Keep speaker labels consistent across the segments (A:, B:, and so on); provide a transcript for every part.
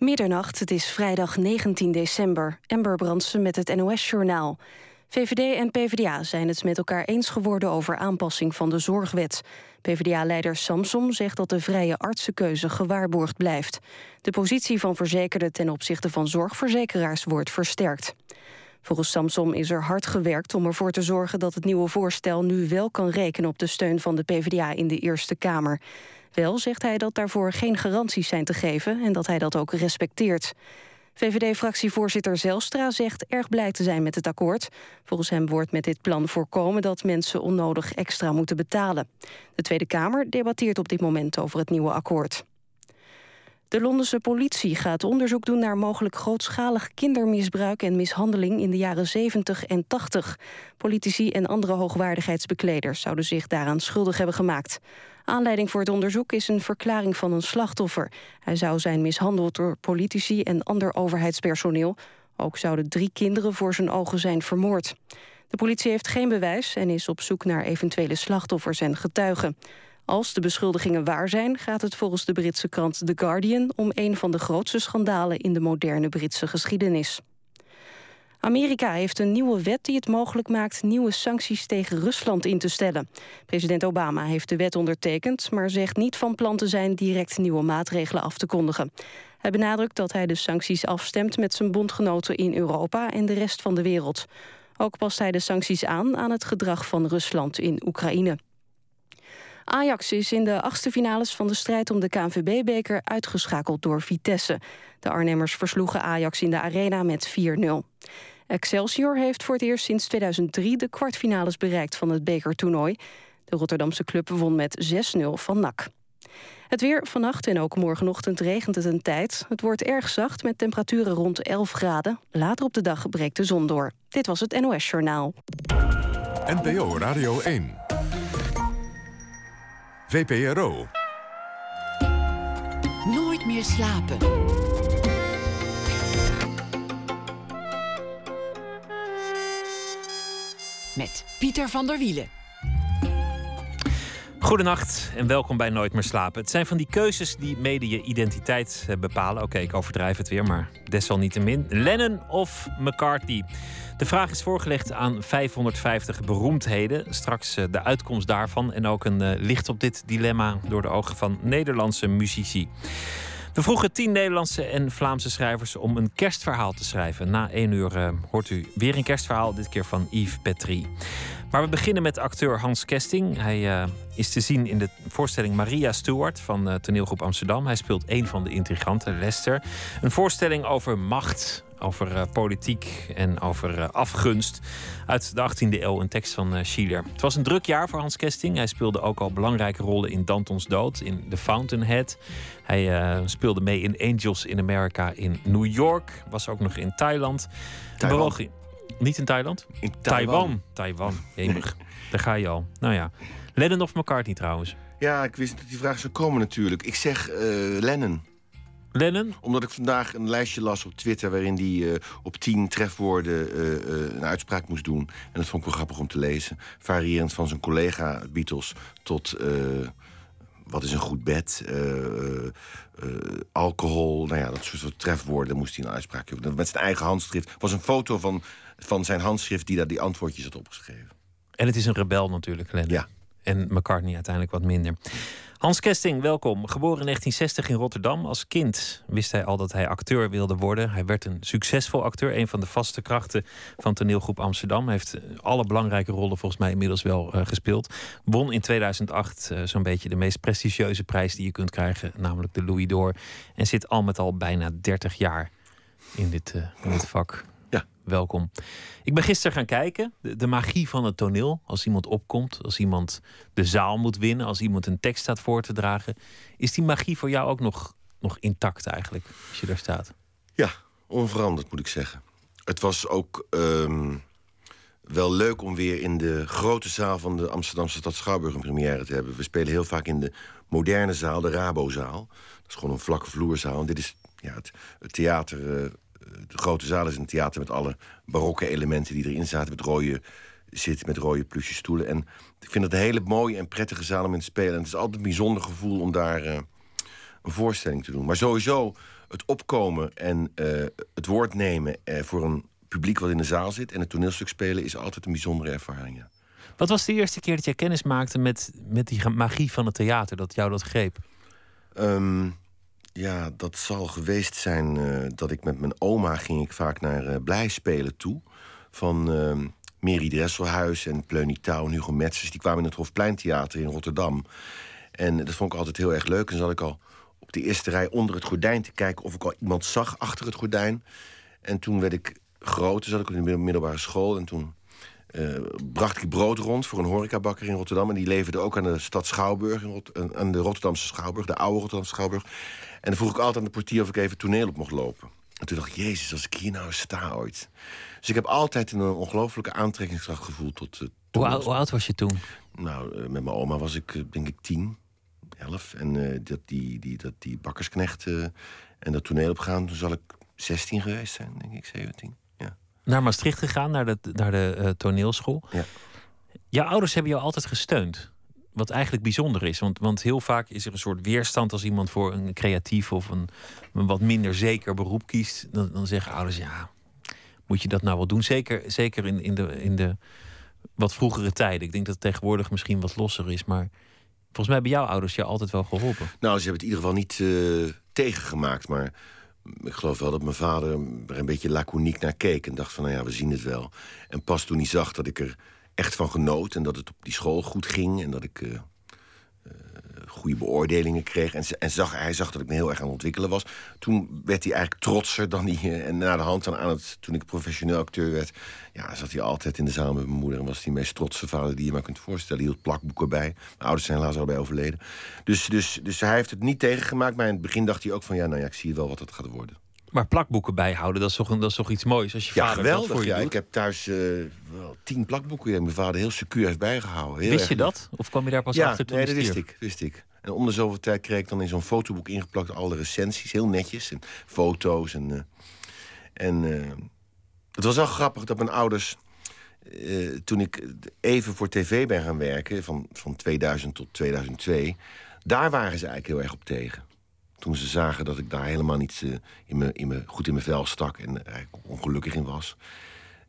A: Middernacht, het is vrijdag 19 december. Ember Brandsen met het NOS-journaal. VVD en PvdA zijn het met elkaar eens geworden over aanpassing van de zorgwet. PvdA-leider Samsom zegt dat de vrije artsenkeuze gewaarborgd blijft. De positie van verzekerden ten opzichte van zorgverzekeraars wordt versterkt. Volgens Samsom is er hard gewerkt om ervoor te zorgen dat het nieuwe voorstel nu wel kan rekenen op de steun van de PvdA in de Eerste Kamer. Wel zegt hij dat daarvoor geen garanties zijn te geven en dat hij dat ook respecteert. VVD-fractievoorzitter Zelstra zegt erg blij te zijn met het akkoord. Volgens hem wordt met dit plan voorkomen dat mensen onnodig extra moeten betalen. De Tweede Kamer debatteert op dit moment over het nieuwe akkoord. De Londense politie gaat onderzoek doen naar mogelijk grootschalig kindermisbruik en mishandeling in de jaren 70 en 80. Politici en andere hoogwaardigheidsbekleders zouden zich daaraan schuldig hebben gemaakt. Aanleiding voor het onderzoek is een verklaring van een slachtoffer. Hij zou zijn mishandeld door politici en ander overheidspersoneel. Ook zouden drie kinderen voor zijn ogen zijn vermoord. De politie heeft geen bewijs en is op zoek naar eventuele slachtoffers en getuigen. Als de beschuldigingen waar zijn, gaat het volgens de Britse krant The Guardian... om een van de grootste schandalen in de moderne Britse geschiedenis. Amerika heeft een nieuwe wet die het mogelijk maakt nieuwe sancties tegen Rusland in te stellen. President Obama heeft de wet ondertekend, maar zegt niet van plan te zijn direct nieuwe maatregelen af te kondigen. Hij benadrukt dat hij de sancties afstemt met zijn bondgenoten in Europa en de rest van de wereld. Ook past hij de sancties aan aan het gedrag van Rusland in Oekraïne. Ajax is in de achtste finales van de strijd om de KNVB-beker uitgeschakeld door Vitesse. De Arnhemmers versloegen Ajax in de arena met 4-0. Excelsior heeft voor het eerst sinds 2003 de kwartfinales bereikt van het bekertoernooi. De Rotterdamse club won met 6-0 van NAC. Het weer vannacht en ook morgenochtend regent het een tijd. Het wordt erg zacht met temperaturen rond 11 graden. Later op de dag breekt de zon door. Dit was het NOS Journaal.
B: NPO Radio 1. VPRO.
C: Nooit meer slapen. Met Pieter van der Wielen.
D: Goedenacht en welkom bij Nooit meer slapen. Het zijn van die keuzes die mede je identiteit eh, bepalen. Oké, ik overdrijf het weer, maar desalniettemin. Lennon of McCartney? De vraag is voorgelegd aan 550 beroemdheden. Straks eh, de uitkomst daarvan en ook een eh, licht op dit dilemma door de ogen van Nederlandse muzici. We vroegen tien Nederlandse en Vlaamse schrijvers om een kerstverhaal te schrijven. Na één uur uh, hoort u weer een kerstverhaal, dit keer van Yves Petrie. Maar we beginnen met acteur Hans Kesting. Hij uh, is te zien in de voorstelling Maria Stewart van uh, Toneelgroep Amsterdam. Hij speelt een van de intriganten, Lester. Een voorstelling over macht, over uh, politiek en over afgunst. Uit de 18e eeuw, een tekst van Schiller. Het was een druk jaar voor Hans Kesting. Hij speelde ook al belangrijke rollen in Dantons Dood, in The Fountainhead. Hij speelde mee in Angels in America in New York. Was ook nog in Thailand.
E: Taiwan.
D: Niet in Thailand?
E: In Taiwan.
D: Taiwan, Jemig. Daar ga je al. Nou ja. Lennon of McCartney trouwens?
E: Ja, ik wist dat die vraag zou komen natuurlijk. Ik zeg uh, Lennon.
D: Lennon?
E: Omdat ik vandaag een lijstje las op Twitter... waarin hij uh, op tien trefwoorden uh, een uitspraak moest doen. En dat vond ik wel grappig om te lezen. Variërend van zijn collega Beatles tot... wat is een goed bed? alcohol, nou ja, dat soort trefwoorden moest hij een uitspraak doen. Met zijn eigen handschrift. was een foto van van zijn handschrift die daar die antwoordjes had opgeschreven.
D: En het is een rebel natuurlijk, Lennon.
E: Ja.
D: En McCartney uiteindelijk wat minder. Hans Kesting, welkom. Geboren in 1960 in Rotterdam. Als kind wist hij al dat hij acteur wilde worden. Hij werd een succesvol acteur, een van de vaste krachten van toneelgroep Amsterdam. Hij heeft alle belangrijke rollen volgens mij inmiddels wel uh, gespeeld. Won in 2008 uh, zo'n beetje de meest prestigieuze prijs die je kunt krijgen, namelijk de Louis d'Or. En zit al met al bijna 30 jaar in dit, uh, in dit vak welkom. Ik ben gisteren gaan kijken. De, de, magie van het toneel. Als iemand opkomt, als iemand de zaal moet winnen, als iemand een tekst staat voor te dragen. Is die magie voor jou ook nog, nog intact eigenlijk, als je daar staat?
E: Ja, onveranderd moet ik zeggen. Het was ook um, wel leuk om weer in de grote zaal van de Amsterdamse Stad Schouwburg een première te hebben. We spelen heel vaak in de moderne zaal, de Rabozaal. Dat is gewoon een vlakke vloerzaal. En dit is ja, het, het theater. Uh, de grote zaal is een theater met alle barokke elementen die erin zaten. Met rode zitten, met rode plusje stoelen. En ik vind het een hele mooie en prettige zaal om in te spelen. En het is altijd een bijzonder gevoel om daar uh, een voorstelling te doen. Maar sowieso het opkomen en eh, het woord nemen eh, voor een publiek wat in de zaal zit en het toneelstuk spelen is altijd een bijzondere ervaring. Ja.
D: Wat was de eerste keer dat jij kennis maakte met, met die magie van het theater, dat jou dat greep?
E: Ehm, ja, dat zal geweest zijn uh, dat ik met mijn oma ging ik vaak naar uh, Blijspelen toe. Van uh, Dresselhuis en Pleunie Touw en Hugo Metzers. Die kwamen in het Hofpleintheater in Rotterdam. En dat vond ik altijd heel erg leuk. En zat ik al op de eerste rij onder het gordijn te kijken... of ik al iemand zag achter het gordijn. En toen werd ik groot, toen zat ik in de middelbare school... en toen uh, bracht ik brood rond voor een horecabakker in Rotterdam. En die leverde ook aan de stad Schouwburg, in aan de Rotterdamse Schouwburg, de oude Rotterdamse Schouwburg. En dan vroeg ik altijd aan de portier of ik even toneel op mocht lopen. En toen dacht ik, jezus, als ik hier nou sta ooit. Dus ik heb altijd een ongelofelijke aantrekkingskracht gevoeld tot... Uh,
D: hoe, oud, hoe, oud, was je toen?
E: Nou, uh, met mijn oma was ik denk ik tien, elf. En dat, die, die, dat, die bakkersknecht en dat toneel opgaan, toen zal ik 16 geweest zijn, denk ik, 17
D: naar Maastricht gegaan, naar de, naar de uh, toneelschool.
E: Ja.
D: Jouw ouders hebben jou altijd gesteund. Wat eigenlijk bijzonder is. Want, want heel vaak is er een soort weerstand als iemand voor een creatief of een, een wat minder zeker beroep kiest. Dan, dan zeggen ouders: ja, moet je dat nou wel doen? Zeker, zeker in, in, de, in de wat vroegere tijden. Ik denk dat het tegenwoordig misschien wat losser is. Maar volgens mij hebben jouw ouders je altijd wel geholpen.
E: Nou, ze hebben het in ieder geval niet uh, tegengemaakt. Maar ik geloof wel dat mijn vader er een beetje laconiek naar keek... en dacht van, nou ja, we zien het wel. En pas toen hij zag dat ik er echt van genoot... en dat het op die school goed ging en dat ik... Uh, goede beoordelingen kreeg. En, en zag, hij zag dat ik me heel erg aan het ontwikkelen was. Toen werd hij eigenlijk trotser dan hij... En na de hand dan aan het, toen ik professioneel acteur werd... Ja, zat hij altijd in de zaal met mijn moeder... en was de meest trotse vader die je maar kunt voorstellen. Hij hield plakboeken bij. Mijn ouders zijn helaas allebei overleden. Dus, dus, dus hij heeft het niet tegengemaakt. Maar in het begin dacht hij ook van... ja, nou ja, ik zie wel wat het gaat worden.
D: Maar plakboeken bijhouden, dat is toch, dat is toch iets moois als je
E: ja,
D: vader
E: geweldig,
D: dat voor je
E: ja.
D: doet?
E: Ik heb thuis uh, wel tien plakboeken die mijn vader heel secuur heeft bijgehouden. Heel
D: wist je dat? Of kwam je daar pas
E: ja,
D: achter toen
E: nee, dat wist ik, wist ik. En om de zoveel tijd kreeg ik dan in zo'n fotoboek ingeplakt alle recensies. Heel netjes. En foto's. En, uh, en uh, het was wel grappig dat mijn ouders... Uh, toen ik even voor tv ben gaan werken... Van, van 2000 tot 2002... daar waren ze eigenlijk heel erg op tegen. Toen ze zagen dat ik daar helemaal niet in me, in me, goed in mijn vel stak... en eigenlijk ongelukkig in was.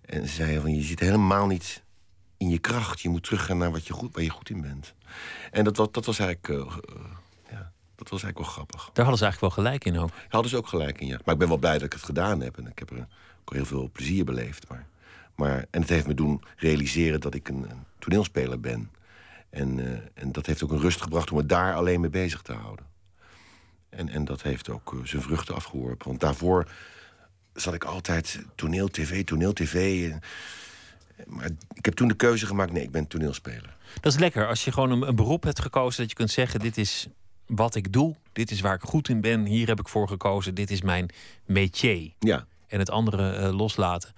E: En ze zeiden van, je zit helemaal niet in je kracht. Je moet teruggaan naar wat je goed, waar je goed in bent. En dat, dat, dat was eigenlijk... Uh, ja, dat was eigenlijk wel grappig.
D: Daar hadden ze eigenlijk wel gelijk in ook.
E: Hadden ze ook gelijk in, ja. Maar ik ben wel blij dat ik het gedaan heb. En ik heb er ook heel veel plezier beleefd. Maar, maar, en het heeft me doen realiseren dat ik een, een toneelspeler ben. En, uh, en dat heeft ook een rust gebracht om me daar alleen mee bezig te houden. En, en dat heeft ook zijn vruchten afgeworpen. Want daarvoor zat ik altijd toneel, tv, toneel, tv... En, maar ik heb toen de keuze gemaakt, nee, ik ben toneelspeler.
D: Dat is lekker. Als je gewoon een, een, beroep hebt gekozen, dat je kunt zeggen: dit is wat ik doe, dit is waar ik goed in ben, hier heb ik voor gekozen, dit is mijn métier.
E: Ja.
D: En het andere uh, loslaten.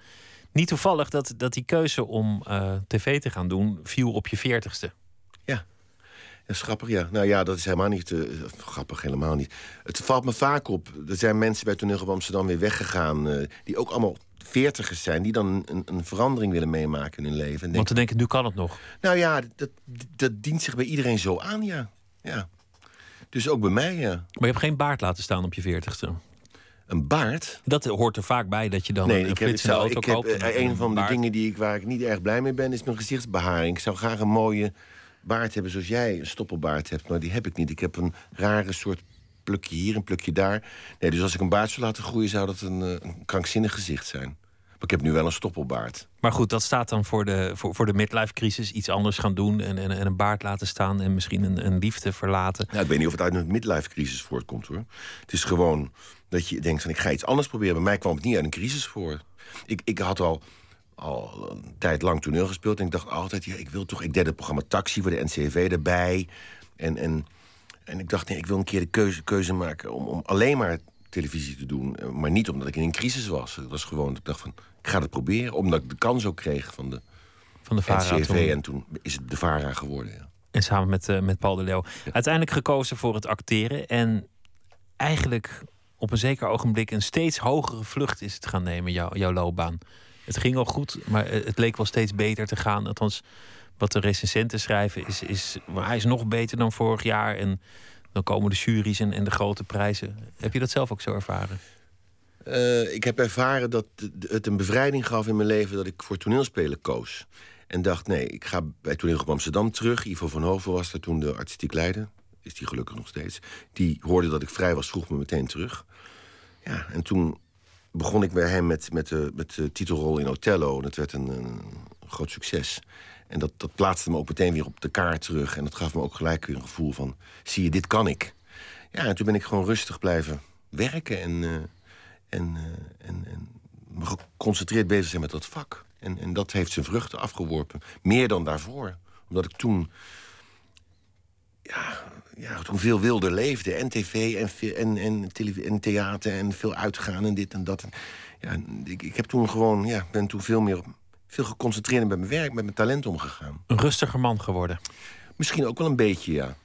D: Niet toevallig dat, dat die keuze om uh, tv te gaan doen viel op je veertigste.
E: Ja. Dat is grappig, ja. Nou ja, dat is helemaal niet uh, grappig, helemaal niet. Het valt me vaak op. Er zijn mensen bij Toneel Amsterdam weer weggegaan... die ook allemaal veertigers zijn die dan een, een, verandering willen meemaken in hun leven.
D: Want te denken, nu kan het nog.
E: Nou ja, dat, dat dient zich bij iedereen zo aan, ja. ja. Dus ook bij mij, ja.
D: Maar je hebt geen baard laten staan op je veertigste.
E: Een baard?
D: Dat hoort er vaak bij, dat je dan
E: nee,
D: een
E: ik heb, ik zou,
D: auto
E: ik heb,
D: koopt.
E: Uh, een van de dingen die ik, waar ik niet erg blij mee ben, is mijn gezichtsbeharing. Ik zou graag een mooie baard hebben zoals jij een stoppelbaard hebt, maar die heb ik niet. Ik heb een rare soort plukje hier, een plukje daar. Nee, dus als ik een baard zou laten groeien, zou dat een, een krankzinnig gezicht zijn. Ik heb nu wel een stoppelbaard.
D: Maar goed, dat staat dan voor de, voor, voor de midlife-crisis. Iets anders gaan doen en, en, en, een baard laten staan... en misschien een, een liefde verlaten.
E: Nou, ik weet niet of het uit een midlife-crisis voortkomt, hoor. Het is gewoon dat je denkt van, ik ga iets anders proberen. Bij mij kwam het niet uit een crisis voor. Ik, ik had al, al een tijd lang toneel gespeeld... en ik dacht altijd, ja, ik wil toch... Ik deed het programma Taxi voor de NCV erbij. En, en, en ik dacht, nee, ik wil een keer de keuze, keuze maken... om, om alleen maar televisie te doen. Maar niet omdat ik in een crisis was. Het was gewoon, ik dacht van, ik ga het proberen. Omdat ik de kans ook kreeg van de,
D: van de VARA toen.
E: En toen is het de VARA geworden, ja.
D: En samen met, uh, met Paul de Leeuw. Ja. Uiteindelijk gekozen voor het acteren. En eigenlijk op een zeker ogenblik een steeds hogere vlucht is het gaan nemen, jou, jouw loopbaan. Het ging al goed, maar het leek wel steeds beter te gaan. Althans, wat de recensenten schrijven is, is hij is nog beter dan vorig jaar. En Dan komen de juries en, en de grote prijzen. Heb je dat zelf ook zo ervaren?
E: Uh, ik heb ervaren dat het een bevrijding gaf in mijn leven dat ik voor toneelspelen koos. En dacht, nee, ik ga bij Toneelgroep Amsterdam terug. Ivo van Hoven was daar toen de artistiek leider. Is die gelukkig nog steeds. Die hoorde dat ik vrij was, vroeg me meteen terug. Ja, en toen begon ik bij hem met, met, de, met titelrol in Othello. Dat werd een, een groot succes. En dat, dat plaatste me ook meteen weer op de kaart terug. En dat gaf me ook gelijk weer een gevoel van... zie je, dit kan ik. Ja, en toen ben ik gewoon rustig blijven werken... en, uh, en, uh, en, en me geconcentreerd bezig zijn met dat vak. En, en dat heeft zijn vruchten afgeworpen. Meer dan daarvoor. Omdat ik toen... Ja, ja, toen veel wilder leefde. En tv en, en, en, en theater en veel uitgaan en dit en dat. Ja, ik, ik heb toen gewoon, ja, ben toen veel meer veel geconcentreerder met mijn werk, met mijn talent omgegaan.
D: Een rustiger man geworden?
E: Misschien ook wel een beetje, ja.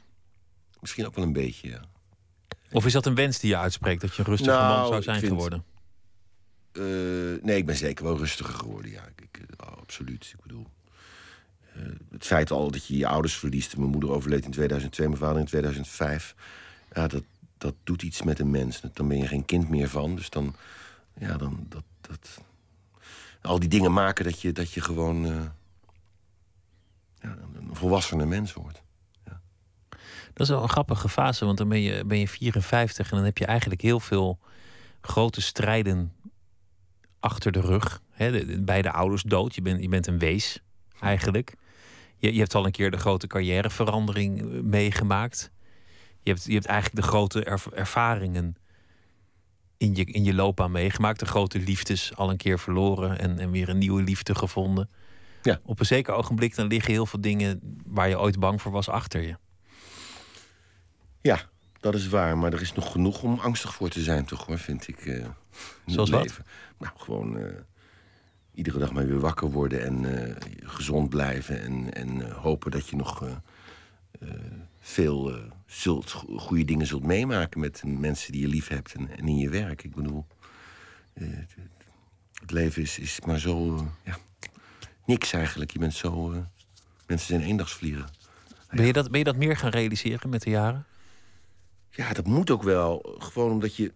E: Misschien ook wel een beetje, ja.
D: Of is dat een wens die je uitspreekt, dat je een rustiger man nou, zou zijn geworden?
E: Uh, nee, ik ben zeker wel rustiger geworden, ja. Ik, oh, absoluut. Ik bedoel, uh, het feit al dat je je ouders verliest. Mijn moeder overleed in 2002, mijn vader in 2005. Ja, dat, dat doet iets met een mens. Dan ben je geen kind meer van. Dus dan, ja, dan, dat, dat, al die dingen maken dat je, dat je gewoon uh, ja, een volwassene mens wordt.
D: Dat is wel een grappige fase, want dan ben je, ben je 54 en dan heb je eigenlijk heel veel grote strijden achter de rug. He, beide ouders dood, je bent, je bent een wees eigenlijk. Je, je hebt al een keer de grote carrièreverandering eh, meegemaakt. Je hebt, je hebt eigenlijk de grote ervaringen in je, in je loopbaan meegemaakt. De grote liefdes al een keer verloren en, en weer een nieuwe liefde gevonden. Ja. Op een zeker ogenblik dan liggen heel veel dingen waar je ooit bang voor was achter je.
E: Ja, dat is waar. Maar er is nog genoeg om angstig voor te zijn, toch hoor, vind ik. Uh,
D: Zoals wat?
E: Nou, gewoon uh, iedere dag maar weer wakker worden en uh, gezond blijven. En, en hopen dat je nog veel zult, goede dingen zult meemaken met mensen die je lief hebt en, en in je werk. Ik bedoel, het leven is, is maar zo. Ja, niks eigenlijk. Je bent zo. mensen zijn eendagsvliegen.
D: Ben je, dat, ben je dat meer gaan realiseren met de jaren?
E: Ja, dat moet ook wel. Gewoon omdat je.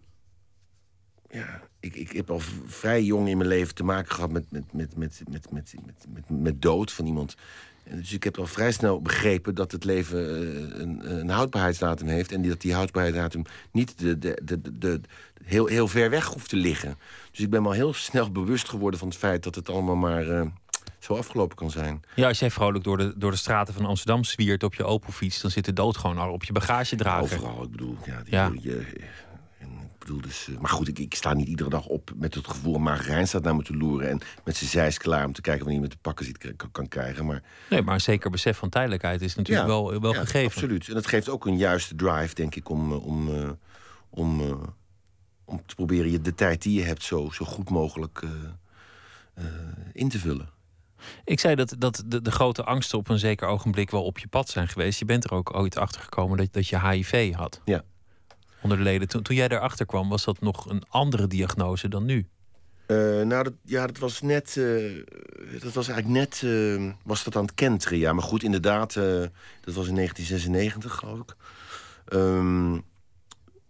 E: Ja, ik, ik heb al vrij jong in mijn leven te maken gehad met, met, met, met, met, met, met, met, met dood van iemand dus ik heb al vrij snel begrepen dat het leven eh, een, een houdbaarheidsdatum heeft. En dat die houdbaarheidsdatum niet de, de, de, de, heel, heel ver weg hoeft te liggen. Dus ik ben me al heel snel bewust geworden van het feit dat het allemaal maar uh, zo afgelopen kan zijn.
D: Ja, als jij vrolijk door de, door de straten van Amsterdam zwiert op je Opelfiets, dan zit de dood gewoon al op je bagagedrager.
E: Overal, ik bedoel, ja, die, ja. Dus, eh, maar goed, ik, ik, sta niet iedere dag op met het gevoel... Margarijn staat naar me te loeren en met zijn zijs klaar... om te kijken wanneer hij met de pakken ziet kan, kan krijgen. Maar,
D: nee, maar een zeker besef van tijdelijkheid is natuurlijk wel, wel ja, gegeven.
E: absoluut. En dat geeft ook een juiste drive, denk ik... om, eh, om, om, om te proberen je de tijd die je hebt... zo, zo goed mogelijk in te vullen.
D: Ik zei dat, dat de, de, grote angsten op een zeker ogenblik wel op je pad zijn geweest. Je bent er ook ooit achter gekomen dat, dat je HIV had.
E: Ja
D: onder de leden. Toen, toen jij daarachter kwam, was dat nog een andere diagnose dan nu?
E: Uh, nou, dat, ja, dat was net. Uh, dat was eigenlijk net. Uh, was dat aan het kenteren, ja. Maar goed, inderdaad. dat was in 1996, geloof ik. Um,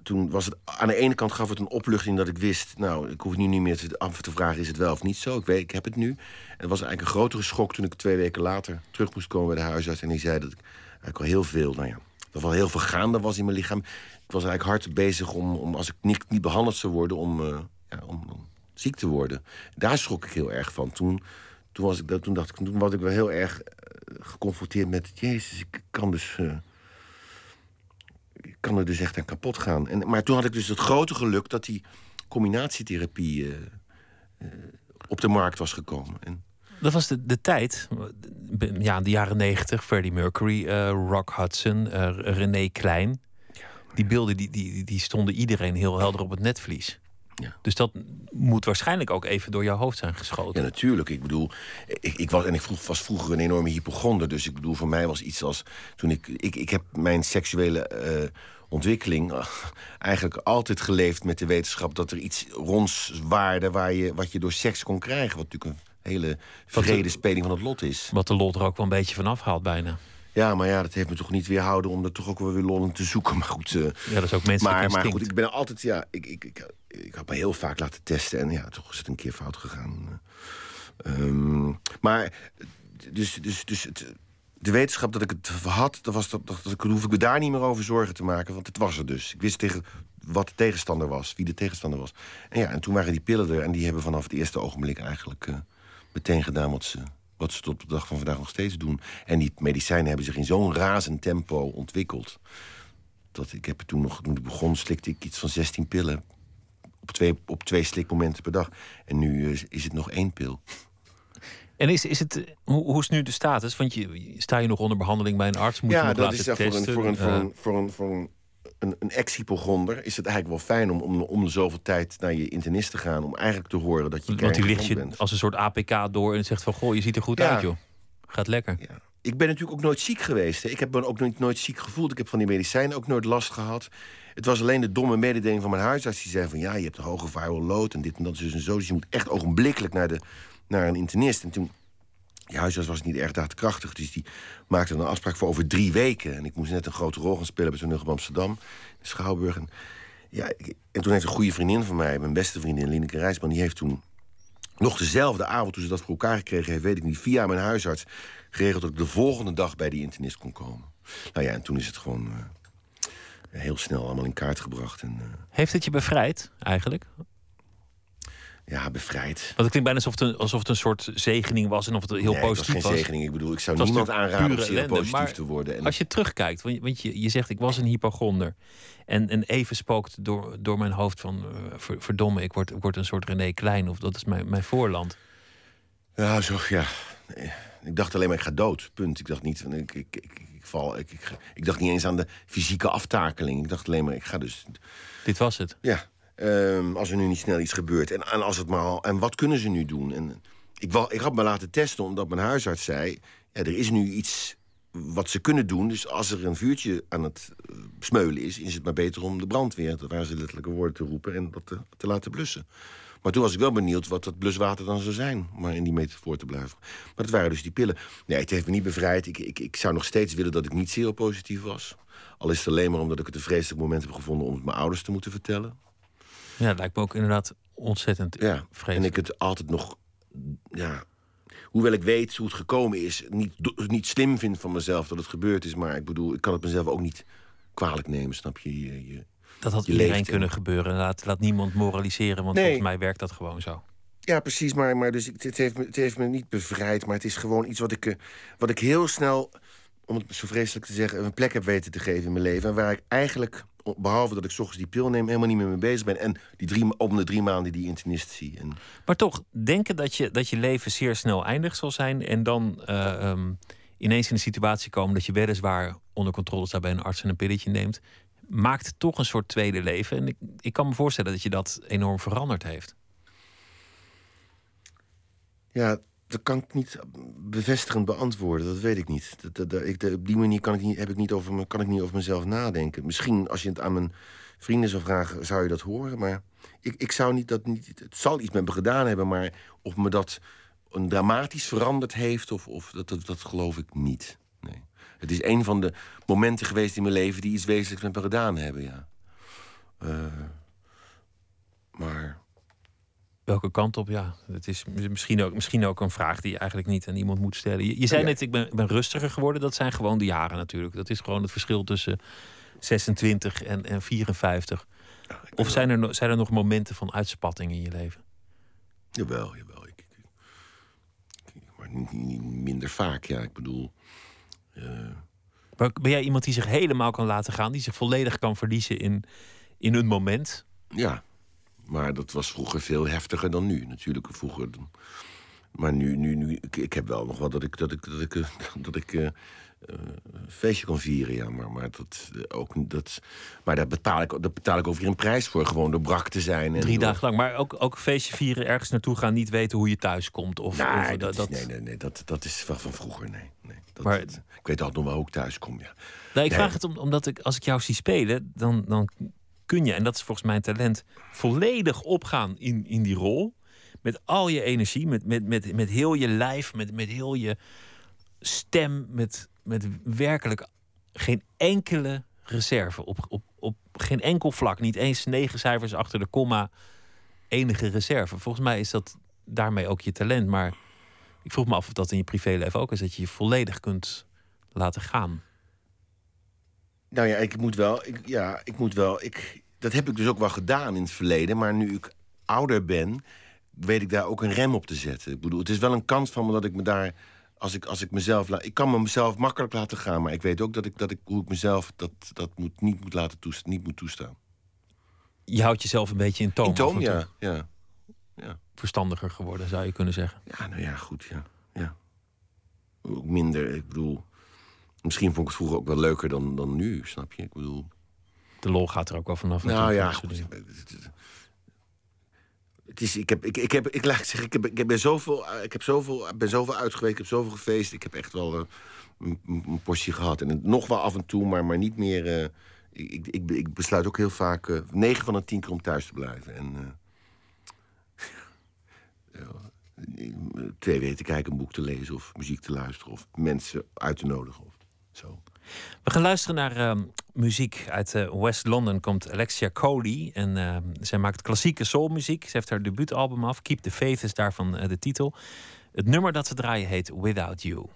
E: toen was het. Aan de ene kant gaf het een opluchting dat ik wist. Nou, ik hoef nu niet meer te, af te vragen: is het wel of niet zo? Ik weet, ik heb het nu. En het was eigenlijk een grotere schok toen ik twee weken later terug moest komen bij de huisarts. En die zei dat ik eigenlijk al heel veel. Nou ja, dat wel heel veel gaande was in mijn lichaam ik was eigenlijk hard bezig om, om als ik niet, niet behandeld zou worden, om, uh, ja, om, ziek te worden. Daar schrok ik heel erg van. Toen, toen, was ik, toen dacht ik, toen was ik wel heel erg uh, geconfronteerd met, jezus, ik kan dus. Ik kan er dus echt aan kapot gaan. En, maar toen had ik dus het grote geluk dat die combinatietherapie op de markt was gekomen. En,
D: dat was de, de tijd, ja, de jaren negentig. Freddie Mercury, Rock Hudson, René Klein die beelden die, die, die stonden iedereen heel helder op het netvlies. Ja. Dus dat moet waarschijnlijk ook even door jouw hoofd zijn geschoten.
E: Ja, natuurlijk. Ik bedoel, ik, ik was, en ik vroeg, was vroeger een enorme hypochonder. Dus ik bedoel, voor mij was iets als. Toen ik, ik, ik heb mijn seksuele uh, ontwikkeling uh, eigenlijk altijd geleefd met de wetenschap dat er iets ronds waarde waar je, wat je door seks kon krijgen. Wat natuurlijk een hele vrede speling van het lot is.
D: Wat de lot er ook wel een beetje van afhaalt, bijna.
E: Ja, maar ja, dat heeft me toch niet weerhouden om er toch ook wel weer lol in te zoeken. Maar goed. Uh,
D: ja, dat is ook menselijk
E: maar,
D: maar
E: goed, ik ben altijd, ja, ik, ik, ik, ik had me heel vaak laten testen en ja, toch is het een keer fout gegaan. Um, maar, dus, dus, dus het, de wetenschap dat ik het had, dat was dat, dat, dat, hoef ik me daar niet meer over zorgen te maken, want het was er dus. Ik wist tegen wat de tegenstander was, wie de tegenstander was. En ja, en toen waren die pillen er en die hebben vanaf het eerste ogenblik eigenlijk uh, meteen gedaan wat ze, wat ze tot de dag van vandaag nog steeds doen. En die medicijnen hebben zich in zo'n razend tempo ontwikkeld. Dat ik heb toen nog, toen ik begon, slikte ik iets van 16 pillen. Op twee, op twee slikmomenten per dag. En nu uh, is het nog één pil.
D: En is, is het, hoe, hoe is nu de status? Want je, sta je nog onder behandeling bij een arts? Moet
E: ja,
D: je nog
E: dat is voor, een, voor, een, voor,
D: Uh,
E: een, voor, een, een, ex-hypochonder is het eigenlijk wel fijn om, om, om de zoveel tijd naar je internist te gaan. Om eigenlijk te horen dat je
D: want die ligt je
E: bent.
D: als een soort APK door en zegt van... goh, je ziet er goed
E: Ja.
D: uit, joh. Gaat lekker.
E: Ja. Ik ben natuurlijk ook nooit ziek geweest. Hè. Ik heb me ook nooit, nooit ziek gevoeld. Ik heb van die medicijnen ook nooit last gehad. Het was alleen de domme mededeling van mijn huisarts. Die zei van ja, je hebt een hoge viral load en dit en dat dus. Dus je moet echt ogenblikkelijk naar, de, naar een internist. En toen, die huisarts was niet erg daadkrachtig. Dus die maakte een afspraak voor over drie weken. En ik moest net een grote rol gaan spelen bij zo'n in Amsterdam. In Schouwburg. En, ja, en toen heeft een goede vriendin van mij, mijn beste vriendin, Lineke Rijsman... die heeft toen nog dezelfde avond, toen ze dat voor elkaar gekregen heeft, weet ik niet, via mijn huisarts geregeld dat ik de volgende dag bij die internist kon komen. Nou ja, en toen is het gewoon eh, heel snel allemaal in kaart gebracht. En eh,
D: Heeft het je bevrijd, eigenlijk?
E: ja, bevrijd.
D: Want het klinkt bijna alsof het een, alsof het een soort zegening was... en of het heel
E: nee, het was
D: positief
E: geen
D: was.
E: zegening. Ik bedoel, ik zou
D: was
E: niemand aanraden om
D: ellende,
E: positief
D: maar
E: te worden. En
D: Als je terugkijkt, want je, want je, je zegt ik was een hypochonder. En, en even spookt door, door mijn hoofd van eh, ver- verdomme, ik word, ik word een soort René Klein of dat is mijn, mijn voorland.
E: Ja, zo, ja. Nee, Ik dacht alleen maar, ik ga dood. Punt. Ik dacht niet, van, ik, ik, ik, ik val. Ik, ik, ik dacht niet eens aan de fysieke aftakeling. Ik dacht alleen maar, ik ga dus
D: Dit was het.
E: Ja, ehm, als er nu niet snel iets gebeurt. En, en, als het maar al, en wat kunnen ze nu doen? En ik, wou, ik had me laten testen omdat mijn huisarts zei... Ja, er is nu iets wat ze kunnen doen. Dus als er een vuurtje aan het eh, smeulen is... is het maar beter om de brandweer, dat waren ze letterlijke woorden, te roepen... en dat te, te laten blussen. Maar toen was ik wel benieuwd wat dat bluswater dan zou zijn. om Maar in die metafoor te blijven. Maar dat waren dus die pillen. Nee, het heeft me niet bevrijd. Ik, ik, ik zou nog steeds willen dat ik niet seropositief was. Al is het alleen maar omdat ik het een vreselijk moment heb gevonden... om het mijn ouders te moeten vertellen.
D: Ja, dat lijkt me ook inderdaad ontzettend
E: Ja, en
D: vreselijk.
E: ik het altijd nog, ja, hoewel ik weet hoe het gekomen is, niet, niet slim vind van mezelf dat het gebeurd is. Maar ik bedoel, ik kan het mezelf ook niet kwalijk nemen, snap je? je, je-
D: dat had iedereen
E: leeft
D: kunnen gebeuren. Laat, laat niemand moraliseren, want
E: Nee.
D: volgens mij werkt dat gewoon zo.
E: Ja, precies, maar, maar dus, het, heeft me, het heeft me niet bevrijd, maar het is gewoon iets wat ik, eh, wat ik heel snel, om het zo vreselijk te zeggen, een plek heb weten te geven in mijn leven. En waar ik eigenlijk, behalve dat ik ochtends die pil neem, helemaal niet meer mee bezig ben. En die drie, om de drie maanden die internist zie. En,
D: Maar toch, denken dat je, dat je leven zeer snel eindig zal zijn en dan eh, ehm, ineens in een situatie komen dat je weliswaar onder controle staat bij een arts en een pilletje neemt, maakt toch een soort tweede leven. En ik, ik kan me voorstellen dat je dat enorm veranderd heeft.
E: Ja, dat kan ik niet bevestigend beantwoorden. Dat weet ik niet. Dat, dat, ik, op die manier kan ik niet, heb ik niet over me, kan ik niet over mezelf nadenken. Misschien als je het aan mijn vrienden zou vragen, zou je dat horen. Maar ik, ik zou niet dat niet. Het zal iets met me gedaan hebben, maar of me dat een dramatisch veranderd heeft, of, of dat, dat, dat geloof ik niet. Het is een van de momenten geweest in mijn leven die iets wezenlijks met me gedaan hebben, ja. Eh, maar
D: Welke kant op? Ja, het is misschien ook, misschien ook een vraag die je eigenlijk niet aan iemand moet stellen. Je, je zei
E: Ja.
D: net, ik ben, ben rustiger geworden. Dat zijn gewoon de jaren natuurlijk. Dat is gewoon het verschil tussen 26 en, en 54. Of zijn er, zijn er nog momenten van uitspatting in je leven?
E: Jawel, jawel. Ik, ik- ik- maar niet, niet minder vaak, ja. Ik bedoel...
D: Maar Ben jij iemand die zich helemaal kan laten gaan? Die zich volledig kan verliezen in, in een moment?
E: ja, maar dat was vroeger veel heftiger dan nu. Natuurlijk vroeger... Maar nu, nu, nu ik, ik heb wel nog wel dat ik, dat ik, dat ik, eh, dat ik eh, eh, een feestje kan vieren, ja. Maar, maar, dat, eh, ook, dat, maar daar, betaal ik, daar betaal ik ook weer een prijs voor. Gewoon door brak te zijn. En
D: Drie dagen lang. Maar ook, ook feestje vieren, ergens naartoe gaan, niet weten hoe je thuis komt. Of,
E: Nee,
D: of
E: dat, is, nee, nee, nee dat, dat is van, van vroeger, nee. nee dat,
D: Maar-
E: dat- ik weet altijd nog wel hoe ik thuis kom, ja.
D: Nee, ik
E: Nee.
D: vraag het om, omdat ik, als ik jou zie spelen, dan, dan kun je, en dat is volgens mij een talent, volledig opgaan in, in die rol. Met al je energie, met, met, met, met heel je lijf, met, met heel je stem, met
F: met werkelijk geen enkele reserve. Op, op, op geen enkel vlak. Niet eens negen cijfers achter de komma. Enige reserve. Volgens mij is dat daarmee ook je talent. Maar ik vroeg me af of dat in je privéleven ook is. Dat je je volledig kunt laten gaan.
E: Nou ja, ik moet wel. Ik, ja, ik moet wel. Ik, dat heb ik dus ook wel gedaan in het verleden. Maar nu ik ouder ben, weet ik daar ook een rem op te zetten. Ik bedoel, het is wel een kans van me dat ik me daar. Als ik, als ik mezelf laat. Ik kan me mezelf makkelijk laten gaan. Maar ik weet ook dat ik, dat ik hoe ik mezelf dat, dat moet, niet, moet laten toestaan, niet moet toestaan.
F: Je houdt jezelf een beetje in toon.
E: In toon, ja. ja. ja.
F: Verstandiger geworden, zou je kunnen zeggen.
E: Ja, nou ja, goed, ja. ja. Ook minder, ik bedoel... Misschien vond ik het vroeger ook wel leuker dan, dan nu, snap je? Ik bedoel...
F: De lol gaat er ook wel vanaf.
E: Nou ja, goed. Het is, ik, heb, ik, ik, heb, ik ik zeggen, ik, heb, ik, ben zoveel, ik heb zoveel, ben zoveel uitgeweest, ik heb zoveel gefeest. Ik heb echt wel eh, een, een portie gehad. En het- nog wel af en toe, maar, maar niet meer. eh, ik, ik, ik, besluit ook heel vaak, eh 9 van de 10 keer om thuis te blijven. En eh, twee weken te kijken, een boek te lezen of muziek te luisteren of mensen uit te nodigen. Of zo.
F: We gaan luisteren naar ehm, muziek. Uit eh, West London komt Alexia Coley. En ehm, zij maakt klassieke soulmuziek. Ze heeft haar debuutalbum af. Keep the Faith is daarvan eh, de titel. Het nummer dat ze draaien heet Without You.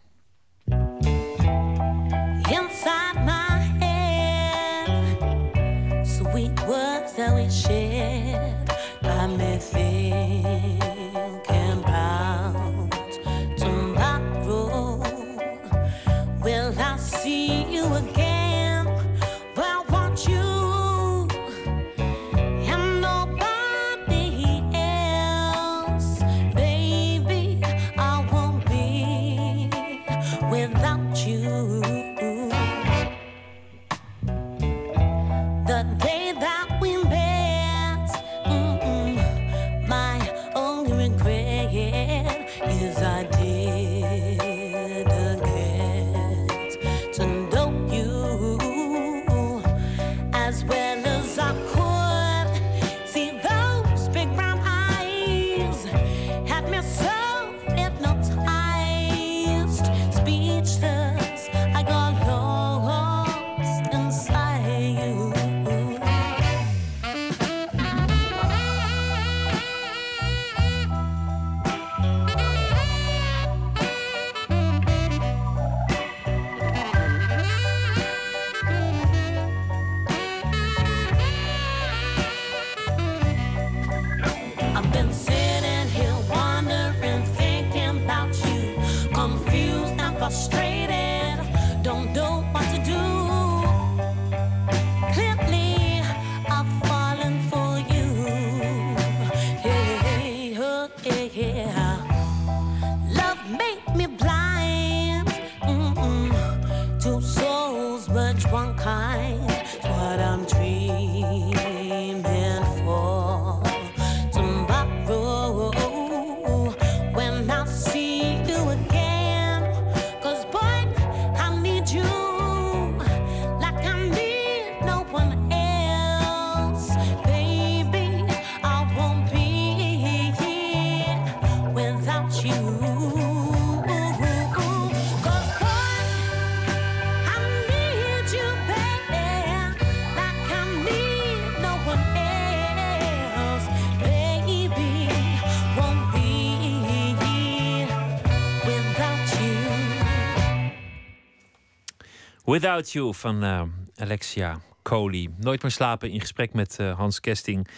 D: Without You
F: van eh, Alexia Coley. Nooit meer slapen in gesprek met eh, Hans Kesting.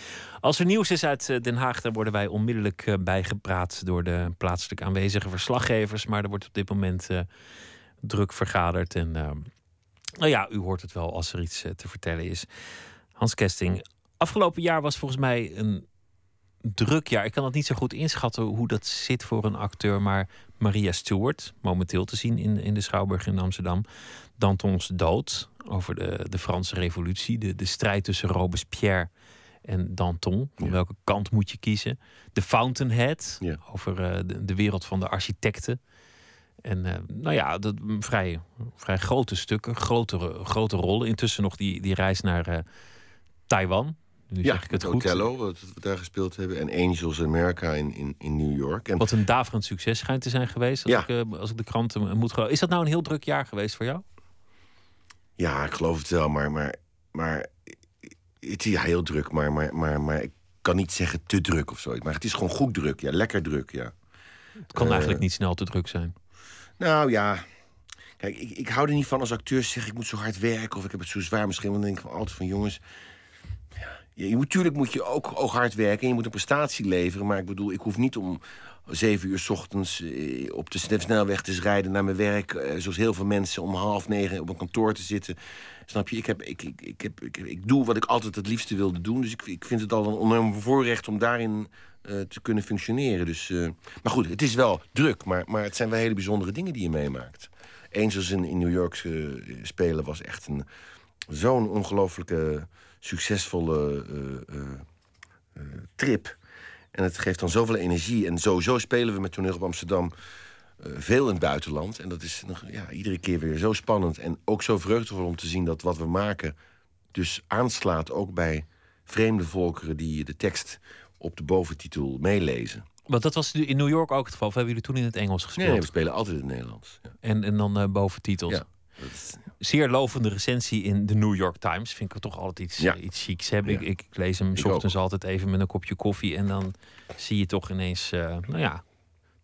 F: Als er nieuws is uit eh, Den Haag, dan worden wij onmiddellijk bijgepraat door de plaatselijk aanwezige verslaggevers. Maar er wordt op dit moment druk vergaderd. En nou ja, u hoort het wel als er iets te vertellen is. Hans Kesting, afgelopen jaar was volgens mij een druk jaar. Ik kan het niet zo goed inschatten hoe dat zit voor een acteur. Maar Maria Stewart, momenteel te zien in, in de Schouwburg in Amsterdam. Dantons dood, over de, de Franse revolutie. De, de strijd tussen Robespierre en Danton. Van
E: Ja.
F: welke kant moet je kiezen? The Fountainhead,
E: Ja.
F: over eh, de, de wereld van de architecten. En eh, nou ja, dat, mm, vrij, vrij grote stukken, grotere, grote rollen. Intussen nog die, die reis naar eh, Taiwan.
D: Nu
E: ja,
D: zeg ik het goed.
E: Othello, wat we daar gespeeld hebben. En Angels America in, in, in New York. En
D: Wat een daverend succes schijnt te zijn geweest. Als,
E: Ja.
D: ik, als ik de kranten moet geloven. Is dat nou een heel druk jaar geweest voor jou?
E: Ja, ik geloof het wel, maar, maar, maar het is ja, heel druk, maar, maar, maar, maar ik kan niet zeggen te druk of zoiets. Maar het is gewoon goed druk, ja, lekker druk, ja.
D: Het kan
E: Eh,
D: eigenlijk niet snel te druk zijn.
E: Nou ja, kijk, ik, ik hou er niet van als acteurs zeggen ik moet zo hard werken of ik heb het zo zwaar misschien. Want dan denk ik van altijd van jongens, ja, je, je moet, natuurlijk moet je ook, ook hard werken en je moet een prestatie leveren. Maar ik bedoel, ik hoef niet om zeven uur 's ochtends eh, op de sne- snelweg te rijden naar mijn werk. eh, zoals heel veel mensen om half negen op een kantoor te zitten. Snap je? Ik, heb, ik, ik, ik, heb, ik, doe wat ik altijd het liefste wilde doen. Dus ik, ik vind het al een enorm voorrecht om daarin eh, te kunnen functioneren. Dus, maar goed, het is wel druk. Maar, maar het zijn wel hele bijzondere dingen die je meemaakt. Angels in, in New York eh, spelen was echt een, zo'n ongelooflijke succesvolle trip. En het geeft dan zoveel energie. En sowieso spelen we met Toneel op Amsterdam eh, veel in het buitenland. En dat is nog, ja, iedere keer weer zo spannend. En ook zo vreugdevol om te zien dat wat we maken... dus aanslaat ook bij vreemde volkeren... die de tekst op de boventitel meelezen.
D: Want dat was nu in New York ook het geval. Of hebben jullie toen in het Engels gespeeld?
E: Nee, we spelen altijd in het Nederlands. Ja.
D: En, en dan eh boventitels.
E: Ja, dat is-
D: Zeer lovende recensie in de New York Times. Vind ik toch altijd iets,
E: Ja.
D: eh, iets chics hebben. Ik,
E: Ja.
D: ik, ik lees hem
E: Ik
D: 's ochtends altijd even met een kopje koffie. En dan zie je toch ineens, eh, nou ja,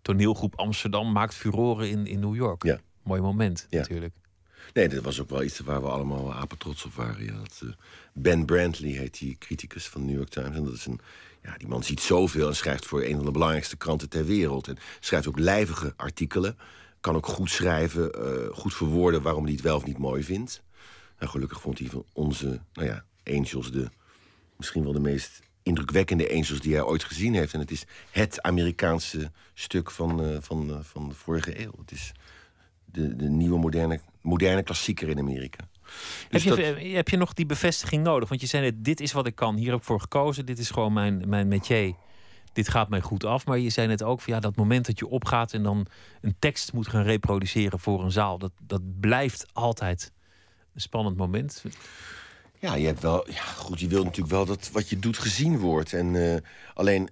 D: toneelgroep Amsterdam maakt furoren in, in New York.
E: Ja.
D: Mooi moment natuurlijk.
E: Nee, dat was ook wel iets waar we allemaal apen trots op waren. Ja, dat, eh, ben Brantley heet die criticus van de New York Times. En dat is een, ja, die man ziet zoveel en schrijft voor een van de belangrijkste kranten ter wereld. En schrijft ook lijvige artikelen. Kan ook goed schrijven, eh, goed verwoorden waarom hij het wel of niet mooi vindt. Nou, gelukkig vond hij van onze nou ja, Angels de, misschien wel de meest indrukwekkende Angels die hij ooit gezien heeft. En het is het Amerikaanse stuk van, eh, van, eh, van de vorige eeuw. Het is de, de nieuwe moderne, moderne klassieker in Amerika. Dus
D: heb, je,
E: dat-
D: heb je nog die bevestiging nodig? Want je zei net, dit is wat ik kan. Hier heb ik voor gekozen. Dit is gewoon mijn, mijn métier. Dit gaat mij goed af. Maar je zei net ook, van, ja, dat moment dat je opgaat... en dan een tekst moet gaan reproduceren voor een zaal... dat, dat blijft altijd een spannend moment.
E: Ja, je hebt wel. Ja, goed, je wilt natuurlijk wel dat wat je doet gezien wordt. En eh, alleen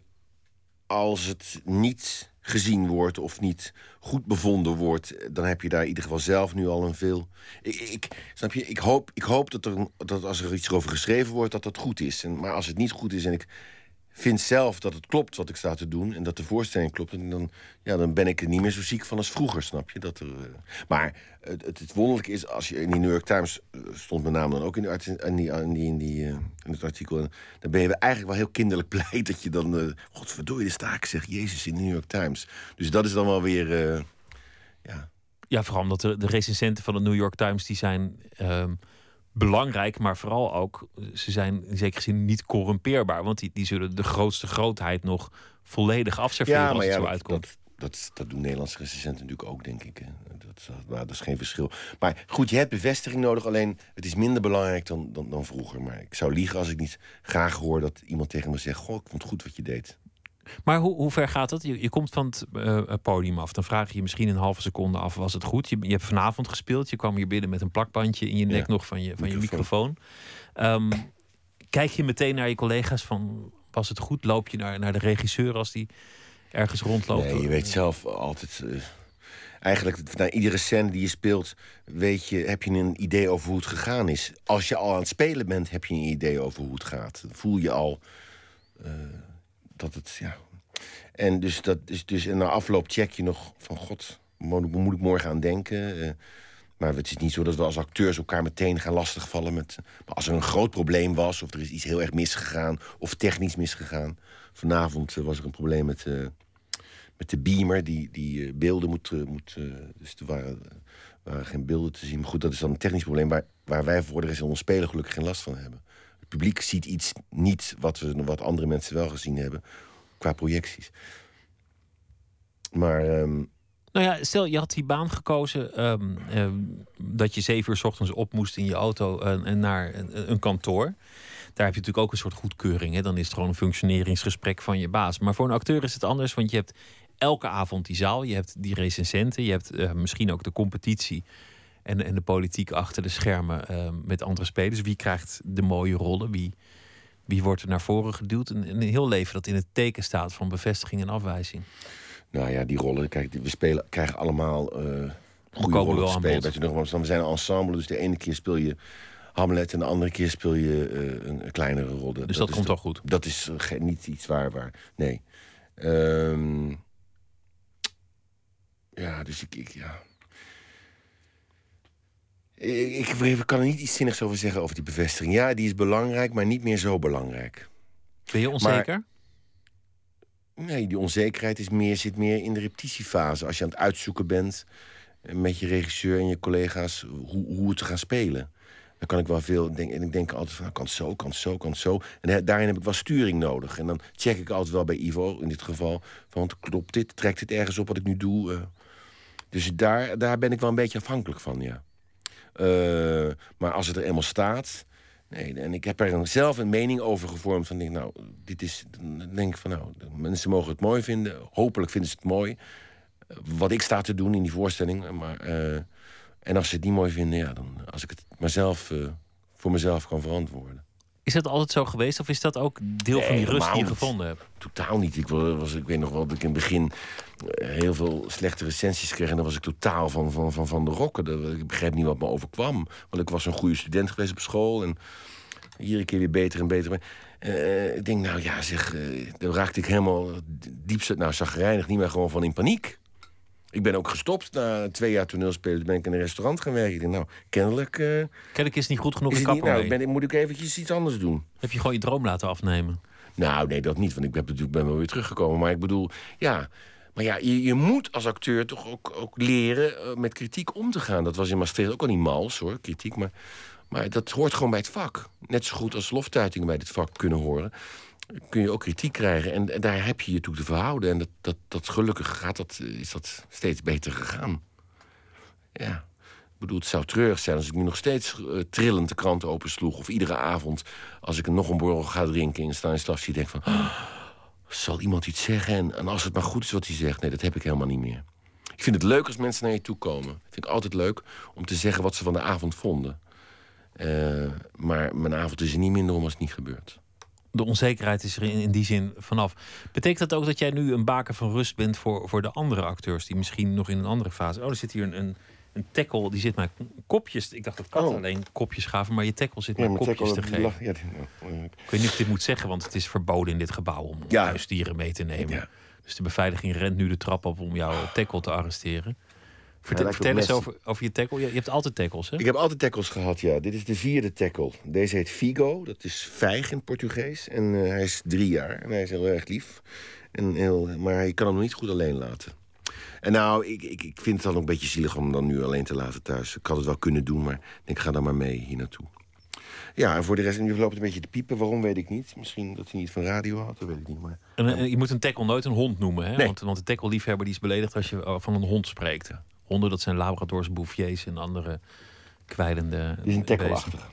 E: als het niet gezien wordt of niet goed bevonden wordt, dan heb je daar in ieder geval zelf nu al een veel. Ik, ik, snap je? Ik hoop, ik hoop dat, er, dat als er iets over geschreven wordt, dat dat goed is. En, maar als het niet goed is en ik vind zelf dat het klopt wat ik sta te doen en dat de voorstelling klopt, en dan, ja, dan ben ik er niet meer zo ziek van als vroeger, snap je? Dat er, eh, maar het, het, wonderlijke is, als je in die New York Times eh, stond mijn naam dan ook in, de art- in, die, in, die, in, die, eh, in het artikel, dan ben je eigenlijk wel heel kinderlijk blij dat je dan, eh godverdorie, de staak zegt Jezus in de New York Times. Dus dat is dan wel weer, ja,
D: Ja, vooral omdat de, de recensenten van de New York Times... die zijn ehm, belangrijk, maar vooral ook... ze zijn in zekere zin niet corrumpeerbaar. Want die, die zullen de grootste grootheid nog volledig afserveren als het zo
E: dat,
D: uitkomt.
E: Dat, dat, dat doen Nederlandse recensenten natuurlijk ook, denk ik. hè. Dat, dat, maar dat is geen verschil. Maar goed, je hebt bevestiging nodig. Alleen het is minder belangrijk dan, dan, dan vroeger. Maar ik zou liegen als ik niet graag hoor dat iemand tegen me zegt... Goh, ik vond het goed wat je deed.
D: Maar hoe, hoe ver gaat dat? Je, je komt van het eh, podium af. Dan vraag je je misschien een halve seconde af: was het goed? Je, je hebt vanavond gespeeld. Je kwam hier binnen met een plakbandje in je nek
E: Ja,
D: nog van je, van je
E: microfoon.
D: microfoon. Ehm, kijk je meteen naar je collega's van: was het goed? Loop je naar, naar de regisseur als die ergens rondloopt?
E: Nee, je weet zelf altijd... eh, eigenlijk, na iedere scène die je speelt... Weet je, heb je een idee over hoe het gegaan is. Als je al aan het spelen bent, heb je een idee over hoe het gaat. Dan voel je al eh, dat het... Ja. En dus, dat is dus en na afloop check je nog van... God, moet, ik- morgen aan denken? Eh, maar het is niet zo dat we als acteurs elkaar meteen gaan lastigvallen. Met, als er een groot probleem was, of er is iets heel erg misgegaan... of technisch misgegaan... Vanavond eh, was er een probleem met... eh, met de beamer die, die beelden moet... moet dus er waren, waren geen beelden te zien. Maar goed, dat is dan een technisch probleem... waar, waar wij voor de rest van ons spelen gelukkig geen last van hebben. Publiek ziet iets niet wat, we, wat andere mensen wel gezien hebben... qua projecties. Maar ehm,
D: Nou ja, stel je had die baan gekozen ehm, ehm, dat je zeven uur 's ochtends op moest in je auto en, en naar een, een kantoor. Daar heb je natuurlijk ook een soort goedkeuring. Hè? Dan is het gewoon een functioneringsgesprek van je baas. Maar voor een acteur is het anders, want je hebt elke avond die zaal, je hebt die recensenten, je hebt eh, misschien ook de competitie en, en de politiek achter de schermen eh, met andere spelers. Wie krijgt de mooie rollen? Wie, Wie wordt er naar voren geduwd? Een, een heel leven dat in het teken staat van bevestiging en afwijzing.
E: Nou ja, die rollen, kijk, we spelen, krijgen allemaal eh goede rollen
D: wel
E: te spelen. Weet je nog, we zijn een ensemble, dus de ene keer speel je Hamlet... en de andere keer speel je eh, een, kleinere rol.
D: Dus dat komt wel goed.
E: Dat is eh, niet iets waar, waar nee. Ehm, ja, dus ik, ik ja... Ik, ik, ik kan er niet iets zinnigs over zeggen over die bevestiging. Ja, die is belangrijk, maar niet meer zo belangrijk.
D: Ben je onzeker?
E: Nee, die onzekerheid is meer, zit meer in de repetitiefase. Als je aan het uitzoeken bent eh, met je regisseur en je collega's hoe, hoe het te gaan spelen. Dan kan ik wel veel denken. En ik denk altijd van, nou, kan het zo, kan het zo, kan het zo. En da- daarin heb ik wel sturing nodig. En dan check ik altijd wel bij Ivo, in dit geval... van, want klopt dit, trekt dit ergens op wat ik nu doe? eh. dus daar, daar ben ik wel een beetje afhankelijk van, ja. Eh, maar als het er eenmaal staat... Nee, en ik heb er een- zelf een mening over gevormd. Van, denk, nou, dit is, dan denk van, nou, mensen mogen het mooi vinden. Hopelijk vinden ze het mooi. eh, Wat ik sta te doen in die voorstelling. Maar, eh, en als ze het niet mooi vinden, ja, dan als ik het maar zelf, voor mezelf kan verantwoorden.
D: Is dat altijd zo geweest? Of is dat ook deel van die rust die je gevonden hebt?
E: Totaal niet. Ik, wa- was, ik weet nog wel dat ik in het begin eh, heel veel slechte recensies kreeg. En dan was ik totaal van, van, van, van de rokken. Ik begreep niet wat me overkwam. Want ik was een goede student geweest op school. En iedere keer weer beter en beter. Eh, ik denk, nou ja, zeg, dan raakte ik helemaal diepste, nou, zagrijnig niet meer gewoon van in paniek. Ik ben ook gestopt na twee jaar toneelspelen. ben ik in een restaurant gaan werken. Ik denk, nou, kennelijk eh,
D: Kennelijk is het niet goed genoeg in kapper
E: nou, ben, moet ik eventjes iets anders doen.
D: Heb je gewoon je droom laten afnemen?
E: Nou, nee, dat niet. Want ik ben natuurlijk ben wel weer teruggekomen. Maar ik bedoel, ja. Maar ja, je, je moet als acteur toch ook, ook leren eh, met kritiek om te gaan. Dat was in Maastricht ook al niet mals, hoor, kritiek. Maar, maar dat hoort gewoon bij het vak. Net zo goed als loftuitingen bij dit vak kunnen horen. Kun je ook kritiek krijgen. En, daar heb je je toe te verhouden. En dat, dat, dat gelukkig gaat dat, is dat steeds beter gegaan. Ja. Ik bedoel, het zou treurig zijn als ik nu nog steeds eh, trillend de krant opensloeg. Of iedere avond, als ik nog een borrel ga drinken in Stanislavski, denk van... "Ah, zal iemand iets zeggen? En, als het maar goed is wat hij zegt. Nee, dat heb ik helemaal niet meer. Ik vind het leuk als mensen naar je toe komen. Ik vind het altijd leuk om te zeggen wat ze van de avond vonden. Eh, maar mijn avond is er niet minder om als het niet gebeurt.
D: De onzekerheid is er in, in die zin vanaf. Betekent dat ook dat jij nu een baken van rust bent voor, voor de andere acteurs... die misschien nog in een andere fase... Oh, er zit hier een, een, een tackle, die zit maar kopjes... Ik dacht dat katten
E: Oh.
D: alleen kopjes gaven, maar je tackle zit
E: Ja,
D: maar kopjes te geven.
E: lach- ja, die- nou,
D: Ik weet niet of ik dit moet zeggen, want het is verboden in dit gebouw... om
E: Ja.
D: huisdieren mee te nemen.
E: Ja.
D: Dus de beveiliging rent nu de trap op om jouw tackle te arresteren. Vertel, eens over, over je tackle. Je, je hebt altijd tackles, hè?
E: Ik heb altijd tackles gehad, ja. Dit is de vierde tackle. Deze heet Figo, dat is vijg in Portugees. En eh, hij is drie jaar en hij is heel erg lief. En heel, maar je kan hem nog niet goed alleen laten. En nou, ik, ik, ik vind het dan ook een beetje zielig om hem dan nu alleen te laten thuis. Ik had het wel kunnen doen, maar ik ga dan maar mee hier naartoe. Ja, en voor de rest, nu loopt het een beetje te piepen. Waarom, weet ik niet. Misschien dat hij niet van radio had, dat weet ik niet. Maar...
D: En, eh, je moet een tackle nooit een hond noemen, hè?
E: Nee.
D: Want, want de tackle-liefhebber die is beledigd als je eh, van een hond spreekt. Honden, dat zijn labradors, bouviers en andere kwijlende
E: Die
D: beesten.
E: tackle-achtig.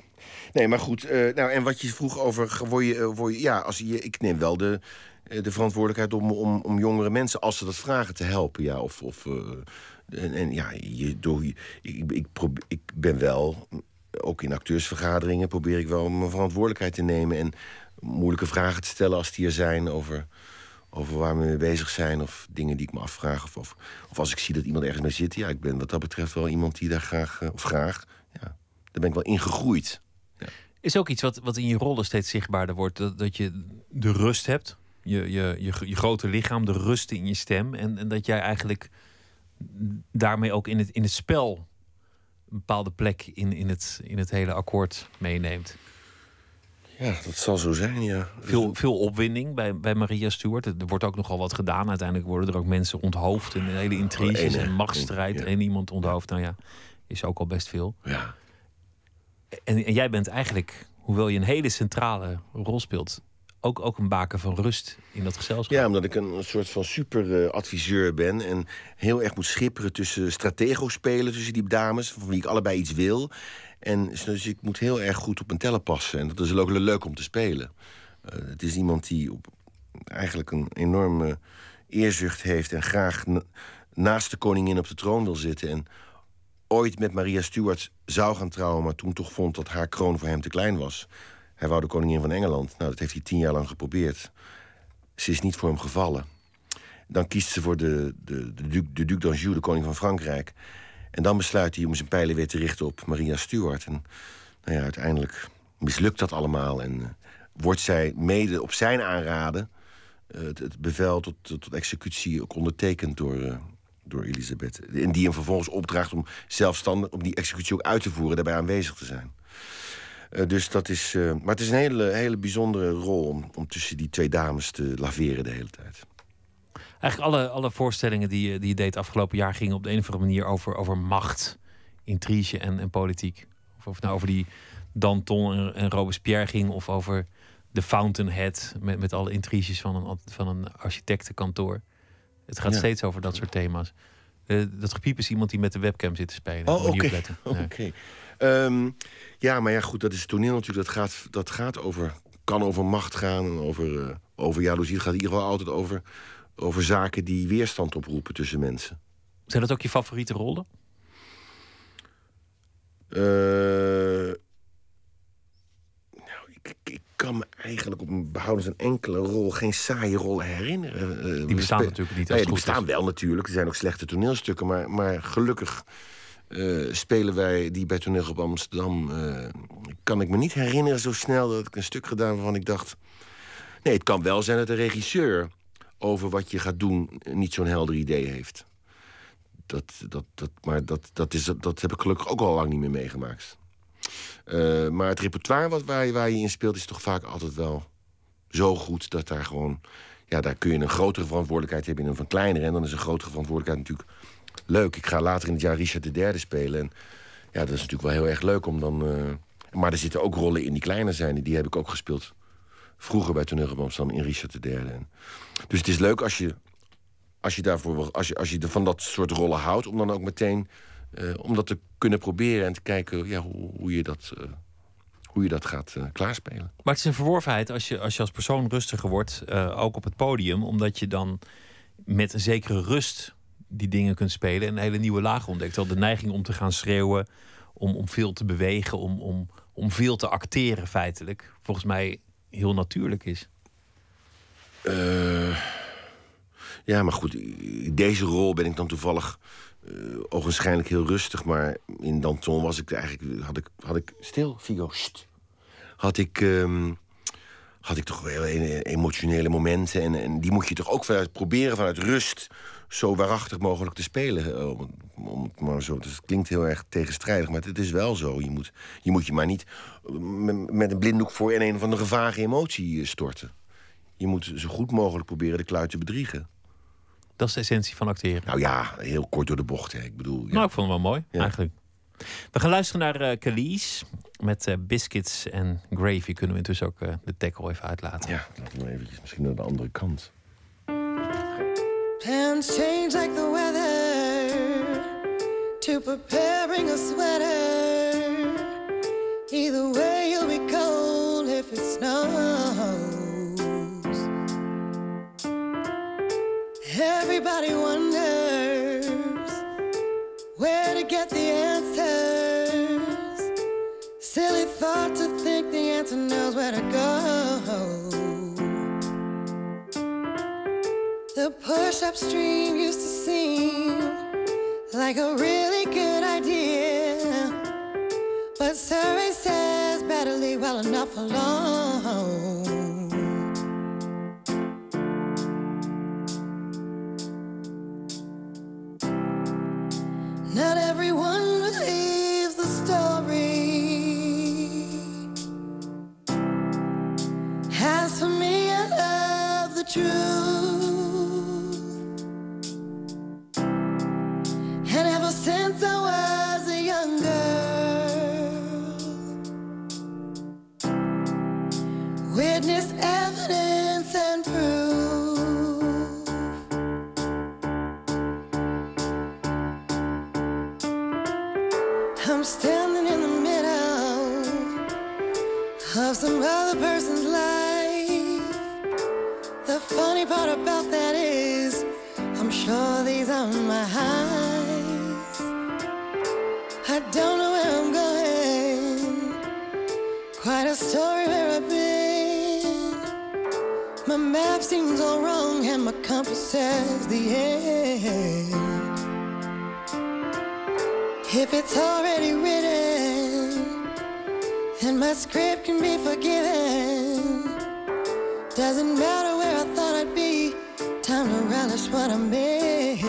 E: Nee, maar goed. eh, nou, en wat je vroeg over... Word je, eh, word je, ja, als je, ik neem wel de, eh, de verantwoordelijkheid om, om, om jongere mensen... als ze dat vragen, te helpen. Ja, of, of, en, en ja, je, door, ik, ik, probeer, ik ben wel... Ook in acteursvergaderingen probeer ik wel mijn verantwoordelijkheid te nemen... en moeilijke vragen te stellen als die er zijn... over, over waar we mee bezig zijn of dingen die ik me afvraag. Of, of, als ik zie dat iemand ergens mee zit. Ja, ik ben wat dat betreft wel iemand die daar graag... eh, of graag, ja, daar ben ik wel in gegroeid.
D: Is ook iets wat, wat in je rollen steeds zichtbaarder wordt. Dat, dat je de rust hebt. Je, je, je, je grote lichaam, de rust in je stem. En, en dat jij eigenlijk daarmee ook in het, in het spel een bepaalde plek in, in, het, in het hele akkoord meeneemt.
E: Ja, dat zal zo zijn, ja.
D: Veel, veel opwinding bij, bij Maria Stuart. Er wordt ook nogal wat gedaan. Uiteindelijk worden er ook mensen onthoofd. En hele intriges
E: hè?
D: en machtsstrijd.
E: Ja.
D: En iemand onthoofd. Nou ja, is ook al best veel.
E: Ja.
D: En, en jij bent eigenlijk, hoewel je een hele centrale rol speelt, ook, ook een baken van rust in dat gezelschap.
E: ja, omdat ik een, een soort van super-adviseur ben... en heel erg moet schipperen tussen stratego spelen... tussen die dames, van wie ik allebei iets wil. En dus ik moet heel erg goed op mijn tellen passen. En dat is ook leuk om te spelen. Eh, het is iemand die op, eigenlijk een enorme eerzucht heeft... en graag na- naast de koningin op de troon wil zitten... en ooit met Maria Stuart zou gaan trouwen... maar toen toch vond dat haar kroon voor hem te klein was. Hij wou de koningin van Engeland. Nou, dat heeft hij tien jaar lang geprobeerd. Ze is niet voor hem gevallen. Dan kiest ze voor de, de, de, Duc, de Duc d'Anjou, de koning van Frankrijk. En dan besluit hij om zijn pijlen weer te richten op Maria Stuart. En nou ja, uiteindelijk mislukt dat allemaal. En uh, wordt zij mede op zijn aanraden... Uh, het, bevel tot, tot, executie ook ondertekend door, uh, door Elisabeth. En die hem vervolgens opdraagt om zelfstandig... om die executie ook uit te voeren, daarbij aanwezig te zijn. Dus dat is. Maar het is een hele, hele bijzondere rol om, om tussen die twee dames te laveren de hele tijd.
D: Eigenlijk alle, alle voorstellingen die, die je deed afgelopen jaar gingen op de een of andere manier over, over macht, intrige en, en politiek. Of, of nou over die Danton en, en Robespierre ging, of over de Fountainhead met, met alle intriges van een, van een architectenkantoor. Het gaat ja. steeds over dat soort thema's. Uh, dat gepiep is iemand die met de webcam zit te spelen.
E: Oh, oké. Okay. Um, ja, maar ja, goed, dat is toneel natuurlijk. Dat gaat, dat gaat over, kan over macht gaan en over, uh, over jaloezie. Het gaat in ieder geval altijd over, over zaken die weerstand oproepen tussen mensen.
D: Zijn dat ook je favoriete rollen?
E: Uh, nou, ik, ik, kan me eigenlijk op een behoudens een enkele rol, geen saaie rol herinneren.
D: Uh, die bestaan natuurlijk niet.
E: Nou ja, die bestaan wel natuurlijk. Er zijn ook slechte toneelstukken, maar, maar gelukkig uh, spelen wij die bij Toneel op Amsterdam. Kan ik me niet herinneren zo snel dat ik een stuk gedaan waarvan ik dacht. Nee, het kan wel zijn dat de regisseur over wat je gaat doen niet zo'n helder idee heeft. Dat, dat, dat, maar dat, dat, is, dat heb ik gelukkig ook al lang niet meer meegemaakt. Uh, maar het repertoire wat, waar, je, waar je in speelt is toch vaak altijd wel zo goed dat daar gewoon. Ja, daar kun je een grotere verantwoordelijkheid hebben in een van kleinere. En dan is een grotere verantwoordelijkheid natuurlijk leuk. Ik ga later in het jaar Richard III spelen. En ja, dat is natuurlijk wel heel erg leuk om dan. Uh... maar er zitten ook rollen in die kleiner zijn. Die heb ik ook gespeeld vroeger bij Toneel op Amsterdam in Richard III. En... Dus het is leuk als je, als je daarvoor als je, als je van dat soort rollen houdt, om dan ook meteen uh, om dat te kunnen proberen en te kijken ja, hoe, hoe je dat. Uh, hoe je dat gaat uh, klaarspelen.
D: Maar het is een verworvenheid als je als, je als persoon rustiger wordt, ook op het podium, omdat je dan met een zekere rust die dingen kunt spelen en een hele nieuwe laag ontdekt. Al de neiging om te gaan schreeuwen, om, om veel te bewegen, om, om, om veel te acteren feitelijk, volgens mij heel natuurlijk is.
E: Uh, ja, maar goed, deze rol ben ik dan toevallig uh, ogenschijnlijk heel rustig. Maar in Danton was ik eigenlijk, had ik, had ik stil, Figo, had ik... Um, had ik toch wel emotionele momenten. En, die moet je toch ook vanuit, proberen vanuit rust zo waarachtig mogelijk te spelen. Om, om, maar zo, dus het klinkt heel erg tegenstrijdig, maar het is wel zo. Je moet je, moet je maar niet met een blinddoek voor in een van de vage emotie storten. Je moet zo goed mogelijk proberen de kluit te bedriegen.
D: Dat is de essentie van acteren.
E: Nou ja, heel kort door de bocht. Hè. Ik bedoel. Ja.
D: Nou, ik vond het wel mooi, ja. eigenlijk. We gaan luisteren naar uh, Khalees met uh, Biscuits en Gravy. Kunnen we intussen ook uh, de tackle even uitlaten?
E: Ja, laten we eventjes misschien naar de andere kant.
G: Plans change like the weather to preparing a sweater. Either way, you'll be cold if it snows. Everybody wonders where to get the answers. Silly thought to think the answer knows where to go. The push upstream used to seem like a really good idea. But survey says better leave well enough alone. Not everyone believes the story. As for me, I love the truth. And ever since I was a young girl, witness seems all wrong, and my compass says the end. If it's already written, then my script can be forgiven. Doesn't matter where I thought I'd be, time to relish what I made.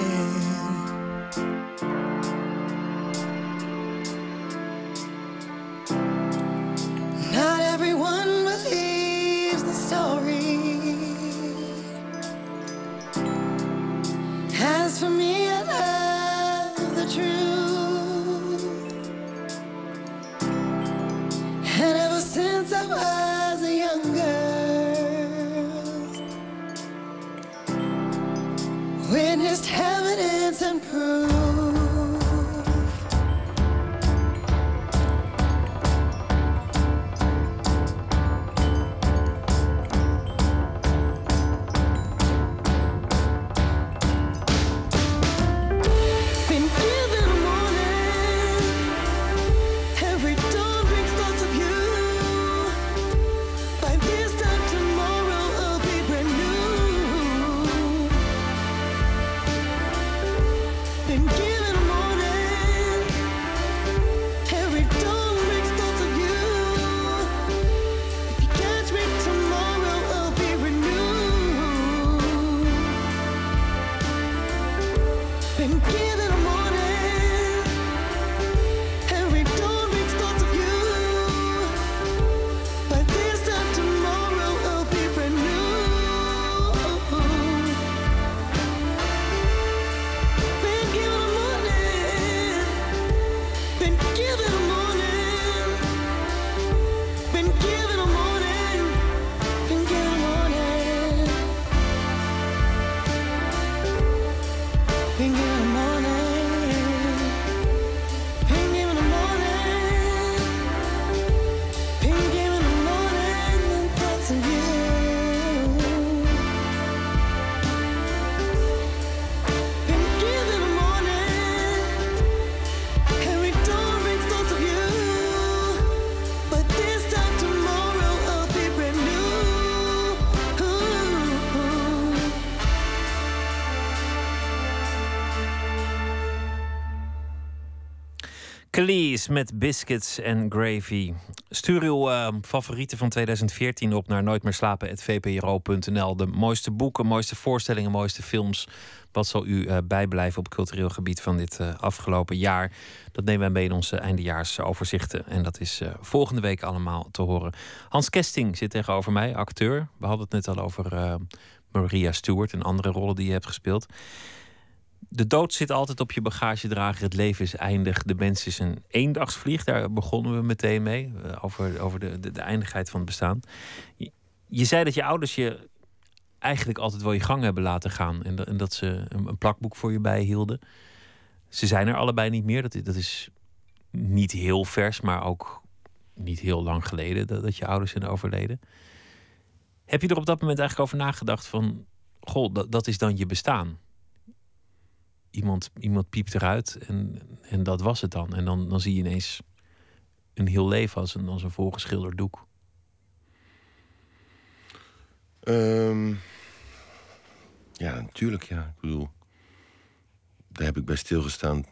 G: Not everyone Me, the truth. And ever since I was a young girl, witnessed evidence and proof.
D: Cleese met biscuits en gravy. Stuur uw eh, favorieten van 2014 op naar nooitmeerslapen.vpro.nl. De mooiste boeken, mooiste voorstellingen, mooiste films. Wat zal u eh, bijblijven op cultureel gebied van dit eh, afgelopen jaar? Dat nemen wij mee in onze eindejaarsoverzichten. En dat is volgende week allemaal te horen. Hans Kesting zit tegenover mij, acteur. We hadden het net al over Maria Stewart en andere rollen die je hebt gespeeld. De dood zit altijd op je bagagedrager. Het leven is eindig. De mens is een eendagsvlieg. Daar begonnen we meteen mee. eh, Over, over de, de, eindigheid van het bestaan. Je, zei dat je ouders je eigenlijk altijd wel je gang hebben laten gaan. En, dat- en dat ze een, plakboek voor je bijhielden. Ze zijn er allebei niet meer. Dat, dat is niet heel vers, maar ook niet heel lang geleden dat, dat je ouders zijn overleden. Heb je er op dat moment eigenlijk over nagedacht van... Goh, dat, dat is dan je bestaan iemand, iemand piept eruit en, en dat was het dan. En dan, dan zie je ineens een heel leven als een, als een volgeschilderd doek.
E: Ehm, ja, natuurlijk, ja. Ik bedoel, daar heb ik bij stilgestaan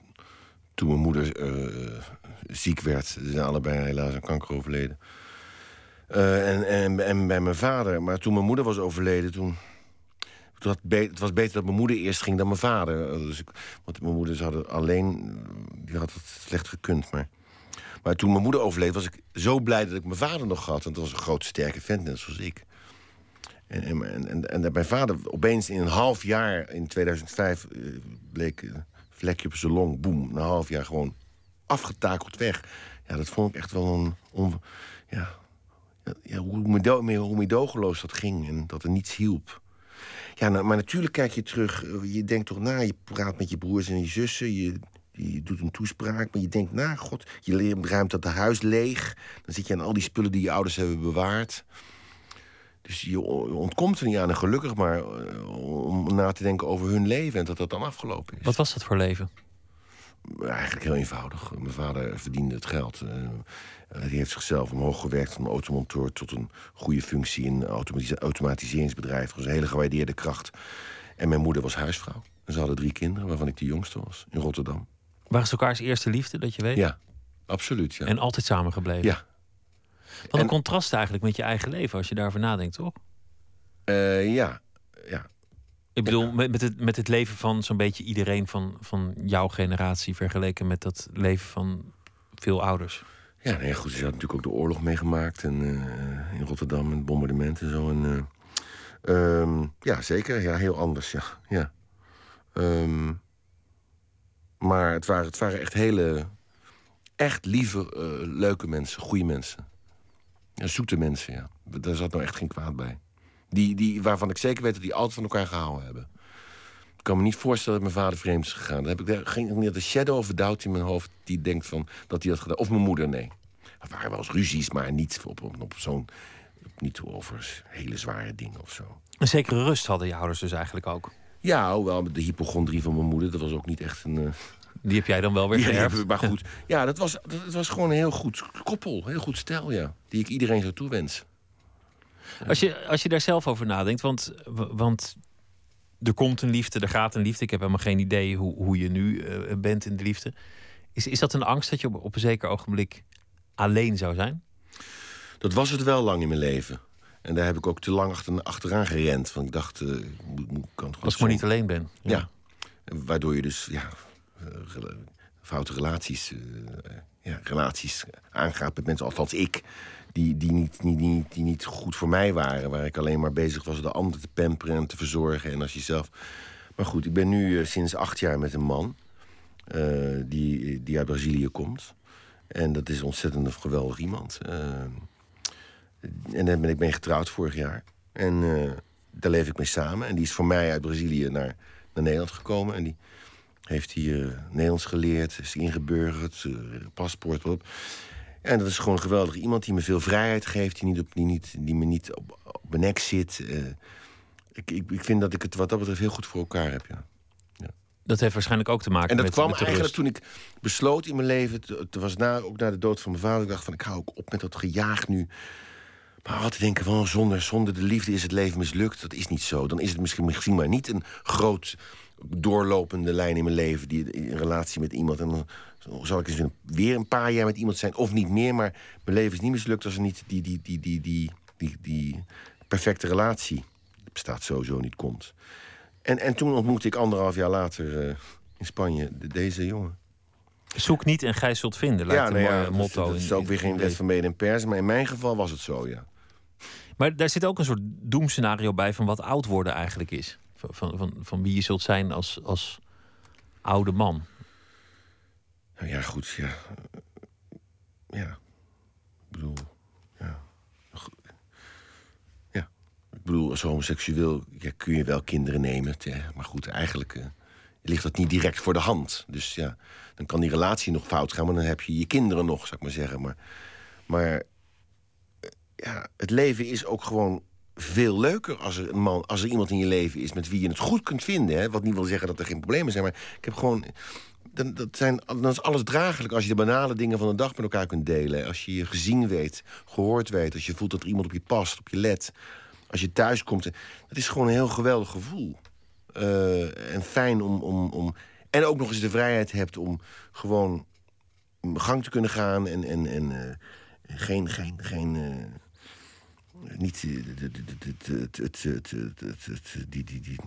E: toen mijn moeder eh, ziek werd. Ze zijn allebei helaas aan kanker overleden. Eh, en, en, en bij mijn vader. Maar toen mijn moeder was overleden, toen... het was beter dat mijn moeder eerst ging dan mijn vader. Dus ik, want mijn moeder hadden alleen... Die had het slecht gekund, maar... Maar toen mijn moeder overleed, was ik zo blij dat ik mijn vader nog had. Want dat was een grote, sterke vent, net zoals ik. En, en, en, en, mijn vader opeens in een half jaar, in 2005, eh, bleek een vlekje op zijn long, boem, een half jaar gewoon afgetakeld weg. Ja, dat vond ik echt wel een. Ja, hoe, medo, hoe dat ging en dat er niets hielp. Ja, nou, maar natuurlijk kijk je terug. eh, Je denkt toch na, je praat met je broers en je zussen. Je, je doet een toespraak, maar je denkt na, god, je leert- ruimt dat huis leeg. Dan zit je aan al die spullen die je ouders hebben bewaard. Dus je ontkomt er niet aan. En gelukkig maar eh, om na te denken over hun leven en dat dat dan afgelopen is.
D: Wat was dat voor leven?
E: Eigenlijk heel eenvoudig. Mijn vader verdiende het geld. Hij heeft zichzelf omhoog gewerkt van automonteur tot een goede functie in een automatis automatiseringsbedrijf. Was een hele gewaardeerde kracht. En mijn moeder was huisvrouw. En ze hadden drie kinderen, waarvan ik de jongste was, in Rotterdam.
D: Waren ze elkaars eerste liefde, dat je weet?
E: Ja, absoluut. Ja.
D: En altijd samengebleven?
E: Ja.
D: Wat een en... contrast eigenlijk met je eigen leven, als je daarover nadenkt, toch?
E: Uh, ja, ja.
D: Ik bedoel, met, met, het, met het leven van zo'n beetje iedereen van, van jouw generatie vergeleken met dat leven van veel ouders.
E: Ja, nee, goed, ze had natuurlijk ook de oorlog meegemaakt en, uh, in Rotterdam en bombardementen en zo. En, uh, um, ja, zeker. Ja, heel anders, ja. ja. Um, maar het waren, het waren echt hele, echt lieve, uh, leuke mensen, goede mensen. Ja, zoete mensen, ja. Daar zat nou echt geen kwaad bij. Die, die, waarvan ik zeker weet dat die altijd van elkaar gehouden hebben. Ik kan me niet voorstellen dat mijn vader vreemd is gegaan. Dan heb ik daar geen niet de shadow of doubt in mijn hoofd die denkt van dat hij dat gedaan. Of mijn moeder, nee. Er waren wel eens ruzies, maar niet op, op, op zo'n. Niet over hele zware dingen of zo.
D: Een zekere rust hadden je ouders dus eigenlijk ook.
E: Ja, hoewel de hypochondrie van mijn moeder, dat was ook niet echt een. Uh...
D: Die heb jij dan wel weer geërfd.
E: Maar goed, ja, dat was, dat was gewoon een heel goed koppel. Heel goed stel, ja. Die ik iedereen zou toewensen.
D: Als je, als je daar zelf over nadenkt, want, want er komt een liefde, er gaat een liefde. Ik heb helemaal geen idee hoe, hoe je nu uh, bent in de liefde. Is, is dat een angst dat je op, op een zeker ogenblik alleen zou zijn?
E: Dat was het wel lang in mijn leven. En daar heb ik ook te lang achter, achteraan gerend. Want ik dacht, uh, moet, moet, kan
D: Als ik maar niet alleen ben.
E: Ja. ja. Waardoor je dus ja, foute relaties, uh, ja, relaties aangaat met mensen, althans ik, die, die, niet, die, die, die niet goed voor mij waren. Waar ik alleen maar bezig was de ander te pamperen en te verzorgen. En als jezelf. Maar goed, ik ben nu uh, sinds acht jaar met een man uh, die, die uit Brazilië komt. En dat is ontzettend een geweldig iemand. Uh, en dan ben ik mee getrouwd vorig jaar. En daar leef ik mee samen. En die is voor mij uit Brazilië naar, naar Nederland gekomen. En die heeft hier Nederlands geleerd, is ingeburgerd, paspoort op. En dat is gewoon geweldig iemand die me veel vrijheid geeft, die, niet op, die, niet, die me niet op, op mijn nek zit. Uh, ik, ik, ik vind dat ik het wat dat betreft heel goed voor elkaar heb. Ja. ja.
D: Dat heeft waarschijnlijk ook te maken
E: met.
D: En
E: dat kwam eigenlijk toen ik besloot in mijn leven. Het was na, ook na de dood van mijn vader. Ik dacht van ik hou ook op met dat gejaag nu. Maar altijd denken van zonder, zonder de liefde is het leven mislukt. Dat is niet zo. Dan is het misschien, misschien maar niet een groot doorlopende lijn in mijn leven. Die in relatie met iemand. En dan zal ik eens weer een paar jaar met iemand zijn, of niet meer. Maar mijn leven is niet mislukt als er niet die, die, die, die, die, die, die perfecte relatie bestaat sowieso niet komt. En, en toen ontmoette ik anderhalf jaar later uh, in Spanje de, deze jongen.
D: Zoek niet en gij zult vinden, lijkt ja, nou een ja, motto.
E: Dat, is ook weer geen wet van mede en pers, maar in mijn geval was het zo, ja.
D: Maar daar zit ook een soort doemscenario bij van wat oud worden eigenlijk is. Van, van, van, van wie je zult zijn als, als oude man.
E: Nou ja, goed, ja. Ja. Ik bedoel, ja. Ja. Ik bedoel, als homoseksueel kun je wel kinderen nemen. maar goed, eigenlijk uh, ligt dat niet direct voor de hand. Dus ja, dan kan die relatie nog fout gaan, maar dan heb je je kinderen nog, zou ik maar zeggen. Maar, maar eh, ja, het leven is ook gewoon veel leuker als er, een man, als er iemand in je leven is met wie je het goed kunt vinden. Hè? Wat niet wil zeggen dat er geen problemen zijn, maar ik heb gewoon dan, dat zijn, dan is alles draaglijk als je de banale dingen van de dag met elkaar kunt delen. Als je je gezien weet, gehoord weet. Als je voelt dat iemand op je past, op je let. Als je thuis komt. Dat is gewoon een heel geweldig gevoel. Uh, en fijn om, om, om. En ook nog eens de vrijheid hebt om gewoon gang te kunnen gaan. En, en, en uh, geen. geen, geen uh, niet die, die,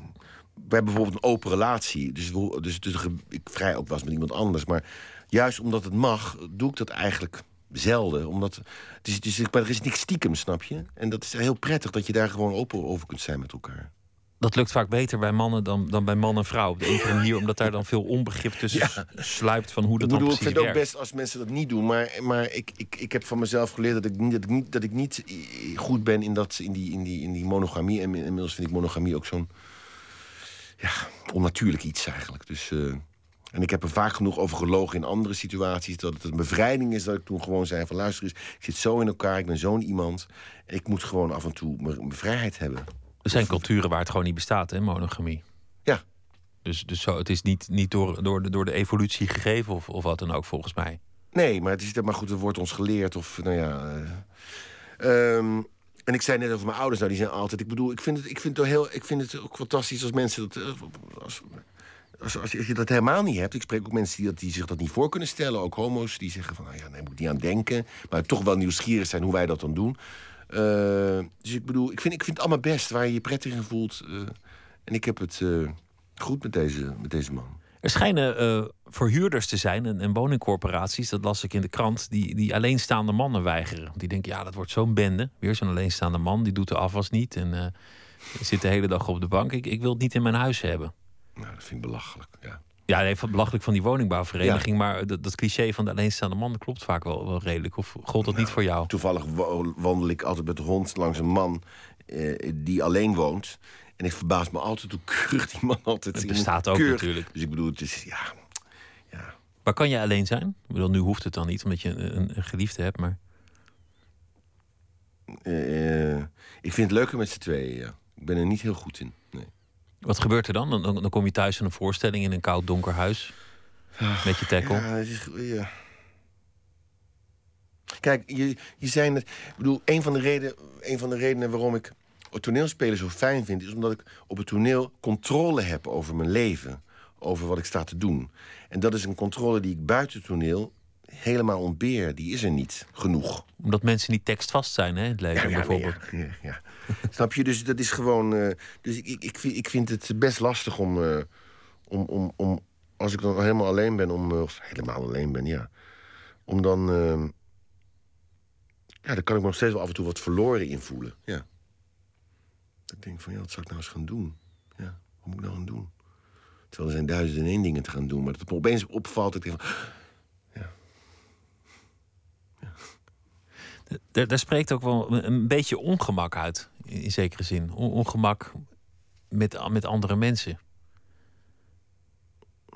E: hebben bijvoorbeeld een open relatie. Dus, dus, dus ik vrij ook was met iemand anders. Maar juist omdat het mag, doe ik dat eigenlijk zelden. Omdat het is, het is, er is niks stiekem, snap je? En dat is heel prettig dat je daar gewoon open over kunt zijn met elkaar.
D: Dat lukt vaak beter bij mannen dan, dan bij man en vrouw. Op de een of andere manier, omdat daar dan veel onbegrip tussen ja. sluipt van hoe dat ik bedoel, dan precies
E: Ik vind het ook best als mensen dat niet doen. Maar, maar ik, ik, ik heb van mezelf geleerd dat ik, dat, ik niet, dat ik niet goed ben in, dat, in, die, in, die, in die monogamie. En inmiddels vind ik monogamie ook zo'n ja, onnatuurlijk iets eigenlijk. Dus, uh, en ik heb er vaak genoeg over gelogen in andere situaties. Dat het een bevrijding is dat ik toen gewoon zei van... luister eens, ik zit zo in elkaar, ik ben zo'n iemand. Ik moet gewoon af en toe mijn vrijheid hebben.
D: Er zijn culturen waar het gewoon niet bestaat, hè, monogamie.
E: Ja.
D: Dus, dus zo, het is niet, niet door, door, de, door de evolutie gegeven of, of wat dan ook, volgens mij.
E: Nee, maar het is maar goed, het wordt ons geleerd. Of, nou ja. eh, ehm, en ik zei net over mijn ouders, nou, die zijn altijd. Ik bedoel, ik vind het, ik vind het, heel, ik vind het ook fantastisch als mensen dat. eh, Als, als, als, je, dat helemaal niet hebt. Ik spreek ook mensen die, dat, die zich dat niet voor kunnen stellen. Ook homo's die zeggen van, nou ja, nee, moet ik niet aan denken. Maar toch wel nieuwsgierig zijn hoe wij dat dan doen. Eh, dus ik bedoel, ik vind, ik vind het allemaal best waar je je prettig in voelt. eh, en ik heb het goed met deze, met deze man.
D: Er schijnen eh, verhuurders te zijn en, en woningcorporaties, dat las ik in de krant, die, die alleenstaande mannen weigeren. Die denken, ja, dat wordt zo'n bende. Weer zo'n alleenstaande man, die doet de afwas niet en eh, zit de hele dag op de bank. Ik, ik wil het niet in mijn huis hebben.
E: Nou, dat vind ik belachelijk. Ja.
D: Ja, nee, belachelijk van die woningbouwvereniging, maar dat, dat cliché van de alleenstaande man klopt vaak wel, wel redelijk. Of gold dat niet voor jou?
E: Toevallig wandel ik altijd met de hond langs een man eh, die alleen woont. En ik verbaas me altijd hoe keurig die man altijd
D: Het bestaat ook
E: Keurig.
D: natuurlijk.
E: Dus ik bedoel, het is, ja... ja.
D: Maar kan je alleen zijn? Ik bedoel, nu hoeft het dan niet, omdat je een, een, een geliefde hebt, maar...
E: eh, ik vind het leuker met z'n tweeën, ja. Ik ben er niet heel goed in, nee.
D: Wat gebeurt er dan? Dan, dan kom je thuis in een voorstelling in een koud donker huis. Met je tackle.
E: Ja, het is, ja. Kijk, je, je zei net... Ik bedoel, een van, de reden, een van de redenen waarom ik toneelspelen zo fijn vind... is omdat ik op het toneel controle heb over mijn leven. Over wat ik sta te doen. En dat is een controle die ik buiten het toneel helemaal ontbeer. Die is er niet genoeg.
D: Omdat mensen niet tekstvast zijn, hè, het leven
E: Ja, ja,
D: bijvoorbeeld.
E: nee, ja, ja, ja. Snap je? Dus dat is gewoon. eh, dus ik, ik, ik, vind, ik vind het best lastig om, eh, om, om, om. Als ik dan helemaal alleen ben, om. eh, Of helemaal alleen ben, ja. Om dan. ja, dan kan ik me nog steeds wel af en toe wat verloren in voelen. Ja. Ik denk van ja, wat zou ik nou eens gaan doen? Ja, wat moet ik nou gaan doen? Terwijl er zijn duizenden en één dingen te gaan doen. Maar dat het me opeens opvalt. Ik denk van,
D: Daar, daar spreekt ook wel een, beetje ongemak uit, in, zekere zin. On- ongemak met, met andere mensen.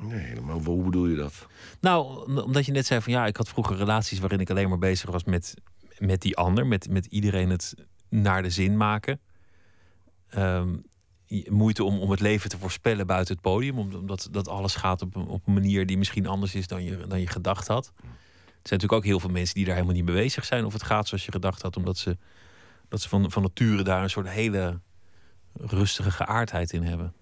E: nee, helemaal. Hoe bedoel je dat?
D: Nou, om- omdat je net zei van ja, ik had vroeger relaties waarin ik alleen maar bezig was met, met die ander, met, met iedereen het naar de zin maken. Ehm, moeite om, om het leven te voorspellen buiten het podium, om- omdat dat alles gaat op, een- op een manier die misschien anders is dan je, dan je gedacht had. Er zijn natuurlijk ook heel veel mensen die daar helemaal niet mee bezig zijn of het gaat zoals je gedacht had, omdat ze, dat ze van, van nature daar een soort hele rustige geaardheid in hebben.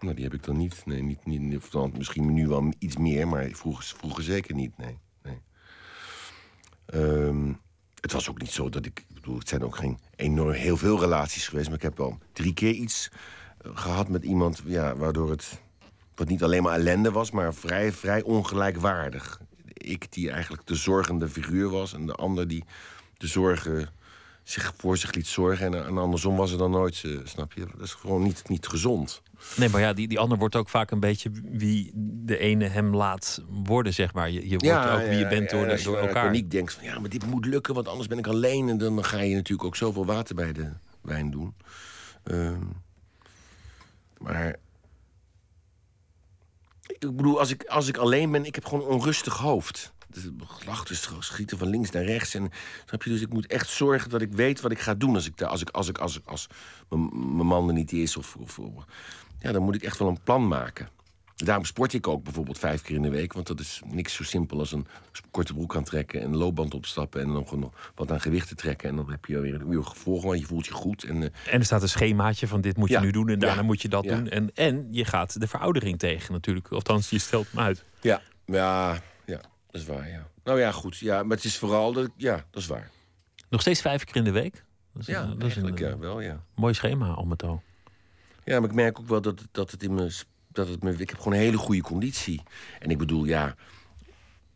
E: Nou, die heb ik dan niet. Nee, niet, niet of dan misschien nu wel iets meer, maar vroeger, vroeger zeker niet. Nee. nee. Ehm, het was ook niet zo dat ik. Bedoel, het zijn ook geen enorm heel veel relaties geweest, maar ik heb wel drie keer iets eh, gehad met iemand, ja, waardoor het. Wat niet alleen maar ellende was, maar vrij, vrij ongelijkwaardig. Ik die eigenlijk de zorgende figuur was en de ander die de zorgen zich voor zich liet zorgen. En, en andersom was er dan nooit, eh, snap je? Dat is gewoon niet, niet gezond.
D: Nee, maar ja, die, die ander wordt ook vaak een beetje wie de ene hem laat worden, zeg maar. Je, je wordt ook wie je bent door,
E: en
D: de-
E: als je
D: door elkaar.
E: paniek denkt van ja, maar dit moet lukken, want anders ben ik alleen. En dan ga je natuurlijk ook zoveel water bij de wijn doen. Ehm, maar ik bedoel, als ik, als ik alleen ben, ik heb gewoon een onrustig hoofd. Het gedachten schieten van links naar rechts. En, snap je? Dus ik moet echt zorgen dat ik weet wat ik ga doen als ik, als, ik, als, ik, als, ik, als mijn man er niet is. Of, of, ja, dan moet ik echt wel een plan maken. Daarom sport ik ook bijvoorbeeld vijf keer in de week. Want dat is niks zo simpel als een korte broek aantrekken... en een loopband opstappen en dan wat aan gewichten trekken. En dan heb je weer een uur gevolgen, want je voelt je goed. En, eh,
D: En er staat een schemaatje van dit moet je
E: Ja,
D: nu doen en daarna
E: ja,
D: moet je dat
E: ja.
D: doen. En, en je gaat de veroudering tegen natuurlijk. Althans, je stelt hem uit.
E: ja, ja, dat is waar, ja. Nou ja, goed. Ja, maar het is vooral... Dat, ja, dat is waar.
D: Nog steeds vijf keer in de week. Dat is,
E: Ja,
D: dat is
E: eigenlijk
D: een
E: ja, wel, ja.
D: mooi schema al met al.
E: Ja, maar ik merk ook wel dat, het- dat het in me. Dat het me ik heb gewoon een hele goede conditie. En ik bedoel, ja.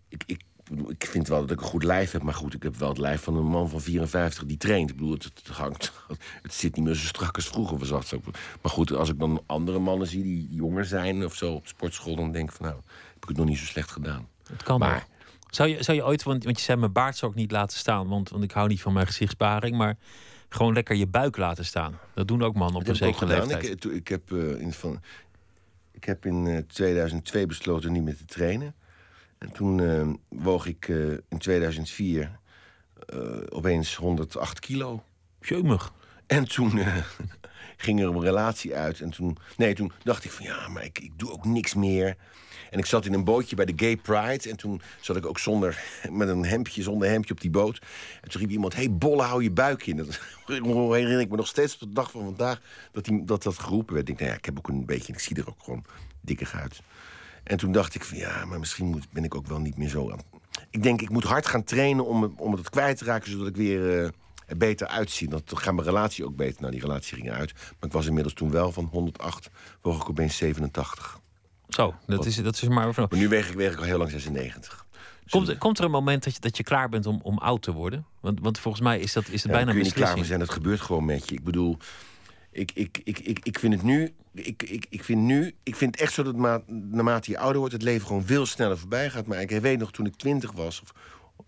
E: Ik, ik, ik vind wel dat ik een goed lijf heb. Maar goed, ik heb wel het lijf van een man van 54 die traint. Ik bedoel, het, het, hangt, het zit niet meer zo strak als vroeger was. Dat zo. Maar goed, als ik dan andere mannen zie die jonger zijn of zo op sportschool. dan denk ik van nou, heb ik het nog niet zo slecht gedaan.
D: Het kan
E: Maar-
D: nog. Zou je, zou je ooit, want, want je zei mijn baard zou ik niet laten staan, want, want ik hou niet van mijn gezichtsbaring, maar gewoon lekker je buik laten staan. Dat doen ook mannen op
E: Dat
D: een zekere leeftijd.
E: Ik, ik heb, eh, in, van, ik heb in eh, 2002 besloten niet meer te trainen. En toen eh, woog ik eh, in 2004 eh, opeens 108 kilo.
D: Jeumig.
E: En toen eh, ging er een relatie uit. En toen, nee, toen dacht ik van ja, maar ik, ik doe ook niks meer. En ik zat in een bootje bij de Gay Pride. En toen zat ik ook zonder, met een hemdje, zonder hemdje op die boot. En toen riep iemand, hey Bolle, hou je buik in. Dat herinner ik me nog steeds op de dag van vandaag dat die, dat, dat geroepen werd. Ik denk, nou ja, ik heb ook een beetje, ik zie er ook gewoon dikker uit. En toen dacht ik van ja, maar misschien moet, ben ik ook wel niet meer zo. Ik denk, ik moet hard gaan trainen om, om het kwijt te raken, zodat ik weer er beter uitzie. Dat gaat mijn relatie ook beter. Nou, die relatie ging uit. Maar ik was inmiddels toen wel van 108, woog ik opeens 87.
D: Zo, dat is, dat is maar...
E: Maar nu weeg ik, weeg ik al heel lang 96.
D: Komt, komt er een moment dat je, dat je klaar bent om, om oud te worden? Want, want volgens mij is dat, is het
E: Ja,
D: bijna
E: kun je niet klaar voor zijn. Het gebeurt gewoon met je. Ik bedoel, ik, ik, ik, ik, ik vind het nu. Ik, ik, ik vind nu. Ik vind echt zo dat ma- naarmate je ouder wordt, het leven gewoon veel sneller voorbij gaat. Maar ik weet nog toen ik twintig was, of,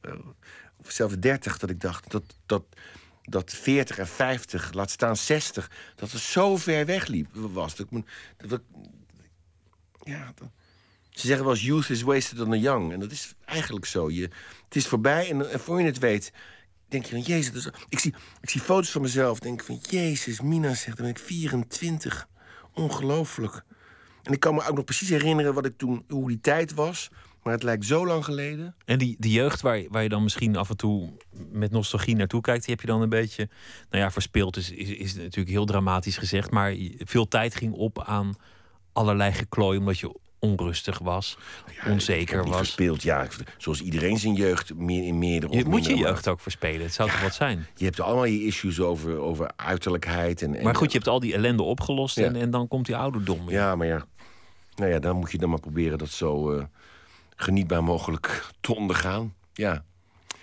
E: eh, of zelfs dertig, dat ik dacht dat, dat, dat 40 en 50, laat staan 60, dat het zo ver weg liep, was. Dat, dat, ja, dat- ze zeggen wel eens, youth is wasted on the young. En dat is eigenlijk zo. Je, het is voorbij en, en voor je het weet, denk je van, jezus... ik, zie, ik zie foto's van mezelf, denk ik van, jezus, Mina zegt, dan ben ik 24. Ongelooflijk. En ik kan me ook nog precies herinneren wat ik toen, hoe die tijd was. Maar het lijkt zo lang geleden.
D: En die, die jeugd waar, je- waar je dan misschien af en toe met nostalgie naartoe kijkt, die heb je dan een beetje, nou ja, verspeeld is, is, is natuurlijk heel dramatisch gezegd, maar veel tijd ging op aan allerlei geklooi, omdat je onrustig was, onzeker was.
E: verspeeld, ja. Zoals iedereen zijn jeugd, meer in meerdere
D: Je, moet je jeugd ook verspelen, het zou toch wat zijn?
E: Je hebt allemaal je issues over, over uiterlijkheid. En, en
D: Maar goed, je hebt al die ellende opgelost
E: Ja.
D: en, en dan komt die ouderdom. weer.
E: Ja, maar ja. Nou ja, dan moet je dan maar proberen dat zo eh, genietbaar mogelijk te ondergaan. Ja.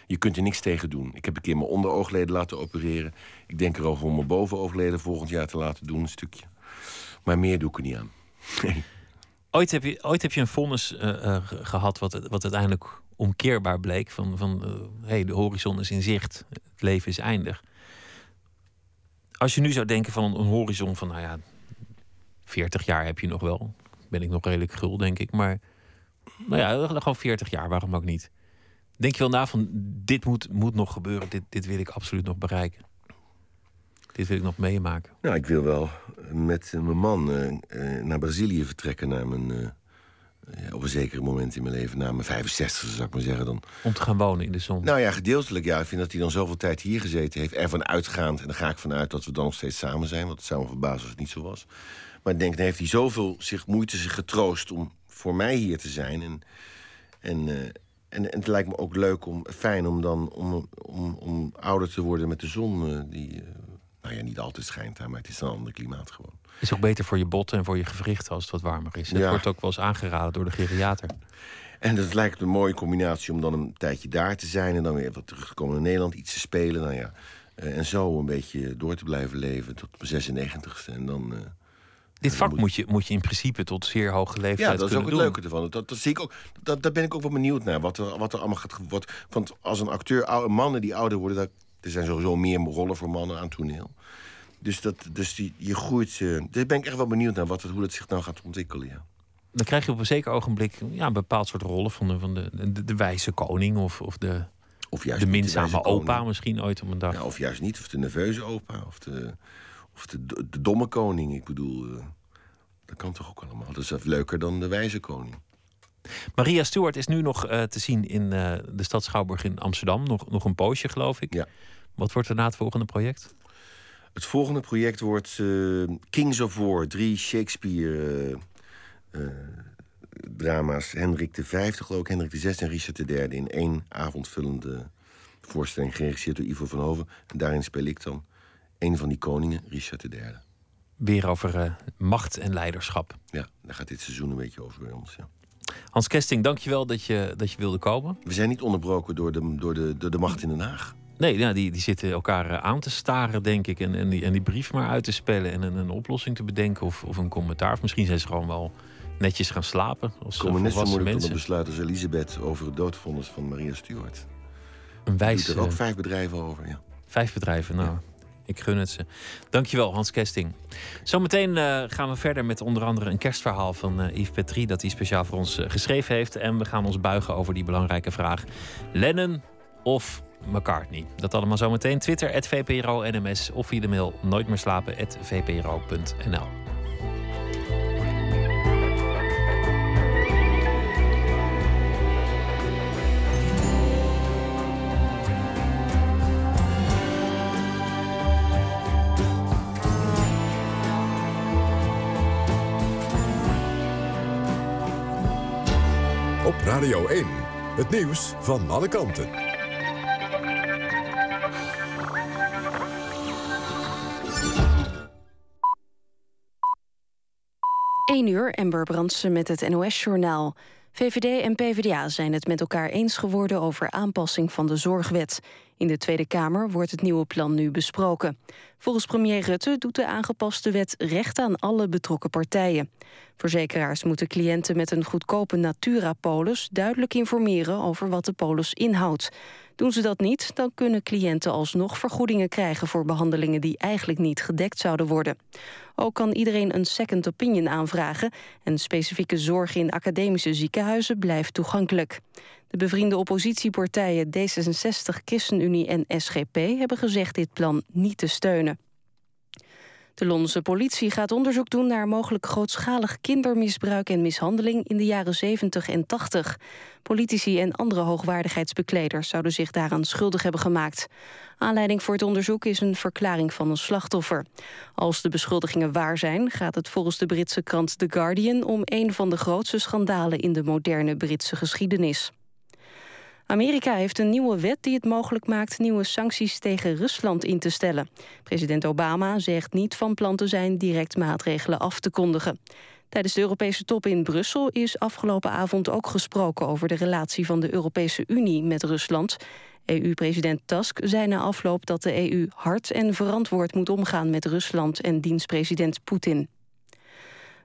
E: Je kunt er niks tegen doen. Ik heb een keer mijn onderoogleden laten opereren. Ik denk erover om mijn bovenoogleden volgend jaar te laten doen, een stukje. Maar meer doe ik er niet aan.
D: Ooit heb je, ooit heb je een vonnis eh, eh, ge- gehad wat, wat uiteindelijk omkeerbaar bleek. Van, van eh, hey, de horizon is in zicht, het leven is eindig. Als je nu zou denken van een, een horizon van, nou ja, 40 jaar heb je nog wel. Ben ik nog redelijk gul, denk ik. Maar nou ja, gewoon 40 jaar, waarom ook niet? Denk je wel na van, dit moet, moet nog gebeuren. Dit, dit wil ik absoluut nog bereiken. Dit wil ik nog meemaken.
E: Nou, ik wil wel met mijn man eh, eh, naar Brazilië vertrekken. Naar mijn, eh, ja, op een zeker moment in mijn leven, na mijn 65 zou ik maar zeggen. Dan,
D: Om te gaan wonen in de zon.
E: Nou ja, gedeeltelijk ja. Ik vind dat hij dan zoveel tijd hier gezeten heeft. Ervan uitgaand, en daar ga ik vanuit dat we dan nog steeds samen zijn. Want het zou me verbazen als het niet zo was. Maar ik denk, dan heeft hij zoveel zich, moeite zich getroost om voor mij hier te zijn. En, en, en, en het lijkt me ook leuk, om, fijn om dan om, om, om ouder te worden met de zon. die, nou ja, niet altijd schijnt daar, maar het is een ander klimaat gewoon.
D: Is ook beter voor je botten en voor je gewrichten als het wat warmer is. Dat
E: Ja.
D: wordt ook wel eens aangeraden door de geriater.
E: En dat lijkt een mooie combinatie om dan een tijdje daar te zijn... en dan weer wat terug te komen naar Nederland, iets te spelen. Nou ja, eh, en zo een beetje door te blijven leven tot mijn 96ste. En dan... eh,
D: Dit vak
E: moet-
D: je, moet je in principe tot zeer hoge leeftijd
E: ja, dat is ook het
D: doen.
E: leuke ervan. Dat, dat zie ik ook. Dat, daar ben ik ook wel benieuwd naar. Wat er, wat er allemaal gaat. Wat, want als een acteur, oude, mannen die ouder worden, dat, er zijn sowieso meer rollen voor mannen aan toneel. Dus, dat, dus die, je groeit. daar ben ik echt wel benieuwd naar wat, het- hoe dat zich nou gaat ontwikkelen. Ja.
D: Dan krijg je op een zeker ogenblik ja, een bepaald soort rollen van de, van de, de, de wijze koning of, of de,
E: Of juist
D: de minzame opa
E: koning.
D: misschien ooit op een dag.
E: Ja, of juist niet. Of de nerveuze opa. Of de, of de, de domme koning. Ik bedoel, eh, dat kan toch ook allemaal. Dat is leuker dan de wijze koning.
D: Maria Stewart is nu nog eh, te zien in eh, de stad Schouwburg in Amsterdam. Nog, nog een poosje, geloof ik.
E: Ja.
D: Wat wordt er na het volgende project?
E: Het volgende project wordt eh, Kings of War. Drie Shakespeare-drama's. Hendrik V, geloof ik, Hendrik VI en Richard III... in één avondvullende voorstelling, geregisseerd door Ivo van Hoven. En daarin speel ik dan een van die koningen, Richard III.
D: Weer over macht en leiderschap.
E: Ja, daar gaat dit seizoen een beetje over bij ons. Ja.
D: Hans Kesting, dankjewel dat je, dat je wilde komen.
E: We zijn niet onderbroken door de, door de, door de macht in Den Haag.
D: Nee, ja, die, die zitten elkaar eh, aan te staren, denk ik. En, en, die, en die brief maar uit te spellen en een, een oplossing te bedenken of, of een commentaar. Of misschien zijn ze gewoon wel netjes gaan slapen. Als eh,
E: Komen net zo
D: volwassen
E: moeilijk
D: mensen.
E: besluit als Elisabeth over het doodvonnis van Maria Stuart.
D: Een
E: doet er ook vijf bedrijven over, ja.
D: vijf bedrijven. Nou, ik gun het ze. Dankjewel, Hans Kesting. Zometeen eh, gaan we verder met onder andere een kerstverhaal van eh, Yves Petrie... dat hij speciaal voor ons eh, geschreven heeft. En we gaan ons buigen over die belangrijke vraag. Lennon of McCartney. Dat allemaal zometeen. Twitter, @vpro_nms of via de mail nooit
B: Radio 1, het nieuws van alle kanten.
A: 1 uur, Ember Brandsen met het NOS-journaal. VVD en PvdA zijn het met elkaar eens geworden over aanpassing van de zorgwet. In de Tweede Kamer wordt het nieuwe plan nu besproken. Volgens premier Rutte doet de aangepaste wet recht aan alle betrokken partijen. Verzekeraars moeten cliënten met een goedkope Natura-polis... duidelijk informeren over wat de polis inhoudt. Doen ze dat niet, dan kunnen cliënten alsnog vergoedingen krijgen... voor behandelingen die eigenlijk niet gedekt zouden worden. Ook kan iedereen een second opinion aanvragen... en specifieke zorg in academische ziekenhuizen blijft toegankelijk. De bevriende oppositiepartijen D66, ChristenUnie en SGP... hebben gezegd dit plan niet te steunen. De Londense politie gaat onderzoek doen naar mogelijk grootschalig kindermisbruik en mishandeling in de jaren 70 en 80. Politici en andere hoogwaardigheidsbekleders zouden zich daaraan schuldig hebben gemaakt. Aanleiding voor het onderzoek is een verklaring van een slachtoffer. Als de beschuldigingen waar zijn, gaat het volgens de Britse krant The Guardian om een van de grootste schandalen in de moderne Britse geschiedenis. Amerika heeft een nieuwe wet die het mogelijk maakt nieuwe sancties tegen Rusland in te stellen. President Obama zegt niet van plan te zijn direct maatregelen af te kondigen. Tijdens de Europese top in Brussel is afgelopen avond ook gesproken over de relatie van de Europese Unie met Rusland. EU-president Tusk zei na afloop dat de EU hard en verantwoord moet omgaan met Rusland en dienstpresident Poetin.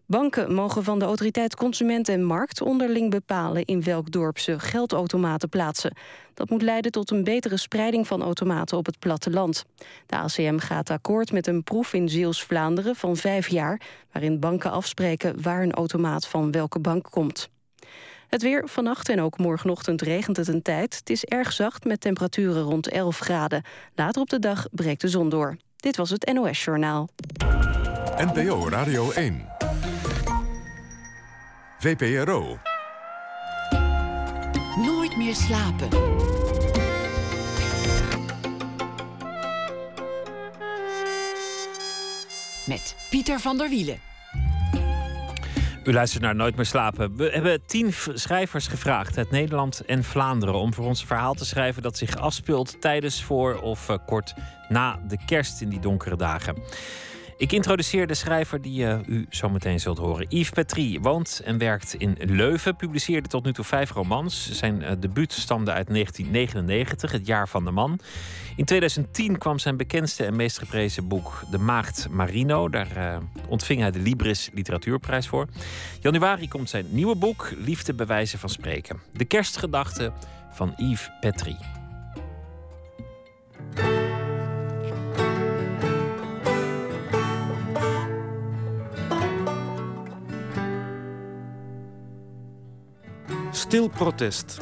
A: Banken mogen van de autoriteit Consument en Markt onderling bepalen in welk dorp ze geldautomaten plaatsen. Dat moet leiden tot een betere spreiding van automaten op het platteland. De ACM gaat akkoord met een proef in Zeeuws-Vlaanderen van vijf jaar, waarin banken afspreken waar een automaat van welke bank komt. Het weer vannacht en ook morgenochtend regent het een tijd. Het is erg zacht met temperaturen rond 11 graden. Later op de dag breekt de zon door. Dit was het NOS Journaal.
B: NPO Radio 1. VPRO.
C: Nooit meer slapen. Met Pieter van der Wielen.
D: U luistert naar Nooit meer slapen. We hebben tien schrijvers gevraagd uit Nederland en Vlaanderen om voor ons een verhaal te schrijven dat zich afspeelt tijdens, voor of uh, kort na de kerst in die donkere dagen. Ik introduceer de schrijver die uh, u zo meteen zult horen. Yves Petrie woont en werkt in Leuven. Publiceerde tot nu toe vijf romans. Zijn uh, debuut stamde uit 1999, Het jaar van de man. In 2010 kwam zijn bekendste en meest geprezen boek De Maagd Marino. Daar uh, ontving hij de Libris Literatuurprijs voor. Januari komt zijn nieuwe boek Liefde bewijzen van spreken. De kerstgedachte van Yves Petrie.
H: Stil protest.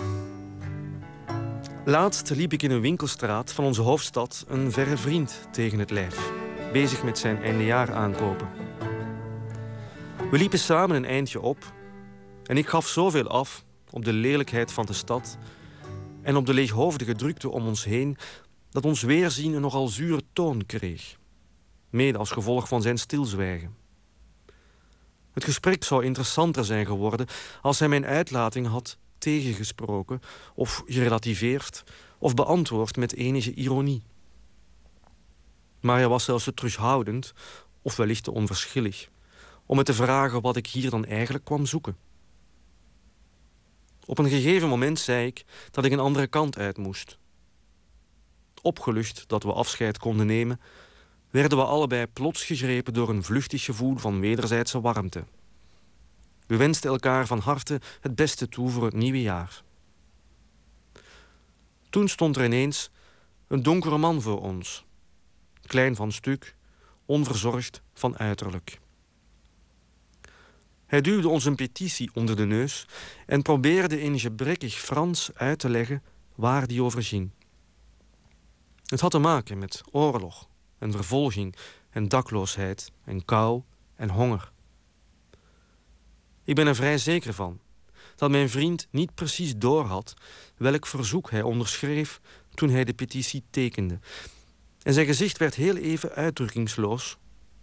H: Laatst liep ik in een winkelstraat van onze hoofdstad een verre vriend tegen het lijf, bezig met zijn eindejaar aankopen. We liepen samen een eindje op en ik gaf zoveel af op de lelijkheid van de stad en op de leeghoofdige drukte om ons heen dat ons weerzien een nogal zure toon kreeg, mede als gevolg van zijn stilzwijgen. Het gesprek zou interessanter zijn geworden als hij mijn uitlating had tegengesproken of gerelativeerd of beantwoord met enige ironie. Maar hij was zelfs te terughoudend of wellicht te onverschillig om me te vragen wat ik hier dan eigenlijk kwam zoeken. Op een gegeven moment zei ik dat ik een andere kant uit moest. Opgelucht dat we afscheid konden nemen, werden we allebei plots gegrepen door een vluchtig gevoel van wederzijdse warmte. We wensten elkaar van harte het beste toe voor het nieuwe jaar. Toen stond er ineens een donkere man voor ons. Klein van stuk, onverzorgd van uiterlijk. Hij duwde ons een petitie onder de neus en probeerde in gebrekkig Frans uit te leggen waar die over ging. Het had te maken met oorlog en vervolging en dakloosheid en kou en honger. Ik ben er vrij zeker van dat mijn vriend niet precies doorhad welk verzoek hij onderschreef toen hij de petitie tekende. En zijn gezicht werd heel even uitdrukkingsloos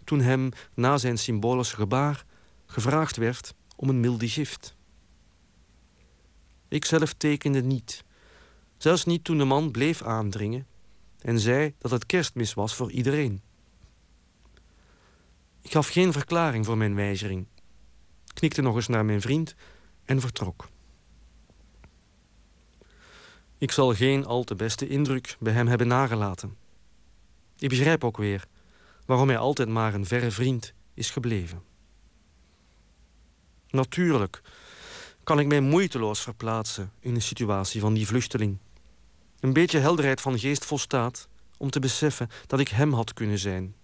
H: toen hem na zijn symbolische gebaar gevraagd werd om een milde gift. Ik zelf tekende niet, zelfs niet toen de man bleef aandringen en zei dat het kerstmis was voor iedereen. Ik gaf geen verklaring voor mijn weigering, knikte nog eens naar mijn vriend en vertrok. Ik zal geen al te beste indruk bij hem hebben nagelaten. Ik begrijp ook weer waarom hij altijd maar een verre vriend is gebleven. Natuurlijk kan ik mij moeiteloos verplaatsen in de situatie van die vluchteling. Een beetje helderheid van geest volstaat om te beseffen dat ik hem had kunnen zijn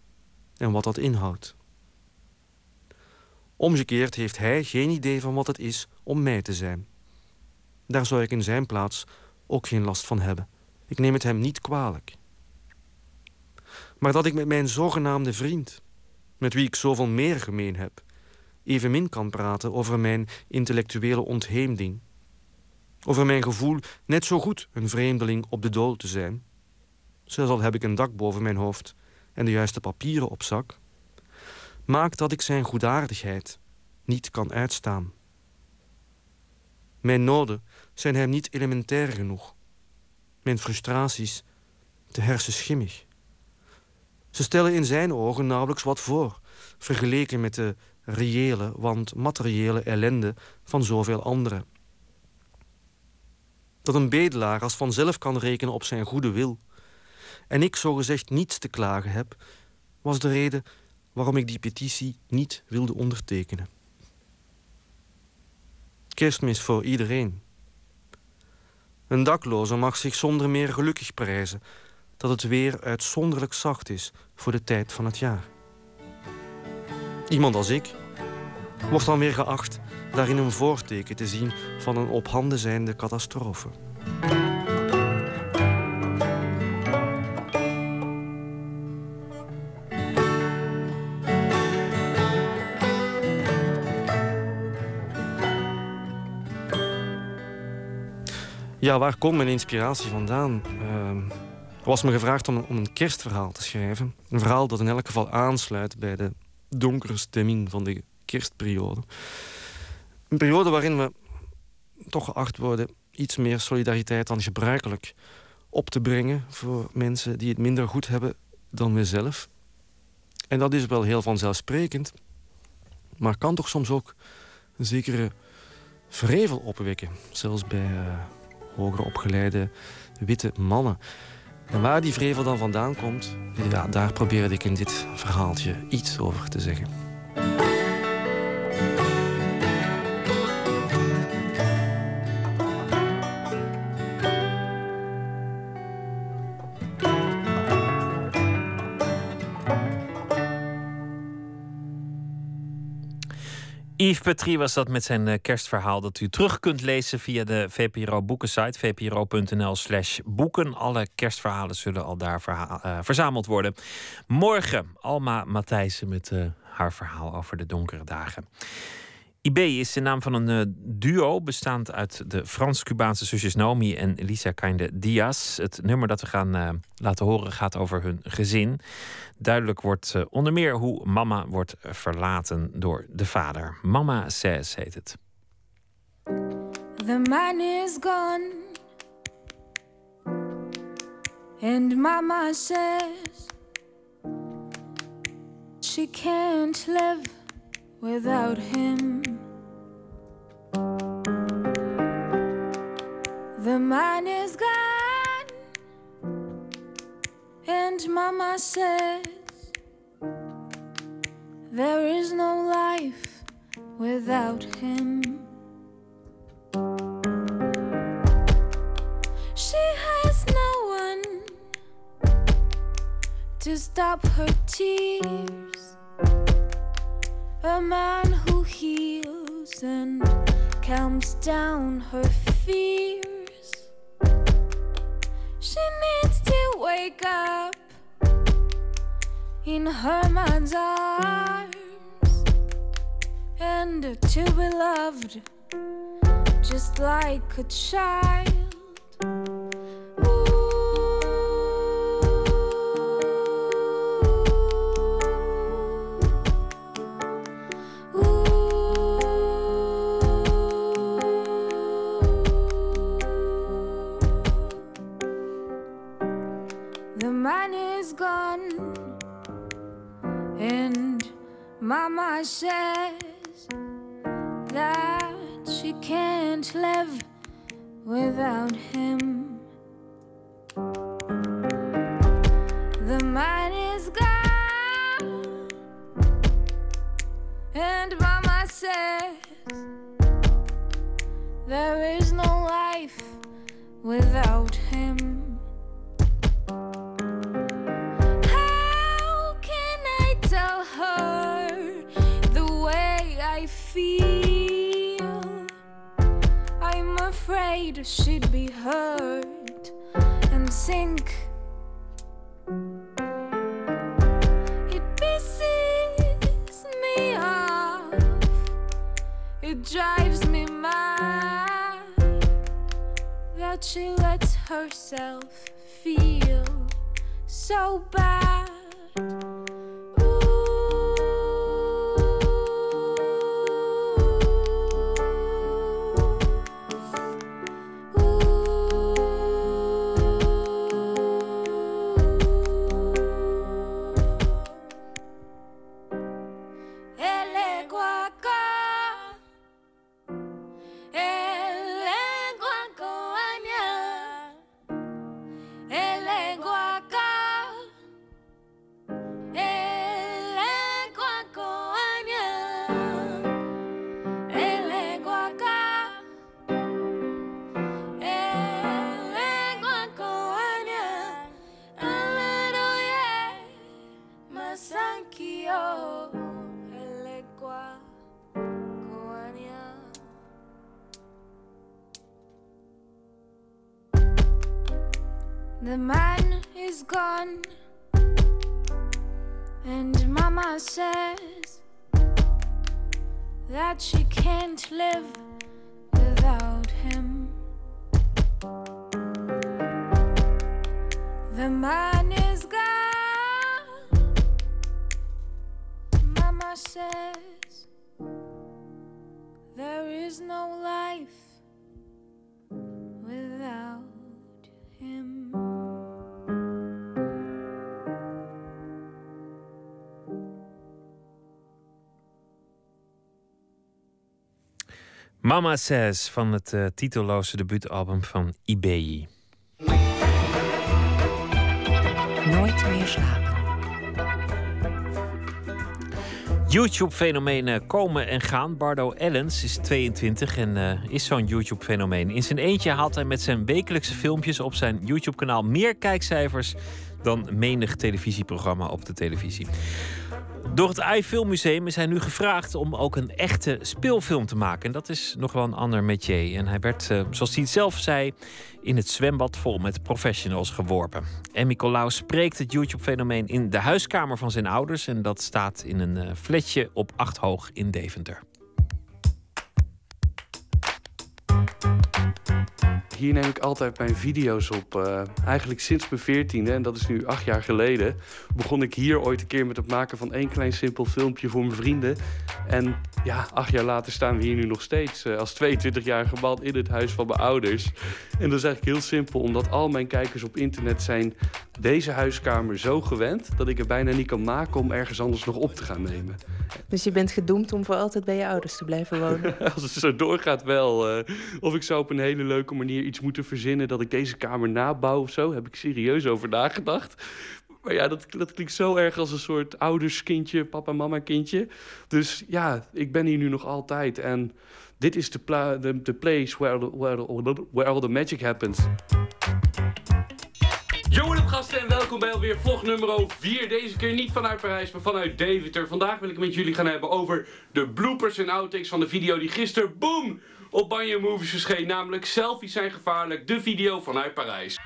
H: en wat dat inhoudt. Omgekeerd heeft hij geen idee van wat het is om mij te zijn. Daar zou ik in zijn plaats ook geen last van hebben. Ik neem het hem niet kwalijk. Maar dat ik met mijn zogenaamde vriend, met wie ik zoveel meer gemeen heb, evenmin kan praten over mijn intellectuele ontheemding. Over mijn gevoel net zo goed een vreemdeling op de dool te zijn. Zelfs al heb ik een dak boven mijn hoofd en de juiste papieren op zak, maakt dat ik zijn goedaardigheid niet kan uitstaan. Mijn noden zijn hem niet elementair genoeg. Mijn frustraties te hersenschimmig. Ze stellen in zijn ogen nauwelijks wat voor, vergeleken met de reële, want materiële ellende van zoveel anderen. Dat een bedelaar als vanzelf kan rekenen op zijn goede wil en ik zogezegd niets te klagen heb, was de reden waarom ik die petitie niet wilde ondertekenen. Kerstmis voor iedereen. Een dakloze mag zich zonder meer gelukkig prijzen dat het weer uitzonderlijk zacht is voor de tijd van het jaar. Iemand als ik wordt dan weer geacht daarin een voorteken te zien van een op handen zijnde catastrofe. Ja, waar komt mijn inspiratie vandaan? Uh, was me gevraagd om, om een kerstverhaal te schrijven. Een verhaal dat in elk geval aansluit bij de donkere stemming van de kerstperiode. Een periode waarin we toch geacht worden iets meer solidariteit dan gebruikelijk op te brengen voor mensen die het minder goed hebben dan we zelf. En dat is wel heel vanzelfsprekend, maar kan toch soms ook een zekere vrevel opwekken, zelfs bij uh, hoger opgeleide witte mannen. En waar die vrevel dan vandaan komt, ja, daar probeerde ik in dit verhaaltje iets over te zeggen.
D: Yves Petrie was dat met zijn eh, kerstverhaal dat u terug kunt lezen via de VPRO boekensite vpro.nl slash boeken. Alle kerstverhalen zullen al daar uh, verzameld worden. Morgen Alma Matthijssen met uh, haar verhaal over de donkere dagen. IB is de naam van een uh, duo bestaand uit de Frans-Cubaanse zusjes Naomi en Lisa Kainde Diaz. Het nummer dat we gaan uh, laten horen gaat over hun gezin. Duidelijk wordt uh, onder meer hoe mama wordt verlaten door de vader. Mama Says heet het.
I: The man is gone And mama says She can't live without him. The man is gone, and Mama says there is no life without him. She has no one to stop her tears a man who heals and calms down her fears. She needs to wake up in her man's arms and to be loved just like a child. Says that she can't live without him. She'd be hurt and sink. It pisses me off. It drives me mad that she lets herself feel so bad. Mama Says
D: van het eh, titelloze debuutalbum van IBI.
C: Nooit meer slapen.
D: YouTube-fenomenen komen en gaan. Bardo Ellens is 22 en eh, is zo'n YouTube-fenomeen. In zijn eentje haalt hij met zijn wekelijkse filmpjes op zijn YouTube-kanaal meer kijkcijfers dan menig televisieprogramma op de televisie. Door het iFilmmuseum is hij nu gevraagd om ook een echte speelfilm te maken. En dat is nog wel een ander métier. En hij werd, eh, zoals hij het zelf zei, in het zwembad vol met professionals geworpen. En Nicolaus spreekt het YouTube-fenomeen in de huiskamer van zijn ouders. En dat staat in een eh, flatje op acht hoog in Deventer.
J: Hier neem ik altijd mijn video's op. eh, eigenlijk sinds mijn veertiende, en dat is nu acht jaar geleden, begon ik hier ooit een keer met het maken van één klein simpel filmpje voor mijn vrienden. En ja, acht jaar later staan we hier nu nog steeds eh, als 22-jarige man in het huis van mijn ouders. En dat is eigenlijk heel simpel, omdat al mijn kijkers op internet zijn deze huiskamer zo gewend dat ik het bijna niet kan maken om ergens anders nog op te gaan nemen.
K: Dus je bent gedoemd om voor altijd bij je ouders te blijven wonen.
J: Als het zo doorgaat wel. eh, of ik zou op een hele leuke manier iets moeten verzinnen... dat ik deze kamer nabouw of zo. Heb ik serieus over nagedacht. Maar ja, dat, dat klinkt zo erg als een soort ouderskindje, papa mama kindje. Dus ja, ik ben hier nu nog altijd. En dit is de, pla- de, de place where, where, where all the magic happens. Yo, wat gasten en welkom bij alweer vlog nummer 4. Deze keer niet vanuit Parijs, maar vanuit Deventer. Vandaag wil ik met jullie gaan hebben over de bloopers en outtakes van de video die gisteren, boom, op Banjo Movies verscheen. Namelijk Selfies zijn gevaarlijk, de video vanuit Parijs.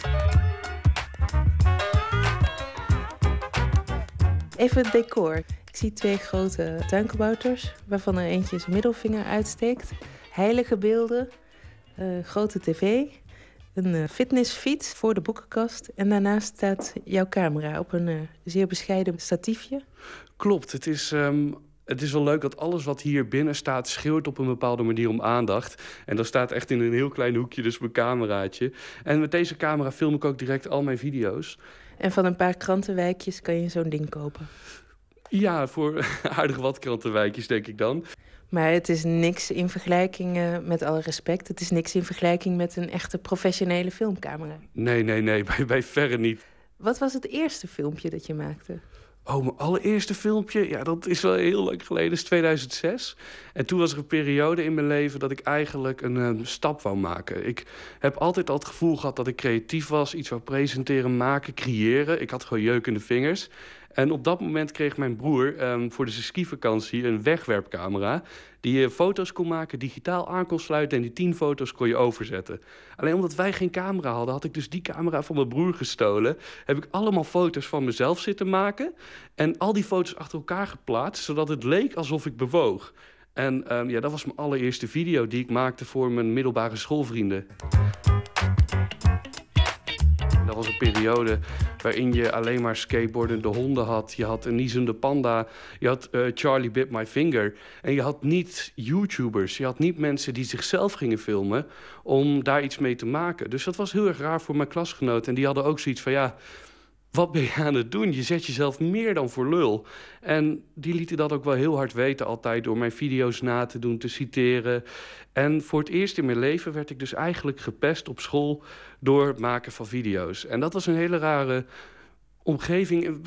K: Even het decor. Ik zie twee grote tuinkabouters, waarvan er eentje zijn middelvinger uitsteekt. Heilige beelden, eh, grote tv, een eh, fitnessfiets voor de boekenkast. En daarnaast staat jouw camera op een eh, zeer bescheiden statiefje.
J: Klopt, het is, ehm, het is wel leuk dat alles wat hier binnen staat... schreeuwt op een bepaalde manier om aandacht. En dat staat echt in een heel klein hoekje, dus mijn cameraatje. En met deze camera film ik ook direct al mijn video's.
K: En van een paar krantenwijkjes kan je zo'n ding kopen.
J: Ja, voor aardig wat krantenwijkjes, denk ik dan.
K: Maar het is niks in vergelijking, eh, met alle respect... het is niks in vergelijking met een echte professionele filmcamera.
J: Nee, nee, nee, bij, bij verre niet.
K: Wat was het eerste filmpje dat je maakte?
J: Oh, mijn allereerste filmpje, ja, dat is wel heel lang geleden, is 2006. En toen was er een periode in mijn leven dat ik eigenlijk een eh, stap wou maken. Ik heb altijd al het gevoel gehad dat ik creatief was, iets wou presenteren, maken, creëren. Ik had gewoon jeuk in de vingers. En op dat moment kreeg mijn broer ehm, voor de skivakantie een wegwerpcamera... die je foto's kon maken, digitaal aan kon sluiten... en die tien foto's kon je overzetten. Alleen omdat wij geen camera hadden, had ik dus die camera van mijn broer gestolen. Heb ik allemaal foto's van mezelf zitten maken... en al die foto's achter elkaar geplaatst, zodat het leek alsof ik bewoog. En ehm, ja, dat was mijn allereerste video die ik maakte voor mijn middelbare schoolvrienden. Dat was een periode waarin je alleen maar skateboardende honden had. Je had een niezende panda. Je had eh, Charlie Bit My Finger. En je had niet YouTubers. Je had niet mensen die zichzelf gingen filmen om daar iets mee te maken. Dus dat was heel erg raar voor mijn klasgenoten. En die hadden ook zoiets van ja wat ben je aan het doen? Je zet jezelf meer dan voor lul. En die lieten dat ook wel heel hard weten altijd... door mijn video's na te doen, te citeren. En voor het eerst in mijn leven werd ik dus eigenlijk gepest op school... door het maken van video's. En dat was een hele rare omgeving,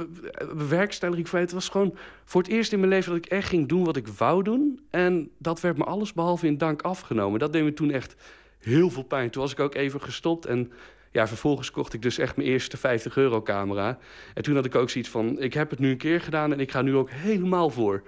J: bewerkstelling van het was gewoon voor het eerst in mijn leven dat ik echt ging doen wat ik wou doen. En dat werd me alles behalve in dank afgenomen. Dat deed me toen echt heel veel pijn. Toen was ik ook even gestopt en ja, vervolgens kocht ik dus echt mijn eerste 50 euro camera. En toen had ik ook zoiets van, ik heb het nu een keer gedaan en ik ga nu ook helemaal voor.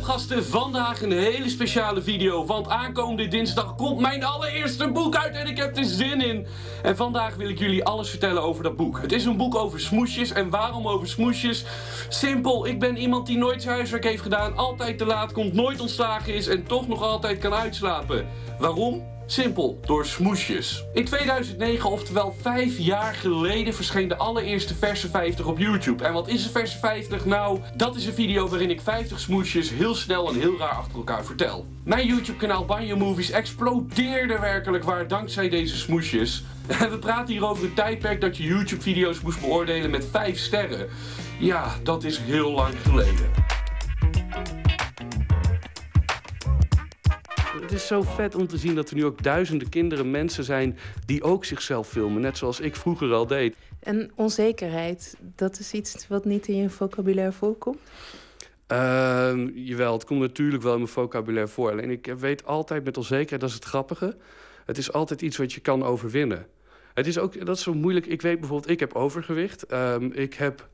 L: gasten, vandaag een hele speciale video. Want aankomende dinsdag komt mijn allereerste boek uit en ik heb er zin in. En vandaag wil ik jullie alles vertellen over dat boek. Het is een boek over smoesjes. En waarom over smoesjes? Simpel, ik ben iemand die nooit zijn huiswerk heeft gedaan, altijd te laat komt, nooit ontslagen is en toch nog altijd kan uitslapen. Waarom? Simpel, door smoesjes. In 2009, oftewel vijf jaar geleden, verscheen de allereerste verse 50 op YouTube. En wat is een verse 50? Nou, dat is een video waarin ik 50 smoesjes heel snel en heel raar achter elkaar vertel. Mijn YouTube kanaal Banjo Movies explodeerde werkelijk waar dankzij deze smoesjes. En we praten hier over een tijdperk dat je YouTube video's moest beoordelen met 5 sterren. Ja, dat is heel lang geleden.
J: Het is zo vet om te zien dat er nu ook duizenden kinderen, mensen zijn die ook zichzelf filmen. Net zoals ik vroeger al deed.
K: En onzekerheid, dat is iets wat niet in je vocabulaire voorkomt?
J: Uh, jawel, het komt natuurlijk wel in mijn vocabulaire voor. Alleen ik weet altijd met onzekerheid, dat is het grappige. Het is altijd iets wat je kan overwinnen. Het is ook, dat is zo moeilijk. Ik weet bijvoorbeeld, ik heb overgewicht. Ehm, ik heb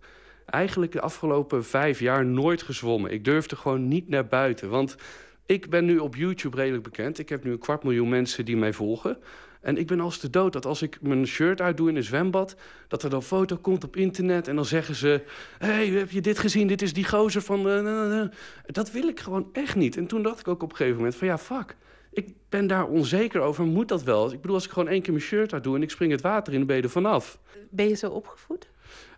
J: eigenlijk de afgelopen vijf jaar nooit gezwommen. Ik durfde gewoon niet naar buiten. Want ik ben nu op YouTube redelijk bekend. Ik heb nu een kwart miljoen mensen die mij volgen. En ik ben als de dood dat als ik mijn shirt uitdoe in een zwembad... dat er dan foto komt op internet en dan zeggen ze... hey, heb je dit gezien? Dit is die gozer van... Uh, dat wil ik gewoon echt niet. En toen dacht ik ook op een gegeven moment van ja, fuck. Ik ben daar onzeker over, moet dat wel? Ik bedoel, als ik gewoon één keer mijn shirt uitdoe... en ik spring het water in, dan ben je er vanaf.
K: Ben je zo opgevoed?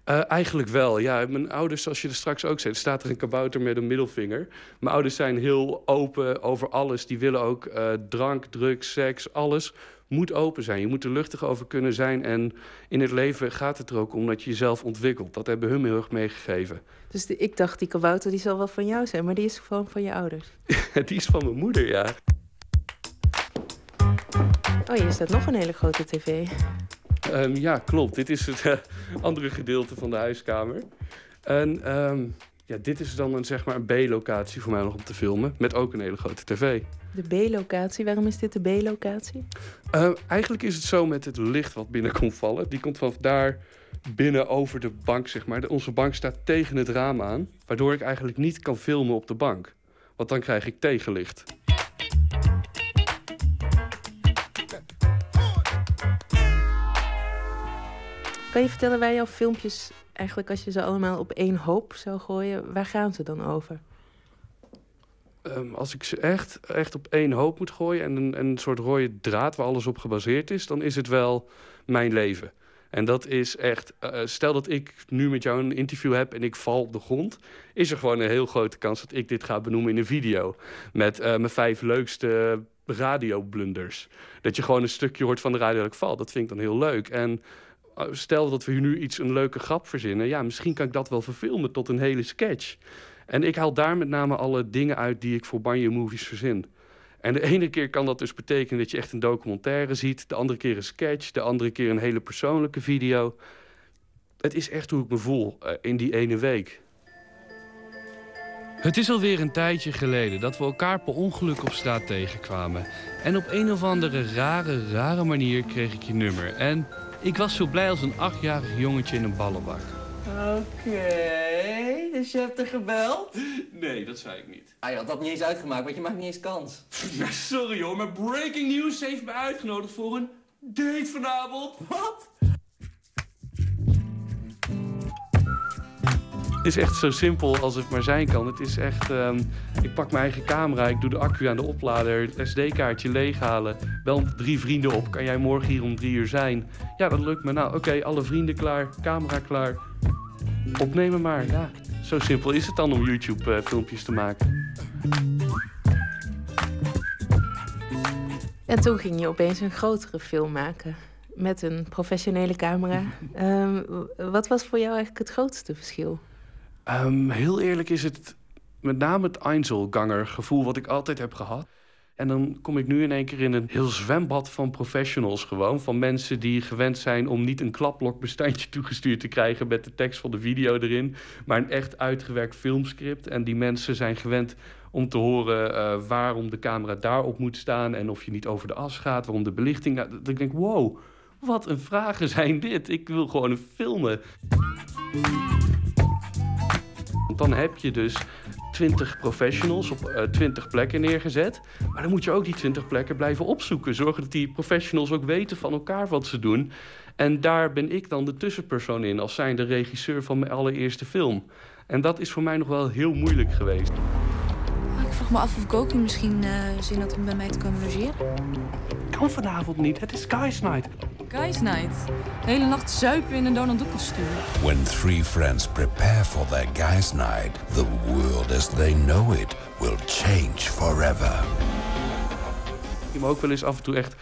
J: Uh, eigenlijk wel, ja. Mijn ouders, zoals je er straks ook zei, staat er een kabouter met een middelvinger. Mijn ouders zijn heel open over alles. Die willen ook uh, drank, drugs, seks, alles moet open zijn. Je moet er luchtig over kunnen zijn. En in het leven gaat het er ook om dat je jezelf ontwikkelt. Dat hebben hun heel erg meegegeven.
K: Dus de, ik dacht, die kabouter die zal wel van jou zijn, maar die is gewoon van je ouders.
J: die is van mijn moeder, ja.
K: Oh, hier staat nog een hele grote tv.
J: Um, ja, klopt. Dit is het uh, andere gedeelte van de huiskamer. En um, ja, dit is dan een, zeg maar een B-locatie voor mij nog om te filmen. Met ook een hele grote tv.
K: De B-locatie, waarom is dit de B-locatie?
J: Uh, eigenlijk is het zo met het licht wat binnen komt vallen. Die komt van daar binnen over de bank, zeg maar. De, onze bank staat tegen het raam aan. Waardoor ik eigenlijk niet kan filmen op de bank. Want dan krijg ik tegenlicht.
K: Kan vertellen waar jouw filmpjes eigenlijk als je ze allemaal op één hoop zou gooien, waar gaan ze dan over?
J: Ehm, als ik ze echt, echt op één hoop moet gooien en een, een soort rode draad waar alles op gebaseerd is, dan is het wel mijn leven. En dat is echt, eh, stel dat ik nu met jou een interview heb en ik val op de grond, is er gewoon een heel grote kans dat ik dit ga benoemen in een video. Met eh, mijn vijf leukste radioblunders. Dat je gewoon een stukje hoort van de radio dat ik val. Dat vind ik dan heel leuk. En eh, stel dat we nu iets, een leuke grap verzinnen. Ja, misschien kan ik dat wel verfilmen tot een hele sketch. En ik haal daar met name alle dingen uit die ik voor Banjo Movies verzin. En de ene keer kan dat dus betekenen dat je echt een documentaire ziet. De andere keer een sketch. De andere keer een hele persoonlijke video. Het is echt hoe ik me voel uh, in die ene week.
L: Het is alweer een tijdje geleden dat we elkaar per ongeluk op straat tegenkwamen. En op een of andere rare, rare manier kreeg ik je nummer. En ik was zo blij als een achtjarig jongetje in een ballenbak.
M: Oké, dus je hebt er gebeld?
L: Nee, dat zei ik niet.
M: Ah, je had dat niet eens uitgemaakt, want je maakt niet eens kans.
L: Ja, sorry hoor, maar Breaking News heeft me uitgenodigd voor een date vanavond.
M: Wat?
J: Is echt zo simpel als het maar zijn kan. Het is echt, um, ik pak mijn eigen camera, ik doe de accu aan de oplader, het SD-kaartje leeghalen. Bel drie vrienden op, kan jij morgen hier om drie uur zijn? Ja, dat lukt me. Nou, oké, alle vrienden klaar, camera klaar. Opnemen maar, ja. Zo simpel is het dan om YouTube-filmpjes te maken.
K: En toen ging je opeens een grotere film maken. Met een professionele camera. um, wat was voor jou eigenlijk het grootste verschil?
J: Um, heel eerlijk is het met name het Einzelganger gevoel wat ik altijd heb gehad. En dan kom ik nu in één keer in een heel zwembad van professionals gewoon. Van mensen die gewend zijn om niet een klaplokbestandje toegestuurd te krijgen... met de tekst van de video erin, maar een echt uitgewerkt filmscript. En die mensen zijn gewend om te horen uh, waarom de camera daarop moet staan... en of je niet over de as gaat, waarom de belichting... Nou, ik denk, wow, wat een vragen zijn dit. Ik wil gewoon een filmen. Dan heb je dus 20 professionals op uh, 20 plekken neergezet. Maar dan moet je ook die 20 plekken blijven opzoeken. Zorgen dat die professionals ook weten van elkaar wat ze doen. En daar ben ik dan de tussenpersoon in, als zijnde regisseur van mijn allereerste film. En dat is voor mij nog wel heel moeilijk geweest.
N: Ik vraag me af of ik ook misschien uh, zin had om bij mij te komen logeren.
J: Kan vanavond niet, het is Guys Night.
N: Guys Night. De hele nacht zuipen in een Donald Duck kostuum.
O: When three friends prepare for their Guys Night, the world as they know it will change forever.
J: Ik me ook wel eens af en toe echt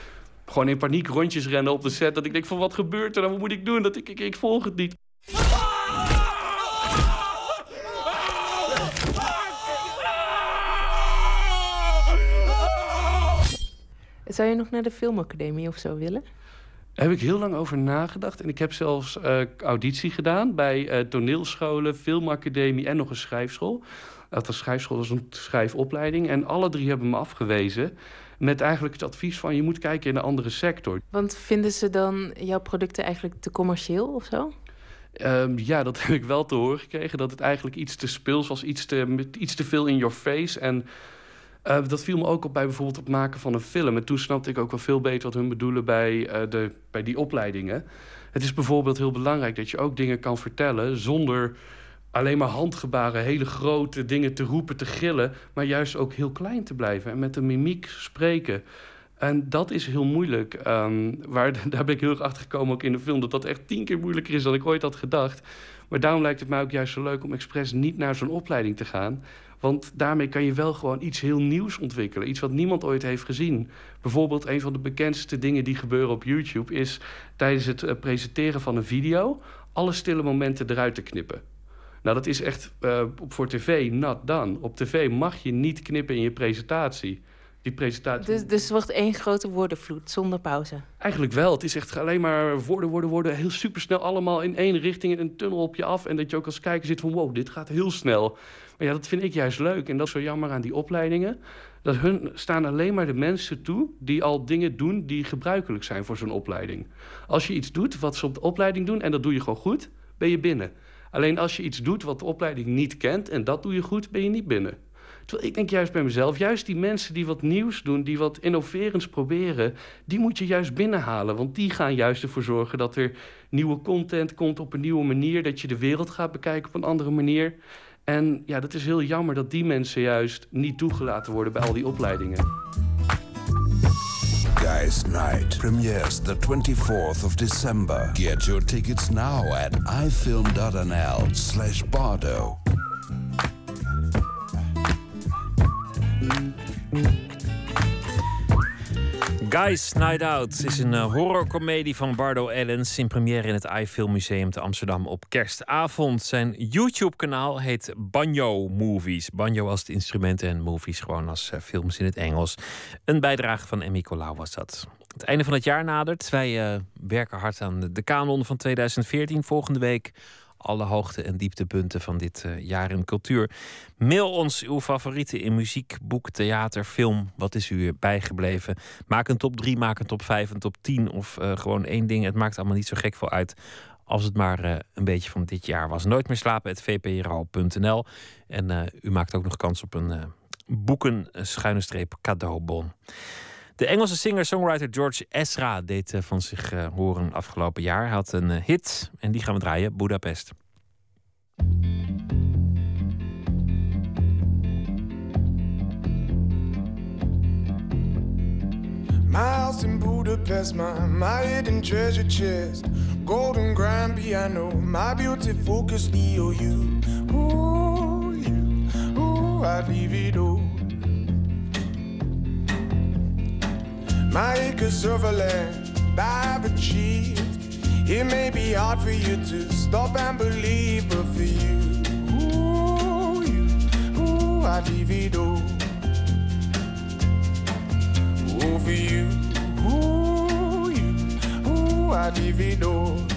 J: gewoon in paniek rondjes rennen op de set. Dat ik denk van wat gebeurt er dan? Wat moet ik doen? Dat ik, ik, ik volg het niet.
K: Zou je nog naar de filmacademie of zo willen?
J: Daar heb ik heel lang over nagedacht. En ik heb zelfs uh, auditie gedaan bij uh, toneelscholen, filmacademie en nog een schrijfschool. Dat was schrijfschool, dat was een schrijfopleiding. En alle drie hebben me afgewezen. Met eigenlijk het advies van je moet kijken in een andere sector.
K: Want vinden ze dan jouw producten eigenlijk te commercieel of zo?
J: Um, ja, dat heb ik wel te horen gekregen. Dat het eigenlijk iets te speels was, iets te, iets te veel in your face. En uh, dat viel me ook op bij bijvoorbeeld het maken van een film. En toen snapte ik ook wel veel beter wat hun bedoelen bij, uh, de, bij die opleidingen. Het is bijvoorbeeld heel belangrijk dat je ook dingen kan vertellen zonder alleen maar handgebaren, hele grote dingen te roepen, te gillen, maar juist ook heel klein te blijven en met de mimiek spreken. En dat is heel moeilijk. Um, waar, daar ben ik heel erg achter gekomen ook in de film, dat dat echt tien keer moeilijker is dan ik ooit had gedacht. Maar daarom lijkt het mij ook juist zo leuk om expres niet naar zo'n opleiding te gaan. Want daarmee kan je wel gewoon iets heel nieuws ontwikkelen. Iets wat niemand ooit heeft gezien. Bijvoorbeeld een van de bekendste dingen die gebeuren op YouTube... is tijdens het eh, presenteren van een video... alle stille momenten eruit te knippen. Nou, dat is echt uh, voor tv not done. Op tv mag je niet knippen in je presentatie. Die presentatie...
K: Dus, dus het wordt één grote woordenvloed, zonder pauze?
J: Eigenlijk wel. Het is echt alleen maar woorden, woorden, woorden. Heel supersnel allemaal in één richting, in een tunnel op je af. En dat je ook als kijker zit van, wow, dit gaat heel snel. Maar ja, dat vind ik juist leuk. En dat is zo jammer aan die opleidingen. Dat hun staan alleen maar de mensen toe die al dingen doen die gebruikelijk zijn voor zo'n opleiding. Als je iets doet wat ze op de opleiding doen en dat doe je gewoon goed, ben je binnen. Alleen als je iets doet wat de opleiding niet kent en dat doe je goed, ben je niet binnen. Terwijl ik denk juist bij mezelf, juist die mensen die wat nieuws doen, die wat innoverends proberen, die moet je juist binnenhalen. Want die gaan juist ervoor zorgen dat er nieuwe content komt op een nieuwe manier, dat je de wereld gaat bekijken op een andere manier. En ja, dat is heel jammer dat die mensen juist niet toegelaten worden bij al die opleidingen.
O: Guys Night premieres the 24th of December. Get your tickets now at ifilm.nl slash bardo.
D: Guys Night Out is een uh, horrorcomedie van Bardo Ellens in première in het iFilm Museum te Amsterdam op kerstavond. Zijn YouTube-kanaal heet Banjo Movies. Banjo als het instrument en movies gewoon als uh, films in het Engels. Een bijdrage van Emmy Colau was dat. Het einde van het jaar nadert. Wij uh, werken hard aan de kanon van 2014. Volgende week alle hoogte- en dieptepunten van dit uh, jaar in cultuur. Mail ons uw favorieten in muziek, boek, theater, film. Wat is u bijgebleven? Maak een top 3, maak een top 5, een top 10 of uh, gewoon één ding. Het maakt allemaal niet zo gek veel uit. Als het maar uh, een beetje van dit jaar was. Nooit meer slapen, vpro.nl. En u maakt ook nog kans op een boeken schuine streep cadeaubon. De Engelse singer-songwriter George Ezra deed uh, van zich uh, horen afgelopen jaar. Hij had een uh, hit en die gaan we draaien, Budapest.
P: My house in Budapest, my, my hidden treasure chest. Golden grand piano, my beauty focus EOU. Ooh, you, ooh, I'd leave it all. My acres of land I've achieved. It may be hard for you to stop and believe, but for you, ooh, you, ooh, I'd leave it all. Ooh, for you, ooh, you, ooh, I'd leave it all.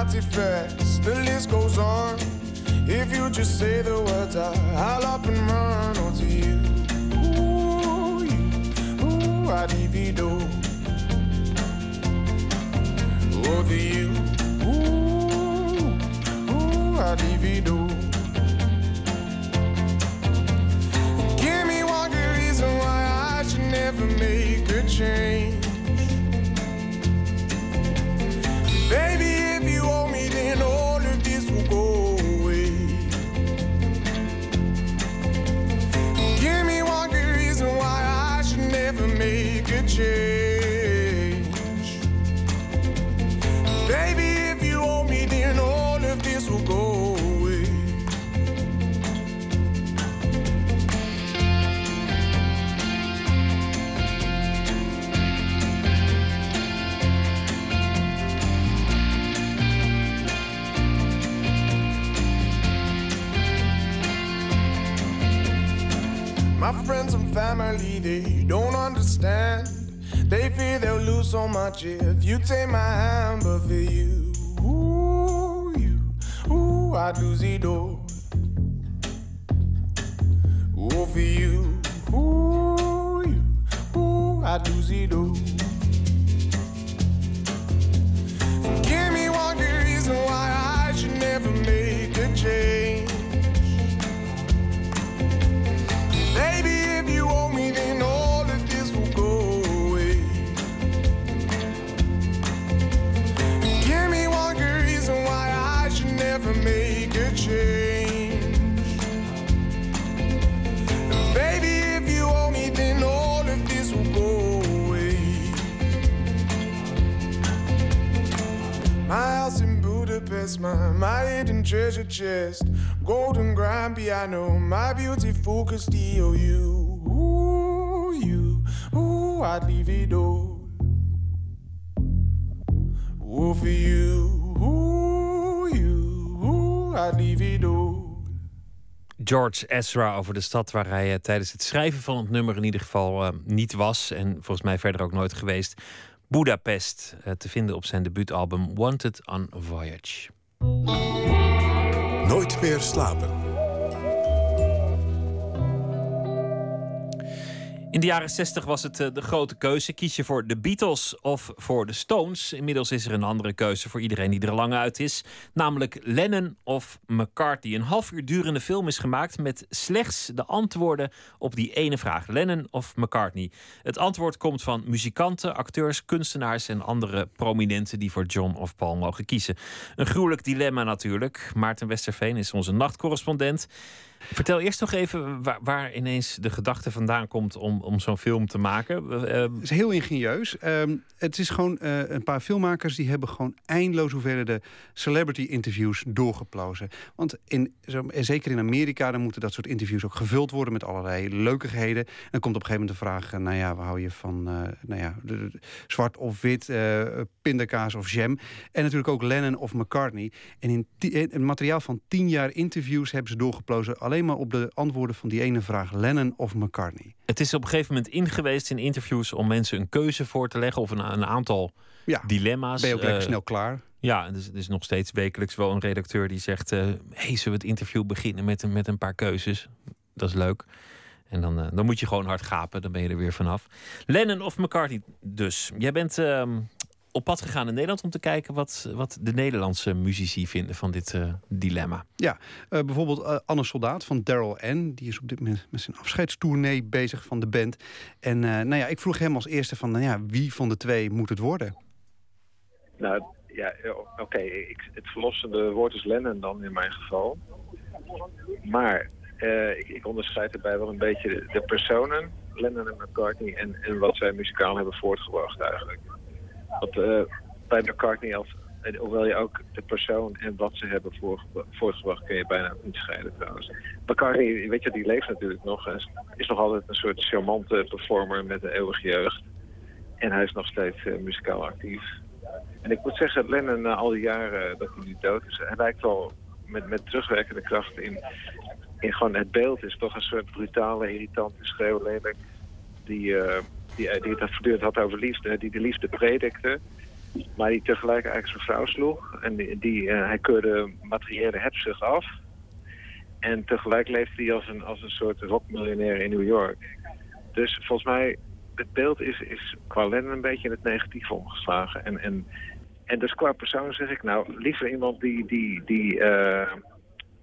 P: 31st. The list goes on. If you just say the words, I'll up and run onto you. Ooh, you, ooh, I do. Oh, to you, ooh, ooh, I do. Give me one good reason why I should never make a change. Lose so much if you take my hand, but for you, ooh, you, ooh, I'd lose it all. Ooh, for you, ooh, you, ooh, I'd lose it all. Budapest, my, my hidden treasure chest. Golden grand piano, my beauty focus steal you. Ooh, you, ooh, I'd leave it all. Ooh, for you, ooh, you, ooh, I'd leave it all.
D: George Ezra over de stad waar hij uh, tijdens het schrijven van het nummer in ieder geval uh, niet was. En volgens mij verder ook nooit geweest. Budapest uh, te vinden op zijn debuutalbum Wanted on Voyage.
B: Nooit meer slapen.
D: In de jaren 60 was het eh, de grote keuze. Kies je voor de Beatles of voor de Stones? Inmiddels is er een andere keuze voor iedereen die er lang uit is. Namelijk Lennon of McCartney. Een half uur durende film is gemaakt met slechts de antwoorden op die ene vraag. Lennon of McCartney? Het antwoord komt van muzikanten, acteurs, kunstenaars en andere prominenten die voor John of Paul mogen kiezen. Een gruwelijk dilemma natuurlijk. Maarten Westerveen is onze nachtcorrespondent. Vertel eerst nog even waar, waar ineens de gedachte vandaan komt om, om zo'n film te maken. Uh,
Q: Het is heel ingenieus. Ehm, het is gewoon eh, een paar filmmakers die hebben gewoon eindeloos hoeveelheden celebrity interviews doorgeplozen. Want in, zeker in Amerika dan moeten dat soort interviews ook gevuld worden met allerlei leukigheden. En dan komt op een gegeven moment de vraag, eh, nou ja, waar hou je van eh, nou ja, zwart of wit, pindakaas of jam. En natuurlijk ook Lennon of McCartney. En in in materiaal van tien jaar interviews hebben ze doorgeplozen alleen maar op de antwoorden van die ene vraag, Lennon of McCartney.
D: Het is op een gegeven moment ingeweest in interviews om mensen een keuze voor te leggen of een, een aantal dilemma's.
Q: Ben je ook lekker
D: Eh,
Q: snel klaar?
D: Ja, er is, er is nog steeds wekelijks wel een redacteur die zegt: eh hey, zullen we het interview beginnen met, een- met een paar keuzes? Dat is leuk. En dan, eh, dan moet je gewoon hard gapen, dan ben je er weer vanaf. Lennon of McCartney dus. Jij bent ehm, op pad gegaan in Nederland om te kijken wat, wat de Nederlandse muzici vinden van dit eh, dilemma.
Q: Ja, eh, bijvoorbeeld eh, Anne Soldaat van Daryl N. Die is op dit moment met zijn afscheidstournee bezig van de band. En eh, nou ja, ik vroeg hem als eerste van, nou ja, wie van de twee moet het worden?
R: Nou, ja, oké, ik- het verlossende woord is Lennon dan in mijn geval. Maar eh, ik, ik onderscheid erbij wel een beetje de, de personen, Lennon en McCartney, en, en wat zij muzikaal hebben voortgebracht eigenlijk. Want eh, bij McCartney, als, en hoewel je ook de persoon en wat ze hebben voortgebracht, kun je bijna niet scheiden trouwens. McCartney, weet je, die leeft natuurlijk nog is, is nog altijd een soort charmante performer met een eeuwige jeugd. En hij is nog steeds eh, muzikaal actief. En ik moet zeggen, Lennon na al die jaren dat hij nu dood is, hij lijkt wel met, met terugwerkende kracht in, in gewoon het beeld is toch een soort brutale, irritante schreeuw. Die, eh, die, eh, die het voortdurend had over liefde, die de liefde predikte. Maar die tegelijk eigenlijk zijn vrouw sloeg. En die, die, eh, hij keurde materiële hebzucht af. En tegelijk leefde hij als een, als een soort rockmiljonair in New York. Dus volgens mij, het beeld is, is qua Lennon een beetje in het negatief omgeslagen. En, en, en dus qua persoon zeg ik nou, liever iemand die, die, die, eh,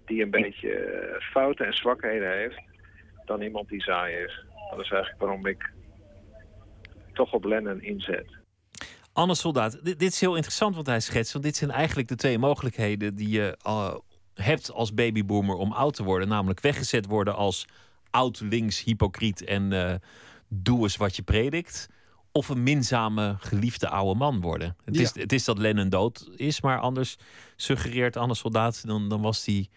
R: die een beetje fouten en zwakheden heeft... dan iemand die saai is. Dat is eigenlijk waarom ik toch op Lennon inzet.
D: Anne Soldaat, dit, dit is heel interessant wat hij schetst. Want dit zijn eigenlijk de twee mogelijkheden die je eh, hebt als babyboomer om oud te worden. Namelijk weggezet worden als oud links, hypocriet en eh, doe eens wat je predikt. Of een minzame, geliefde oude man worden. Het, is, het is dat Lennon dood is, maar anders suggereert Anne Soldaat... dan, dan was hij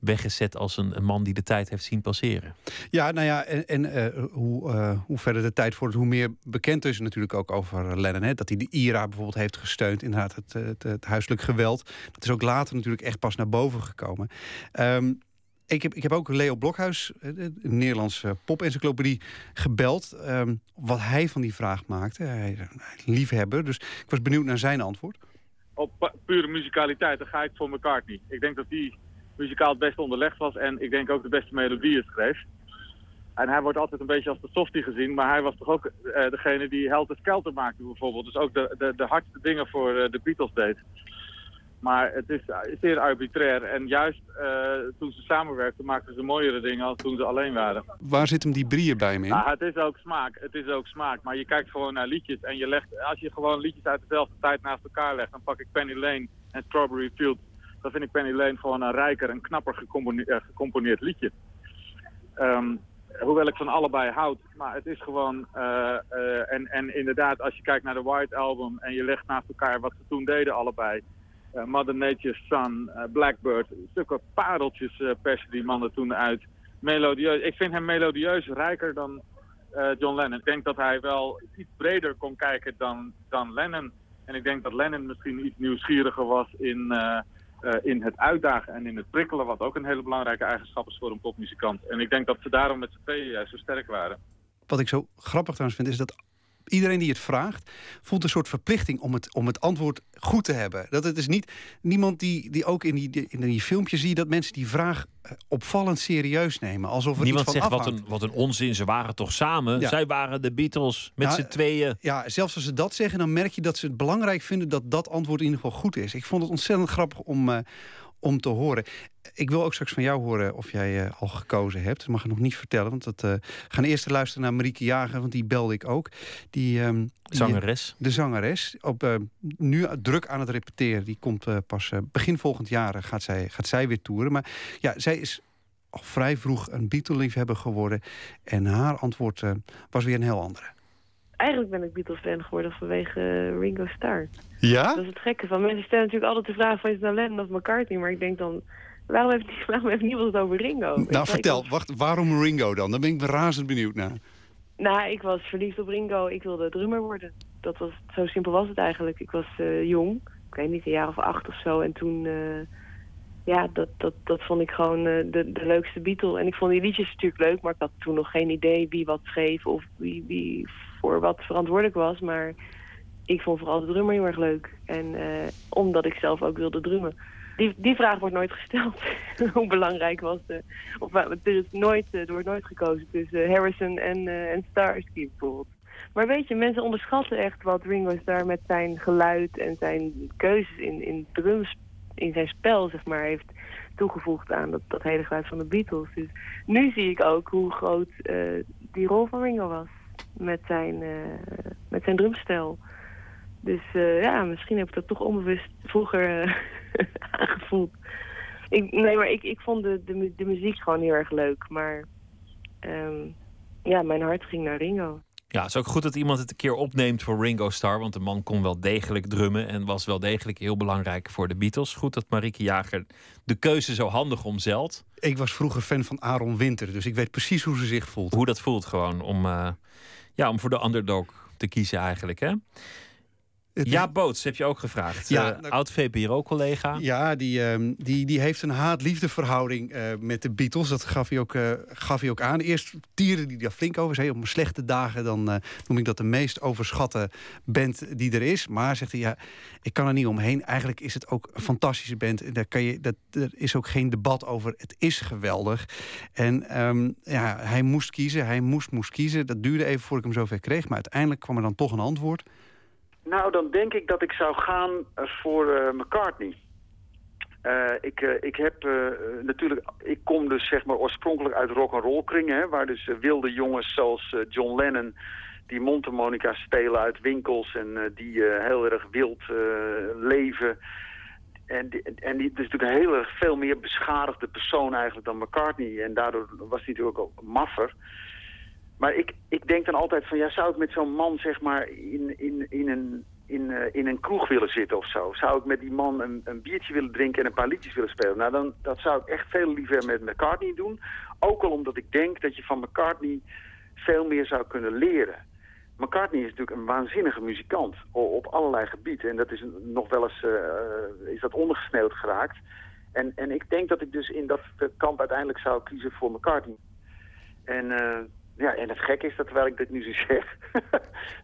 D: weggezet als een, een man die de tijd heeft zien passeren.
Q: Ja, nou ja, en, en eh, hoe, eh, hoe verder de tijd vordert, hoe meer bekend is er natuurlijk ook over Lennon. Hè? Dat hij de IRA bijvoorbeeld heeft gesteund, inderdaad, het, het, het huiselijk geweld. Dat is ook later natuurlijk echt pas naar boven gekomen. Ehm, ik heb, ik heb ook Leo Blokhuis, eh, een Nederlandse pop-encyclopedie, gebeld. ehm, wat hij van die vraag maakte. Hij is een liefhebber, dus ik was benieuwd naar zijn antwoord.
S: op pu- pure muzikaliteit, dan ga ik voor McCartney. Ik denk dat hij muzikaal het beste onderlegd was en ik denk ook de beste melodieën schreef. En hij wordt altijd een beetje als de softie gezien, maar hij was toch ook eh, degene die Helter Skelter maakte bijvoorbeeld. Dus ook de, de, de hardste dingen voor eh, de Beatles deed. Maar het is eh, zeer arbitrair en juist toen ze samenwerkten maakten ze mooiere dingen als toen ze alleen waren.
Q: Waar zit hem die brieën bij me in?
S: Nou, het is ook smaak. Het is ook smaak. Maar je kijkt gewoon naar liedjes en je legt, als je gewoon liedjes uit dezelfde tijd naast elkaar legt, dan pak ik Penny Lane en Strawberry Fields. Dan vind ik Penny Lane gewoon een rijker en knapper eh, gecomponeerd liedje. Ehm, hoewel ik van allebei houd, maar het is gewoon... eh, eh, en, en inderdaad, als je kijkt naar de White Album en je legt naast elkaar wat ze toen deden allebei... eh, Mother Nature's Son, Blackbird, stukken pareltjes persen die mannen toen uit. Melodieus. Ik vind hem melodieus rijker dan John Lennon. Ik denk dat hij wel iets breder kon kijken dan, dan Lennon. En ik denk dat Lennon misschien iets nieuwsgieriger was in, eh, in het uitdagen en in het prikkelen, wat ook een hele belangrijke eigenschap is voor een popmuzikant. En ik denk dat ze daarom met z'n tweeën juist zo sterk waren.
Q: Wat ik zo grappig trouwens vind, is dat iedereen die het vraagt, voelt een soort verplichting om het, om het antwoord goed te hebben. Dat het is niet niemand die, die ook in die, in die filmpjes zie dat mensen die vraag eh, opvallend serieus nemen. Alsof er
D: Niemand
Q: iets van
D: zegt wat een, wat een onzin, ze waren toch samen?
Q: Ja.
D: Zij waren de Beatles met
Q: Ja,
D: z'n tweeën.
Q: Ja, zelfs als ze dat zeggen, dan merk je dat ze het belangrijk vinden dat dat antwoord in ieder geval goed is. Ik vond het ontzettend grappig om, eh, om te horen. Ik wil ook straks van jou horen of jij eh, al gekozen hebt. Dat mag ik nog niet vertellen, want dat, eh, we gaan eerst luisteren naar Marieke Jager, want die belde ik ook. Die, ehm, die-
D: Zangeres.
Q: de zangeres. Op, eh, nu druk aan het repeteren. Die komt eh, pas eh, begin volgend jaar eh, gaat, zij, gaat zij weer toeren. Maar ja, zij is al vrij vroeg een Beatle-liefhebber geworden. En haar antwoord eh, was weer een heel andere.
T: Eigenlijk ben ik Beatles-fan geworden vanwege Ringo Starr.
Q: Ja?
T: Dat is het gekke van. Mensen stellen natuurlijk altijd de vraag van is het nou Lennon of McCartney? Maar ik denk dan, waarom heeft, waarom heeft niemand het over Ringo?
Q: Nou,
T: ik
Q: vertel,
T: was-
Q: wacht, waarom Ringo dan? Daar ben ik razend benieuwd naar.
T: nou, ik was verliefd op Ringo. Ik wilde drummer worden. Dat was, zo simpel was het eigenlijk. Ik was eh, jong. Ik weet niet, een jaar of acht of zo. En toen, eh, ja, dat, dat, dat vond ik gewoon eh, de, de leukste Beatle. En ik vond die liedjes natuurlijk leuk, maar ik had toen nog geen idee wie wat schreef of wie, wie voor wat verantwoordelijk was. Maar ik vond vooral de drummer heel erg leuk. En eh, omdat ik zelf ook wilde drummen. Die, die vraag wordt nooit gesteld. Hoe belangrijk was de... Of, wa- er, is nooit, eh, er wordt nooit gekozen tussen Harrison en, eh en Starsky bijvoorbeeld. Maar weet je, mensen onderschatten echt wat Ringo Starr met zijn geluid en zijn keuzes in, in drums, in zijn spel, zeg maar, heeft toegevoegd aan dat, dat hele geluid van de Beatles. Dus nu zie ik ook hoe groot eh, die rol van Ringo was met zijn, eh, met zijn drumstijl. Dus eh, ja, misschien heb ik dat toch onbewust vroeger eh, aangevoeld. Ik, nee, maar ik, ik vond de, de, de muziek gewoon heel erg leuk. Maar ehm, ja, mijn hart ging naar Ringo.
D: Ja, het is ook goed dat iemand het een keer opneemt voor Ringo Starr. Want de man kon wel degelijk drummen en was wel degelijk heel belangrijk voor de Beatles. Goed dat Marieke Jager de keuze zo handig omzeilt.
Q: Ik was vroeger fan van Aaron Winter, dus ik weet precies hoe ze zich voelt.
D: Hoe dat voelt gewoon om, eh, ja, om voor de underdog te kiezen eigenlijk. Hè? Ja, Boots heb je ook gevraagd.
Q: Ja,
D: Ja, oud VPRO-collega.
Q: Ja, die, ehm, die, die heeft een haat-liefde verhouding eh, met de Beatles. Dat gaf hij, ook, eh, gaf hij ook aan. Eerst tierde hij daar flink over. Zei, op mijn slechte dagen dan eh, noem ik dat de meest overschatte band die er is. Maar zegt hij, ja, ik kan er niet omheen. Eigenlijk is het ook een fantastische band. En Daar kan je, dat, er is ook geen debat over. Het is geweldig. En ehm, ja, hij moest kiezen. Hij moest, moest kiezen. Dat duurde even voordat ik hem zover kreeg. Maar uiteindelijk kwam er dan toch een antwoord.
U: Nou, dan denk ik dat ik zou gaan eh, voor eh, McCartney. Eh, ik, ik heb natuurlijk, ik kom dus zeg maar oorspronkelijk uit rock and roll kringen, hè, waar dus wilde jongens zoals John Lennon die mondharmonica spelen uit winkels en die heel erg wild leven. En, die, en die is natuurlijk een heel erg veel meer beschadigde persoon eigenlijk dan McCartney. En daardoor was hij natuurlijk ook maffer. Maar ik, ik denk dan altijd van, ja, zou ik met zo'n man zeg maar in, in, in, een, in, eh, in een kroeg willen zitten of zo? Zou ik met die man een, een biertje willen drinken en een paar liedjes willen spelen? Nou, dan, dat zou ik echt veel liever met McCartney doen. Ook al omdat ik denk dat je van McCartney veel meer zou kunnen leren. McCartney is natuurlijk een waanzinnige muzikant op allerlei gebieden. En dat is nog wel eens eh, is dat ondergesneeuwd geraakt. En, en ik denk dat ik dus in dat kamp uiteindelijk zou kiezen voor McCartney. En, eh, ja, en het gekke is dat terwijl ik dit nu zo zeg...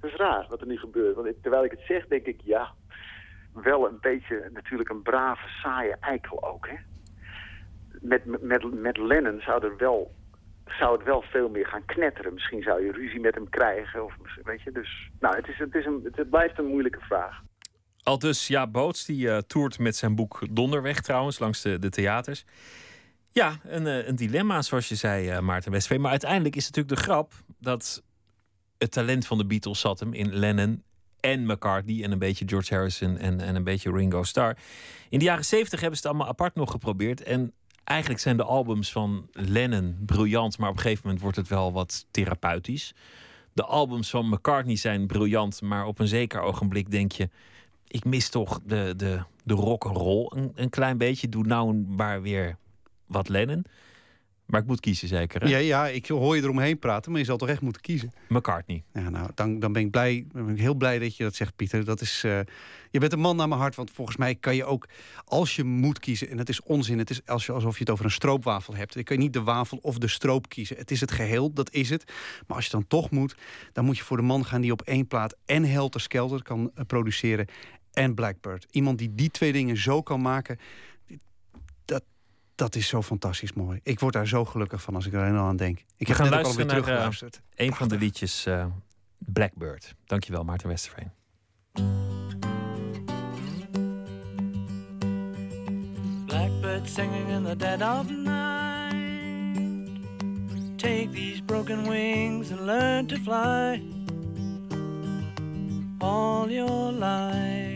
U: dat is raar wat er nu gebeurt. Want terwijl ik het zeg, denk ik, ja... wel een beetje natuurlijk een brave, saaie eikel ook, hè. Met, met, met Lennon zou, er wel, zou het wel veel meer gaan knetteren. Misschien zou je ruzie met hem krijgen, of weet je. Dus, nou, het, is, het, is een, het blijft een moeilijke vraag.
D: Al dus ja, Boots, die eh, toert met zijn boek Donderweg trouwens, langs de, de theaters. Ja, een, eh, een dilemma, zoals je zei, eh, Maarten Westveen. Maar uiteindelijk is natuurlijk de grap dat het talent van de Beatles zat hem in Lennon en McCartney en een beetje George Harrison en, en een beetje Ringo Starr. In de jaren zeventig hebben ze het allemaal apart nog geprobeerd. En eigenlijk zijn de albums van Lennon briljant, maar op een gegeven moment wordt het wel wat therapeutisch. De albums van McCartney zijn briljant, maar op een zeker ogenblik denk je, ik mis toch de, de, de rock and roll een, een klein beetje. Doe nou maar weer wat Lennon. Maar ik moet kiezen zeker, hè?
Q: Ja, ja, ik hoor je eromheen praten, maar je zal toch echt moeten kiezen.
D: McCartney.
Q: Ja, nou, dan, dan ben ik blij, ben ik heel blij dat je dat zegt, Pieter. Dat is, eh, je bent een man naar mijn hart, want volgens mij kan je ook, als je moet kiezen, en het is onzin, het is als je, alsof je het over een stroopwafel hebt. Dan kan je niet de wafel of de stroop kiezen. Het is het geheel, dat is het. Maar als je dan toch moet, dan moet je voor de man gaan die op één plaat en Helter Skelter kan eh, produceren en Blackbird. Iemand die die twee dingen zo kan maken, dat, dat is zo fantastisch mooi. Ik word daar zo gelukkig van als ik er alleen al aan denk. Ik
D: We
Q: heb
D: gaan
Q: net ook
D: luisteren
Q: alweer
D: naar
Q: teruggeluisterd.
D: een van de liedjes eh, Blackbird. Dankjewel, Maarten Westerveen.
V: Blackbird singing in the dead of night. Take these broken wings and learn to fly. All your life,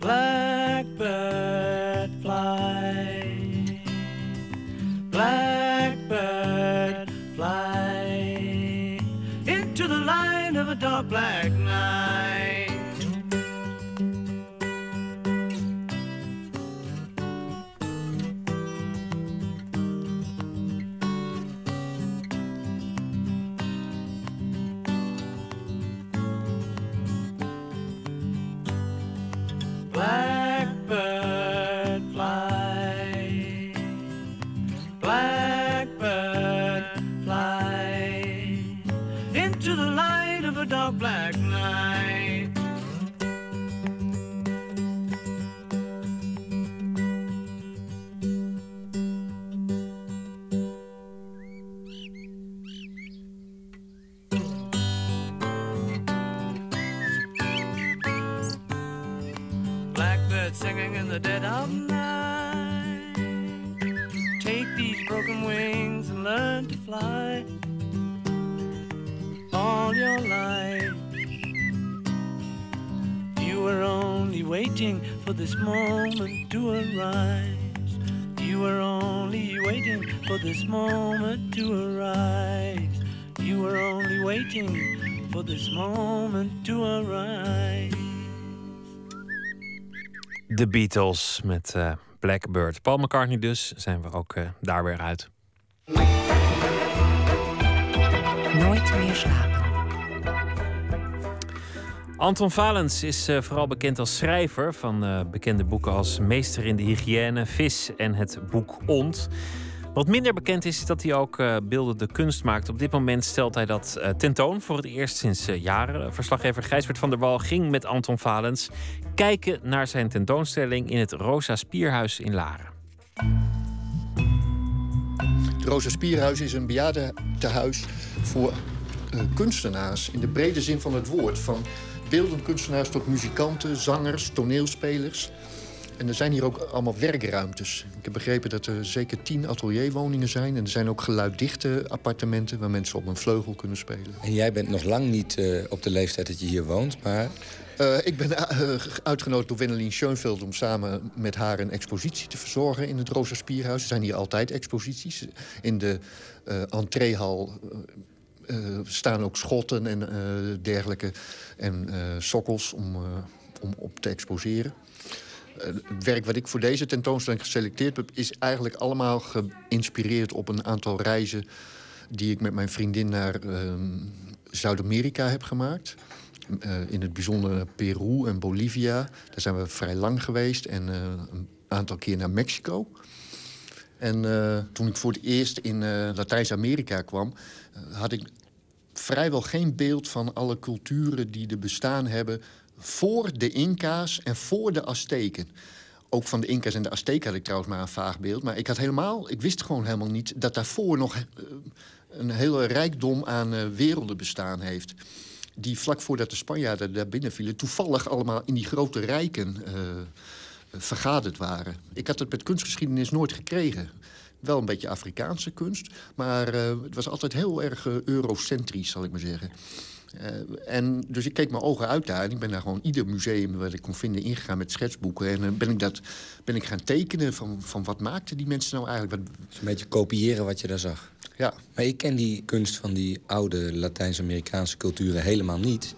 V: Blackbird fly. Blackbird fly into the light of a dark black night. Dead of night. Take these broken wings and learn to fly all your life. You were only waiting for this moment to arise. You were only waiting for this moment to arise. You were only waiting for this moment to arise.
D: De Beatles met eh, Blackbird. Paul McCartney dus, zijn we ook eh, daar weer uit.
C: Nooit meer slapen.
D: Anton Valens is eh, vooral bekend als schrijver van bekende boeken als Meester in de Hygiëne, Vis en het boek Ont. Wat minder bekend is, is dat hij ook eh, beeldende kunst maakt. Op dit moment stelt hij dat eh, tentoon voor het eerst sinds eh, jaren. Verslaggever Gijsbert van der Wal ging met Anton Valens kijken naar zijn tentoonstelling in het Rosa Spierhuis in Laren.
W: Het Rosa Spierhuis is een bejaardentehuis voor kunstenaars in de brede zin van het woord. Van beeldend kunstenaars tot muzikanten, zangers, toneelspelers. En er zijn hier ook allemaal werkruimtes. Ik heb begrepen dat er zeker tien atelierwoningen zijn. En er zijn ook geluiddichte appartementen waar mensen op een vleugel kunnen spelen.
X: En jij bent nog lang niet eh, op de leeftijd dat je hier woont, maar...
W: Eh, ik ben eh, uitgenodigd door Wendelin Schoenveld om samen met haar een expositie te verzorgen in het Rosa Spierhuis. Er zijn hier altijd exposities. In de eh entreehal eh, eh, staan ook schotten en dergelijke en sokkels om, om op te exposeren. Eh, het werk wat ik voor deze tentoonstelling geselecteerd heb... is eigenlijk allemaal geïnspireerd op een aantal reizen... die ik met mijn vriendin naar ehm, Zuid-Amerika heb gemaakt. Eh, in het bijzonder Peru en Bolivia. Daar zijn we vrij lang geweest. En eh, een aantal keer naar Mexico. En toen ik voor het eerst in Latijns-Amerika kwam... had ik vrijwel geen beeld van alle culturen die er bestaan hebben... voor de Inca's en voor de Azteken. Ook van de Inca's en de Azteken had ik trouwens maar een vaag beeld. Maar ik had helemaal, ik wist gewoon helemaal niet dat daarvoor nog eh, een hele rijkdom aan eh, werelden bestaan heeft. Die vlak voordat de Spanjaarden daar binnen vielen, toevallig allemaal in die grote rijken eh, vergaderd waren. Ik had het met kunstgeschiedenis nooit gekregen. wel een beetje Afrikaanse kunst. Maar het was altijd heel erg eurocentrisch, zal ik maar zeggen. Eh, en dus ik keek mijn ogen uit daar. En ik ben daar gewoon ieder museum wat ik kon vinden ingegaan met schetsboeken. En dan ben ik, dat, ben ik gaan tekenen van, van wat maakten die mensen nou eigenlijk. Wat...
X: Dus een beetje kopiëren wat je daar zag.
W: Ja.
X: Maar ik ken die kunst van die oude Latijns-Amerikaanse culturen helemaal niet.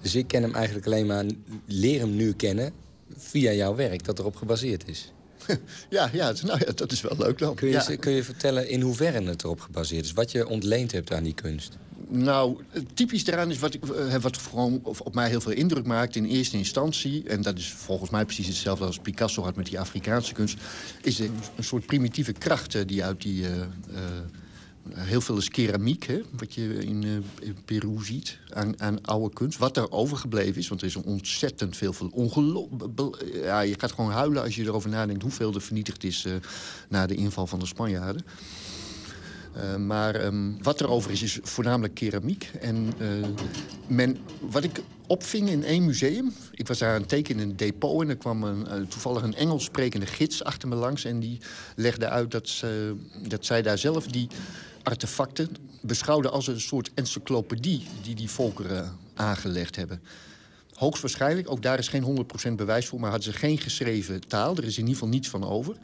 X: Dus ik ken hem eigenlijk alleen maar, leer hem nu kennen via jouw werk dat erop gebaseerd is.
W: Ja, ja, nou ja, dat is wel leuk dan.
X: Kun je,
W: Ja.
X: kun je vertellen in hoeverre het erop gebaseerd is? Wat je ontleend hebt aan die kunst?
W: Nou, typisch daaraan is wat, ik, eh, wat gewoon op mij heel veel indruk maakt in eerste instantie... en dat is volgens mij precies hetzelfde als Picasso had met die Afrikaanse kunst... is een, soort primitieve kracht die uit die... eh, eh, heel veel is keramiek, hè, wat je in, Peru ziet, aan, aan oude kunst. Wat er overgebleven is, want er is ontzettend veel... veel ja, je gaat gewoon huilen als je erover nadenkt... hoeveel er vernietigd is na de inval van de Spanjaarden. Eh, maar ehm, wat er over is, is voornamelijk keramiek. En eh, men, wat ik opving in één museum... ik was daar aan het tekenen in een depot... en er kwam een, eh, toevallig een Engels sprekende gids achter me langs... en die legde uit dat, ze, dat zij daar zelf die artefacten beschouwden... als een soort encyclopedie die die volkeren aangelegd hebben. Hoogstwaarschijnlijk, ook daar is geen 100% bewijs voor... maar hadden ze geen geschreven taal. Er is in ieder geval niets van over.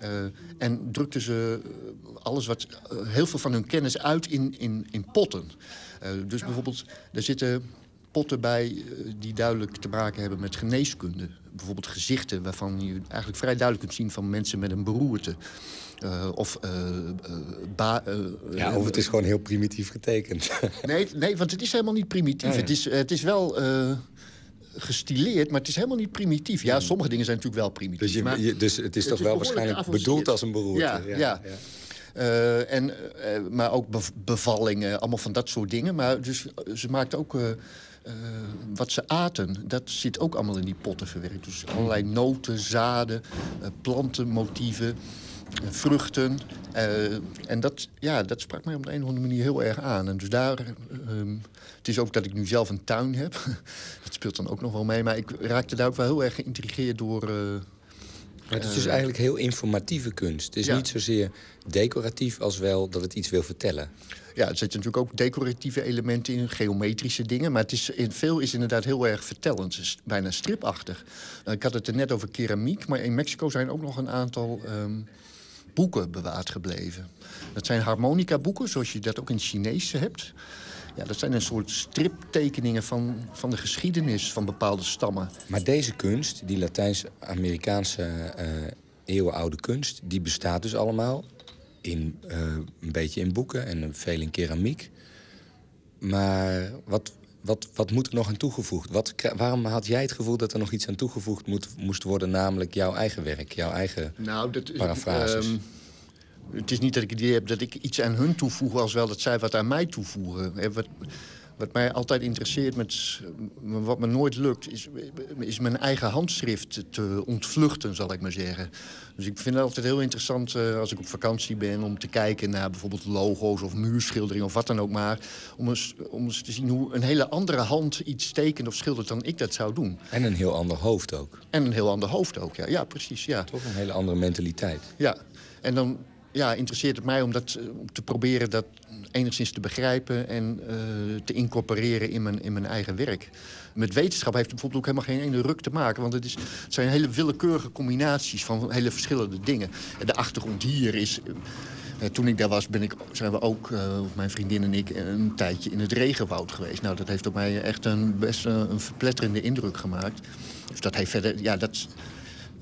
W: Eh, en drukten ze eh, alles wat, eh, heel veel van hun kennis uit in, in, in potten. Dus bijvoorbeeld, er zitten potten bij die duidelijk te maken hebben met geneeskunde. Bijvoorbeeld gezichten waarvan je eigenlijk vrij duidelijk kunt zien van mensen met een beroerte. Of
X: Ja, of het is gewoon heel primitief getekend.
W: Nee, nee, want het is helemaal niet primitief.
X: Ja, ja.
W: Het, is, het is wel gestileerd, maar het is helemaal niet primitief. Ja, sommige dingen zijn natuurlijk wel primitief.
X: Dus, je,
W: maar
X: je- dus het is toch wel waarschijnlijk bedoeld als een beroerte?
W: Ja, ja. Eh, en, eh, maar ook bev- bevallingen, allemaal van dat soort dingen. Maar dus, eh, ze maakt ook wat ze aten. Dat zit ook allemaal in die potten verwerkt. Dus allerlei noten, zaden, plantenmotieven, vruchten. Eh, en dat, ja, dat sprak mij op de een of andere manier heel erg aan. En dus daar... ehm, het is ook dat ik nu zelf een tuin heb. dat speelt dan ook nog wel mee. Maar ik raakte daar ook wel heel erg geïntrigeerd door...
X: Maar het is dus
W: eh,
X: eigenlijk heel informatieve kunst. Het is
W: Ja.
X: niet zozeer decoratief als wel dat het iets wil vertellen.
W: Ja, er zitten natuurlijk ook decoratieve elementen in, geometrische dingen. Maar het is, in veel is inderdaad heel erg vertellend, bijna stripachtig. Ik had het er net over keramiek, maar in Mexico zijn ook nog een aantal ehm, boeken bewaard gebleven. Dat zijn harmonica-boeken, zoals je dat ook in het Chinees hebt. Ja, dat zijn een soort striptekeningen van, van de geschiedenis van bepaalde stammen.
X: Maar deze kunst, die Latijns-Amerikaanse eh, eeuwenoude kunst... die bestaat dus allemaal in, eh, een beetje in boeken en veel in keramiek. Maar wat, wat, wat moet er nog aan toegevoegd? Wat, waarom had jij het gevoel dat er nog iets aan toegevoegd moet, moest worden... namelijk jouw eigen werk, jouw eigen
W: Nou, dat,
X: parafrases?
W: ehm, het is niet dat ik het idee heb dat ik iets aan hun toevoeg... als wel dat zij wat aan mij toevoegen. Wat, wat mij altijd interesseert, met, wat me nooit lukt... Is, is mijn eigen handschrift te ontvluchten, zal ik maar zeggen. Dus ik vind het altijd heel interessant eh, als ik op vakantie ben... om te kijken naar bijvoorbeeld logo's of muurschilderingen of wat dan ook maar... om eens, om eens te zien hoe een hele andere hand iets tekent of schildert dan ik dat zou doen.
X: En een heel ander hoofd ook.
W: En een heel ander hoofd ook, ja, ja precies. Ja.
X: Toch een hele andere mentaliteit.
W: Ja, en dan ja, interesseert het mij om, dat, eh, om te proberen dat enigszins te begrijpen... en eh, te incorporeren in mijn, in mijn eigen werk. Met wetenschap heeft het bijvoorbeeld ook helemaal geen ene ruk te maken... want het, is, het zijn hele willekeurige combinaties van hele verschillende dingen. En de achtergrond hier is... eh, toen ik daar was, ben ik, zijn we ook, eh, mijn vriendin en ik, een tijdje in het regenwoud geweest. Nou, dat heeft op mij echt een best eh, een verpletterende indruk gemaakt. Dus dat heeft verder, ja, dat,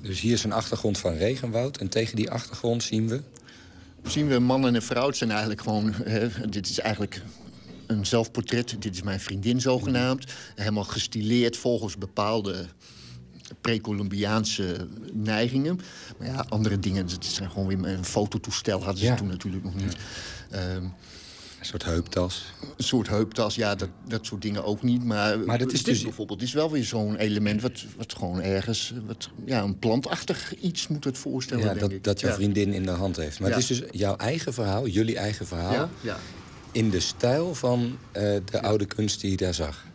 X: Dus hier is een achtergrond van regenwoud. En tegen die achtergrond zien we...
W: zien we een man en een vrouw. Het zijn eigenlijk gewoon... hè, dit is eigenlijk een zelfportret. Dit is mijn vriendin zogenaamd. Helemaal gestileerd volgens bepaalde pre-Columbiaanse neigingen. Maar ja, andere dingen, het zijn gewoon weer een fototoestel hadden ze
X: Ja.
W: toen natuurlijk nog niet. Ehm,
X: soort heuptas.
W: een soort heuptas, ja, dat, dat soort dingen ook niet. Maar,
X: Maar dat is dus-
W: bijvoorbeeld is wel weer zo'n element... Wat, wat gewoon ergens... Wat, ja, een plantachtig iets moet het voorstellen,
X: Ja,
W: denk
X: dat,
W: ik.
X: dat jouw
W: Ja.
X: vriendin in de hand heeft. Maar
W: Ja.
X: het is dus jouw eigen verhaal, jullie eigen verhaal...
W: Ja, ja.
X: in de stijl van eh, de oude kunst die je daar zag.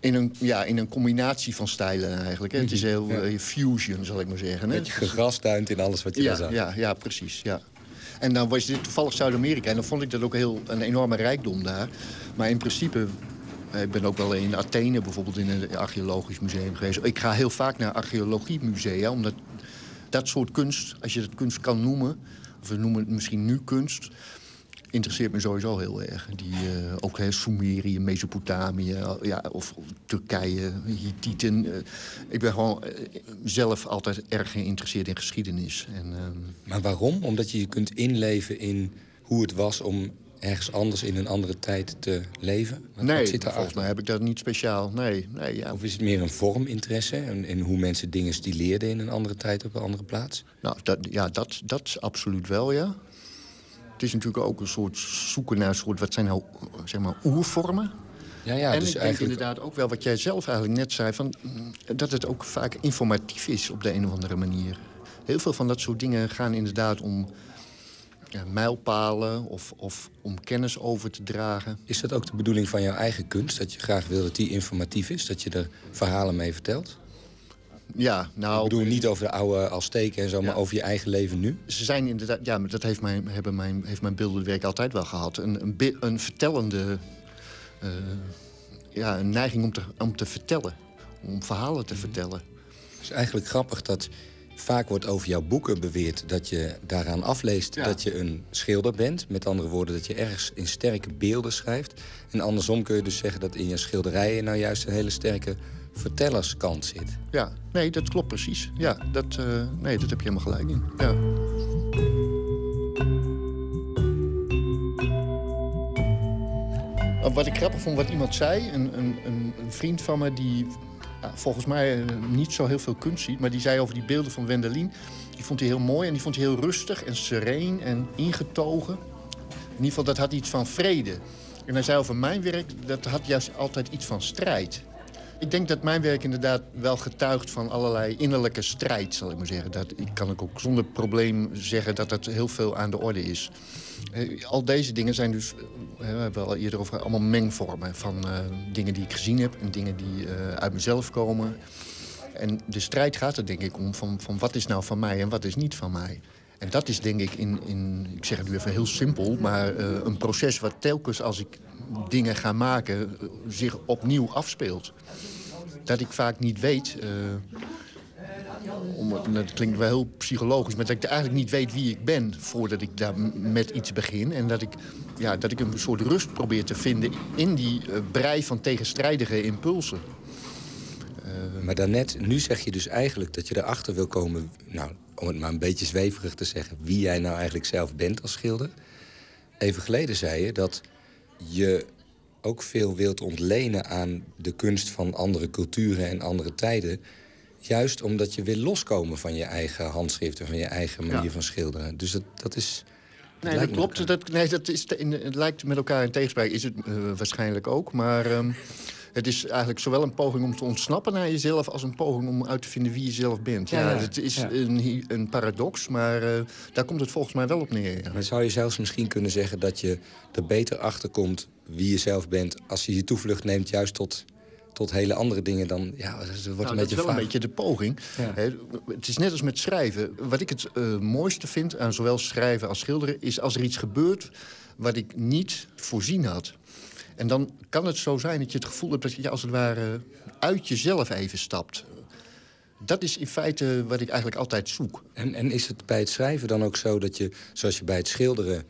W: In een, ja, in een combinatie van stijlen eigenlijk. Hè. Het is heel
X: Ja.
W: eh, fusion, zal ik maar zeggen. Hè.
X: Met je gegrasduint in alles wat je daar zag.
W: ja, ja, precies. Ja. En dan was dit toevallig Zuid-Amerika. En dan vond ik dat ook heel, een enorme rijkdom daar. Maar in principe eh, ik ben ook wel in Athene bijvoorbeeld in een archeologisch museum geweest. Ik ga heel vaak naar archeologiemusea, omdat dat soort kunst, als je het kunst kan noemen... of we noemen het misschien nu kunst interesseert me sowieso heel erg. Die, uh, ook hè, Sumerië, Mesopotamië, ja, of Turkije, Hittiten. Uh, ik ben gewoon uh, zelf altijd erg geïnteresseerd in geschiedenis. En, ehm,
X: maar waarom? Omdat je je kunt inleven in hoe het was om ergens anders in een andere tijd te leven?
W: Wat, nee, wat zit volgens mij heb ik dat niet speciaal. Nee, nee, ja.
X: Of is het meer een vorminteresse in, in hoe mensen dingen stileerden in een andere tijd op een andere plaats?
W: Nou, dat, ja, dat, dat absoluut wel, ja. Het is natuurlijk ook een soort zoeken naar een soort, wat zijn nou, zeg maar, oervormen.
X: Ja, ja,
W: en
X: dus
W: ik
X: eigenlijk...
W: denk inderdaad ook wel wat jij zelf eigenlijk net zei... Van, dat het ook vaak informatief is op de een of andere manier. Heel veel van dat soort dingen gaan inderdaad om ja, mijlpalen of, of om kennis over te dragen.
X: Is dat ook de bedoeling van jouw eigen kunst? Dat je graag wil dat die informatief is? Dat je er verhalen mee vertelt?
W: Ja, nou...
X: Ik bedoel niet over de oude Azteken en zo, maar over je eigen leven nu?
W: Ze zijn inderdaad... Ja, maar dat heeft mijn, hebben mijn, heeft mijn beeldend werk altijd wel gehad. Een, een, een vertellende... Uh, ja, een neiging om te, om te vertellen. Om verhalen te vertellen.
X: Het is eigenlijk grappig dat vaak wordt over jouw boeken beweerd... dat je daaraan afleest
W: Ja.
X: dat je een schilder bent. Met andere woorden, dat je ergens in sterke beelden schrijft. En andersom kun je dus zeggen dat in je schilderijen... nou juist een hele sterke vertellerskant zit.
W: Ja, nee, dat klopt precies. Ja, dat, uh, nee, dat heb je helemaal gelijk in. Ja. Wat ik grappig vond, wat iemand zei, een, een, een vriend van me die volgens mij uh, niet zo heel veel kunst ziet, maar die zei over die beelden van Wendelin, die vond hij heel mooi en die vond hij heel rustig en sereen en ingetogen. In ieder geval, dat had iets van vrede. En hij zei over mijn werk, dat had juist altijd iets van strijd. Ik denk dat mijn werk inderdaad wel getuigt van allerlei innerlijke strijd, zal ik maar zeggen. Dat, ik kan ook zonder probleem zeggen dat dat heel veel aan de orde is. Eh, al deze dingen zijn dus, eh, we hebben al eerder over allemaal mengvormen van uh, dingen die ik gezien heb en dingen die uit mezelf komen. En de strijd gaat er denk ik om van, van wat is nou van mij en wat is niet van mij. En dat is denk ik in, in ik zeg het nu even heel simpel, maar een proces wat telkens als ik dingen ga maken zich opnieuw afspeelt. Dat ik vaak niet weet, uh, om, dat klinkt wel heel psychologisch, maar dat ik eigenlijk niet weet wie ik ben voordat ik daar met iets begin. En dat ik, ja, dat ik een soort rust probeer te vinden in die uh, brei van tegenstrijdige impulsen.
X: Maar daarnet, nu zeg je dus eigenlijk dat je erachter wil komen... nou, om het maar een beetje zweverig te zeggen... wie jij nou eigenlijk zelf bent als schilder. Even geleden zei je dat je ook veel wilt ontlenen aan de kunst van andere culturen en andere tijden. Juist omdat je wil loskomen van je eigen handschriften, van je eigen manier
W: Ja.
X: van schilderen. Dus dat, dat is.
W: Nee, dat klopt. Dat, nee, dat is te- in, het lijkt met elkaar in tegenspraak. Is het eh, waarschijnlijk ook. Maar ehm, het is eigenlijk zowel een poging om te ontsnappen naar jezelf... als een poging om uit te vinden wie je zelf bent. Ja,
X: Ja, ja.
W: het is
X: Ja.
W: een, een paradox, maar eh, daar komt het volgens mij wel op neer. ja.
X: Maar zou je zelfs misschien kunnen zeggen dat je er beter achter komt wie je zelf bent. als je je toevlucht neemt juist tot, tot hele andere dingen dan. Ja, het wordt
W: Nou,
X: een
W: dat
X: beetje
W: is wel een beetje de poging.
X: Ja.
W: Het is net als met schrijven. Wat ik het eh, mooiste vind aan zowel schrijven als schilderen... is als er iets gebeurt wat ik niet voorzien had. En dan kan het zo zijn dat je het gevoel hebt... dat je als het ware uit jezelf even stapt. Dat is in feite wat ik eigenlijk altijd zoek.
X: En, en is het bij het schrijven dan ook zo dat je, zoals je bij het schilderen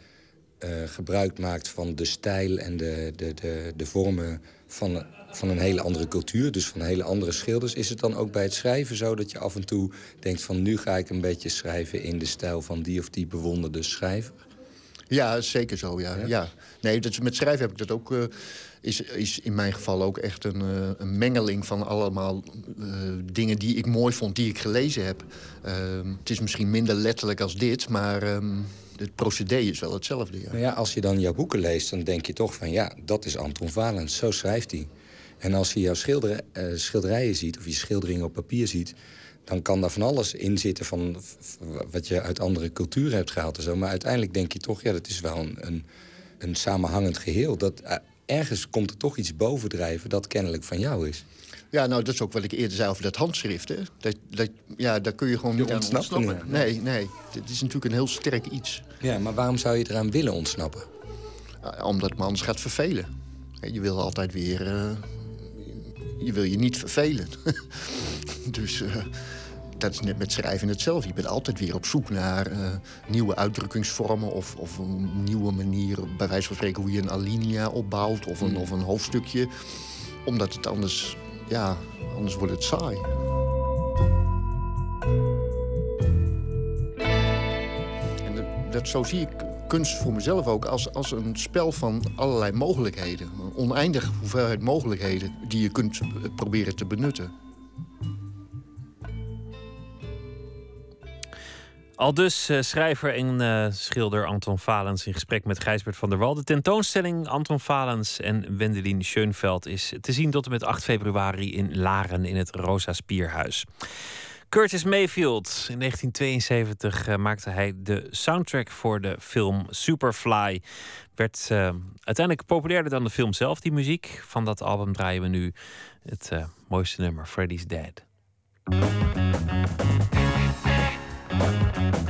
X: eh, gebruik maakt van de stijl en de, de, de, de vormen van, van een hele andere cultuur, dus van hele andere schilders, is het dan ook bij het schrijven zo dat je af en toe denkt van nu ga ik een beetje schrijven in de stijl van die of die bewonderde schrijver?
W: Ja, zeker zo, ja. ja. Nee, dat met schrijven heb ik dat ook... eh, is, is in mijn geval ook echt een, eh, een mengeling van allemaal eh, dingen die ik mooi vond, die ik gelezen heb. Ehm, het is misschien minder letterlijk als dit, maar ehm, het procedé is wel hetzelfde, ja.
X: Nou ja, als je dan jouw boeken leest, dan denk je toch van ja, dat is Anton Valens, zo schrijft hij. En als je jouw schilder, schilderijen ziet, of je schilderingen op papier ziet, dan kan daar van alles in zitten van wat je uit andere culturen hebt gehaald en zo. Maar uiteindelijk denk je toch, ja, dat is wel een, een, een samenhangend geheel. Dat, eh, ergens komt er toch iets bovendrijven dat kennelijk van jou is.
W: Ja, nou, dat is ook wat ik eerder zei over dat handschrift. Hè? Dat, dat, ja, daar kun je gewoon niet
X: ontsnapt
W: ontsnappen. Nee, nee. Het is natuurlijk een heel sterk iets.
X: Ja, maar waarom zou je eraan willen ontsnappen?
W: Uh, omdat het me anders gaat vervelen. Je wil altijd weer... eh, je wil je niet vervelen. dus eh, dat is net met schrijven hetzelfde. Je bent altijd weer op zoek naar eh, nieuwe uitdrukkingsvormen... Of, of een nieuwe manier, bij wijze van spreken... hoe je een alinea opbouwt of een, of een hoofdstukje. Omdat het anders... Ja, anders wordt het saai. En dat, dat, zo zie ik kunst voor mezelf ook als, als een spel van allerlei mogelijkheden. Een oneindige hoeveelheid mogelijkheden die je kunt eh, proberen te benutten.
D: Al dus eh, schrijver en eh, schilder Anton Valens in gesprek met Gijsbert van der Wal. De tentoonstelling Anton Valens en Wendelin Schoenveld is te zien tot en met 8 februari in Laren in het Rosa Spierhuis. Curtis Mayfield. In 1972 eh, maakte hij de soundtrack voor de film Superfly. Werd uiteindelijk populairder dan de film zelf, die muziek. Van dat album draaien we nu het mooiste nummer, Freddy's Dead.
G: Thank you.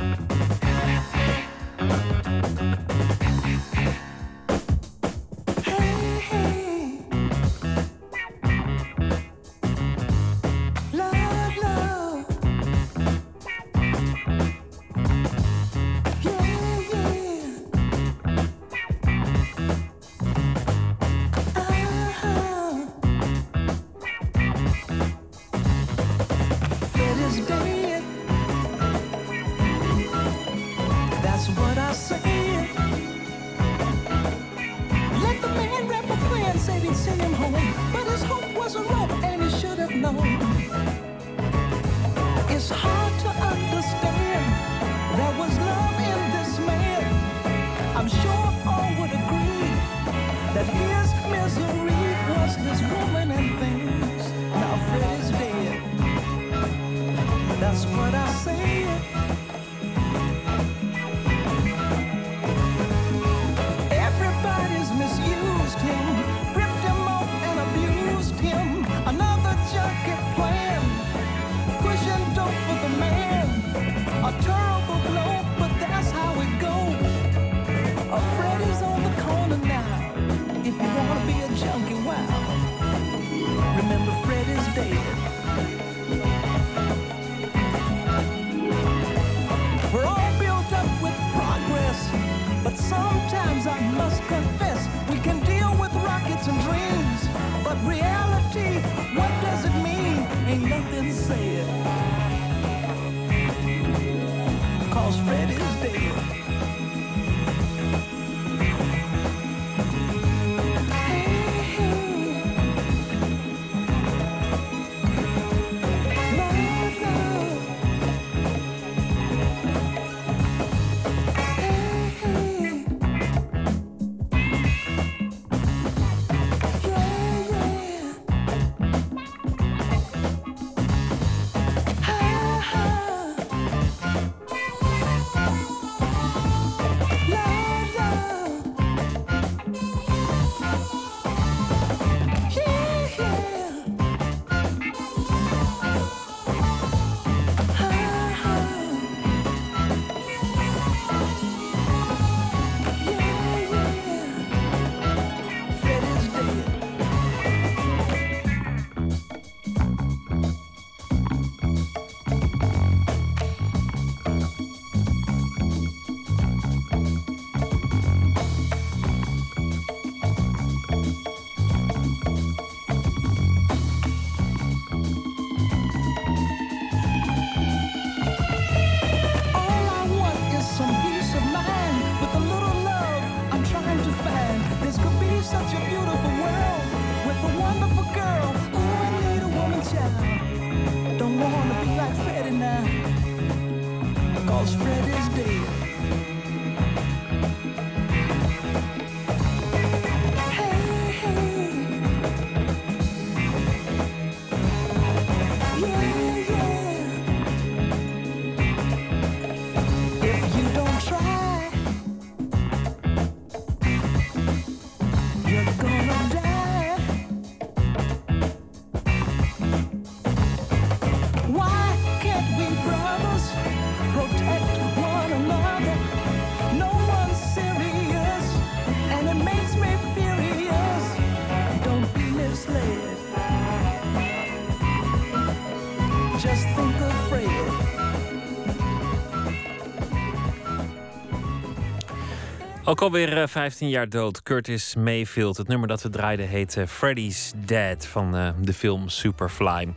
D: Ook alweer eh, 15 jaar dood. Curtis Mayfield. Het nummer dat we draaiden heet eh, Freddy's Dead van eh, de film Superfly.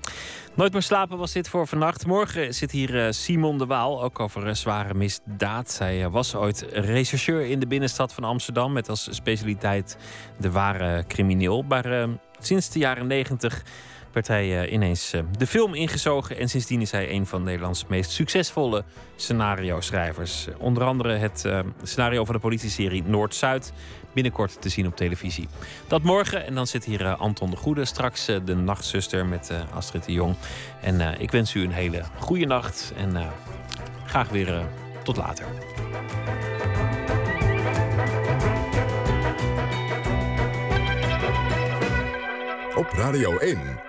D: Nooit meer slapen was dit voor vannacht. Morgen zit hier eh, Simon de Waal, ook over eh, zware misdaad. Zij eh, was ooit rechercheur in de binnenstad van Amsterdam... met als specialiteit de ware crimineel. Maar eh, sinds de jaren 90 werd hij eh, ineens eh, de film ingezogen. En sindsdien is hij een van Nederlands meest succesvolle scenario-schrijvers. Onder andere het eh, scenario van de politieserie Noord-Zuid. Binnenkort te zien op televisie. Dat morgen. En dan zit hier Anton de Goede. Straks de nachtzuster met Astrid de Jong. En ik wens u een hele goede nacht. En graag weer tot later.
B: Op Radio 1.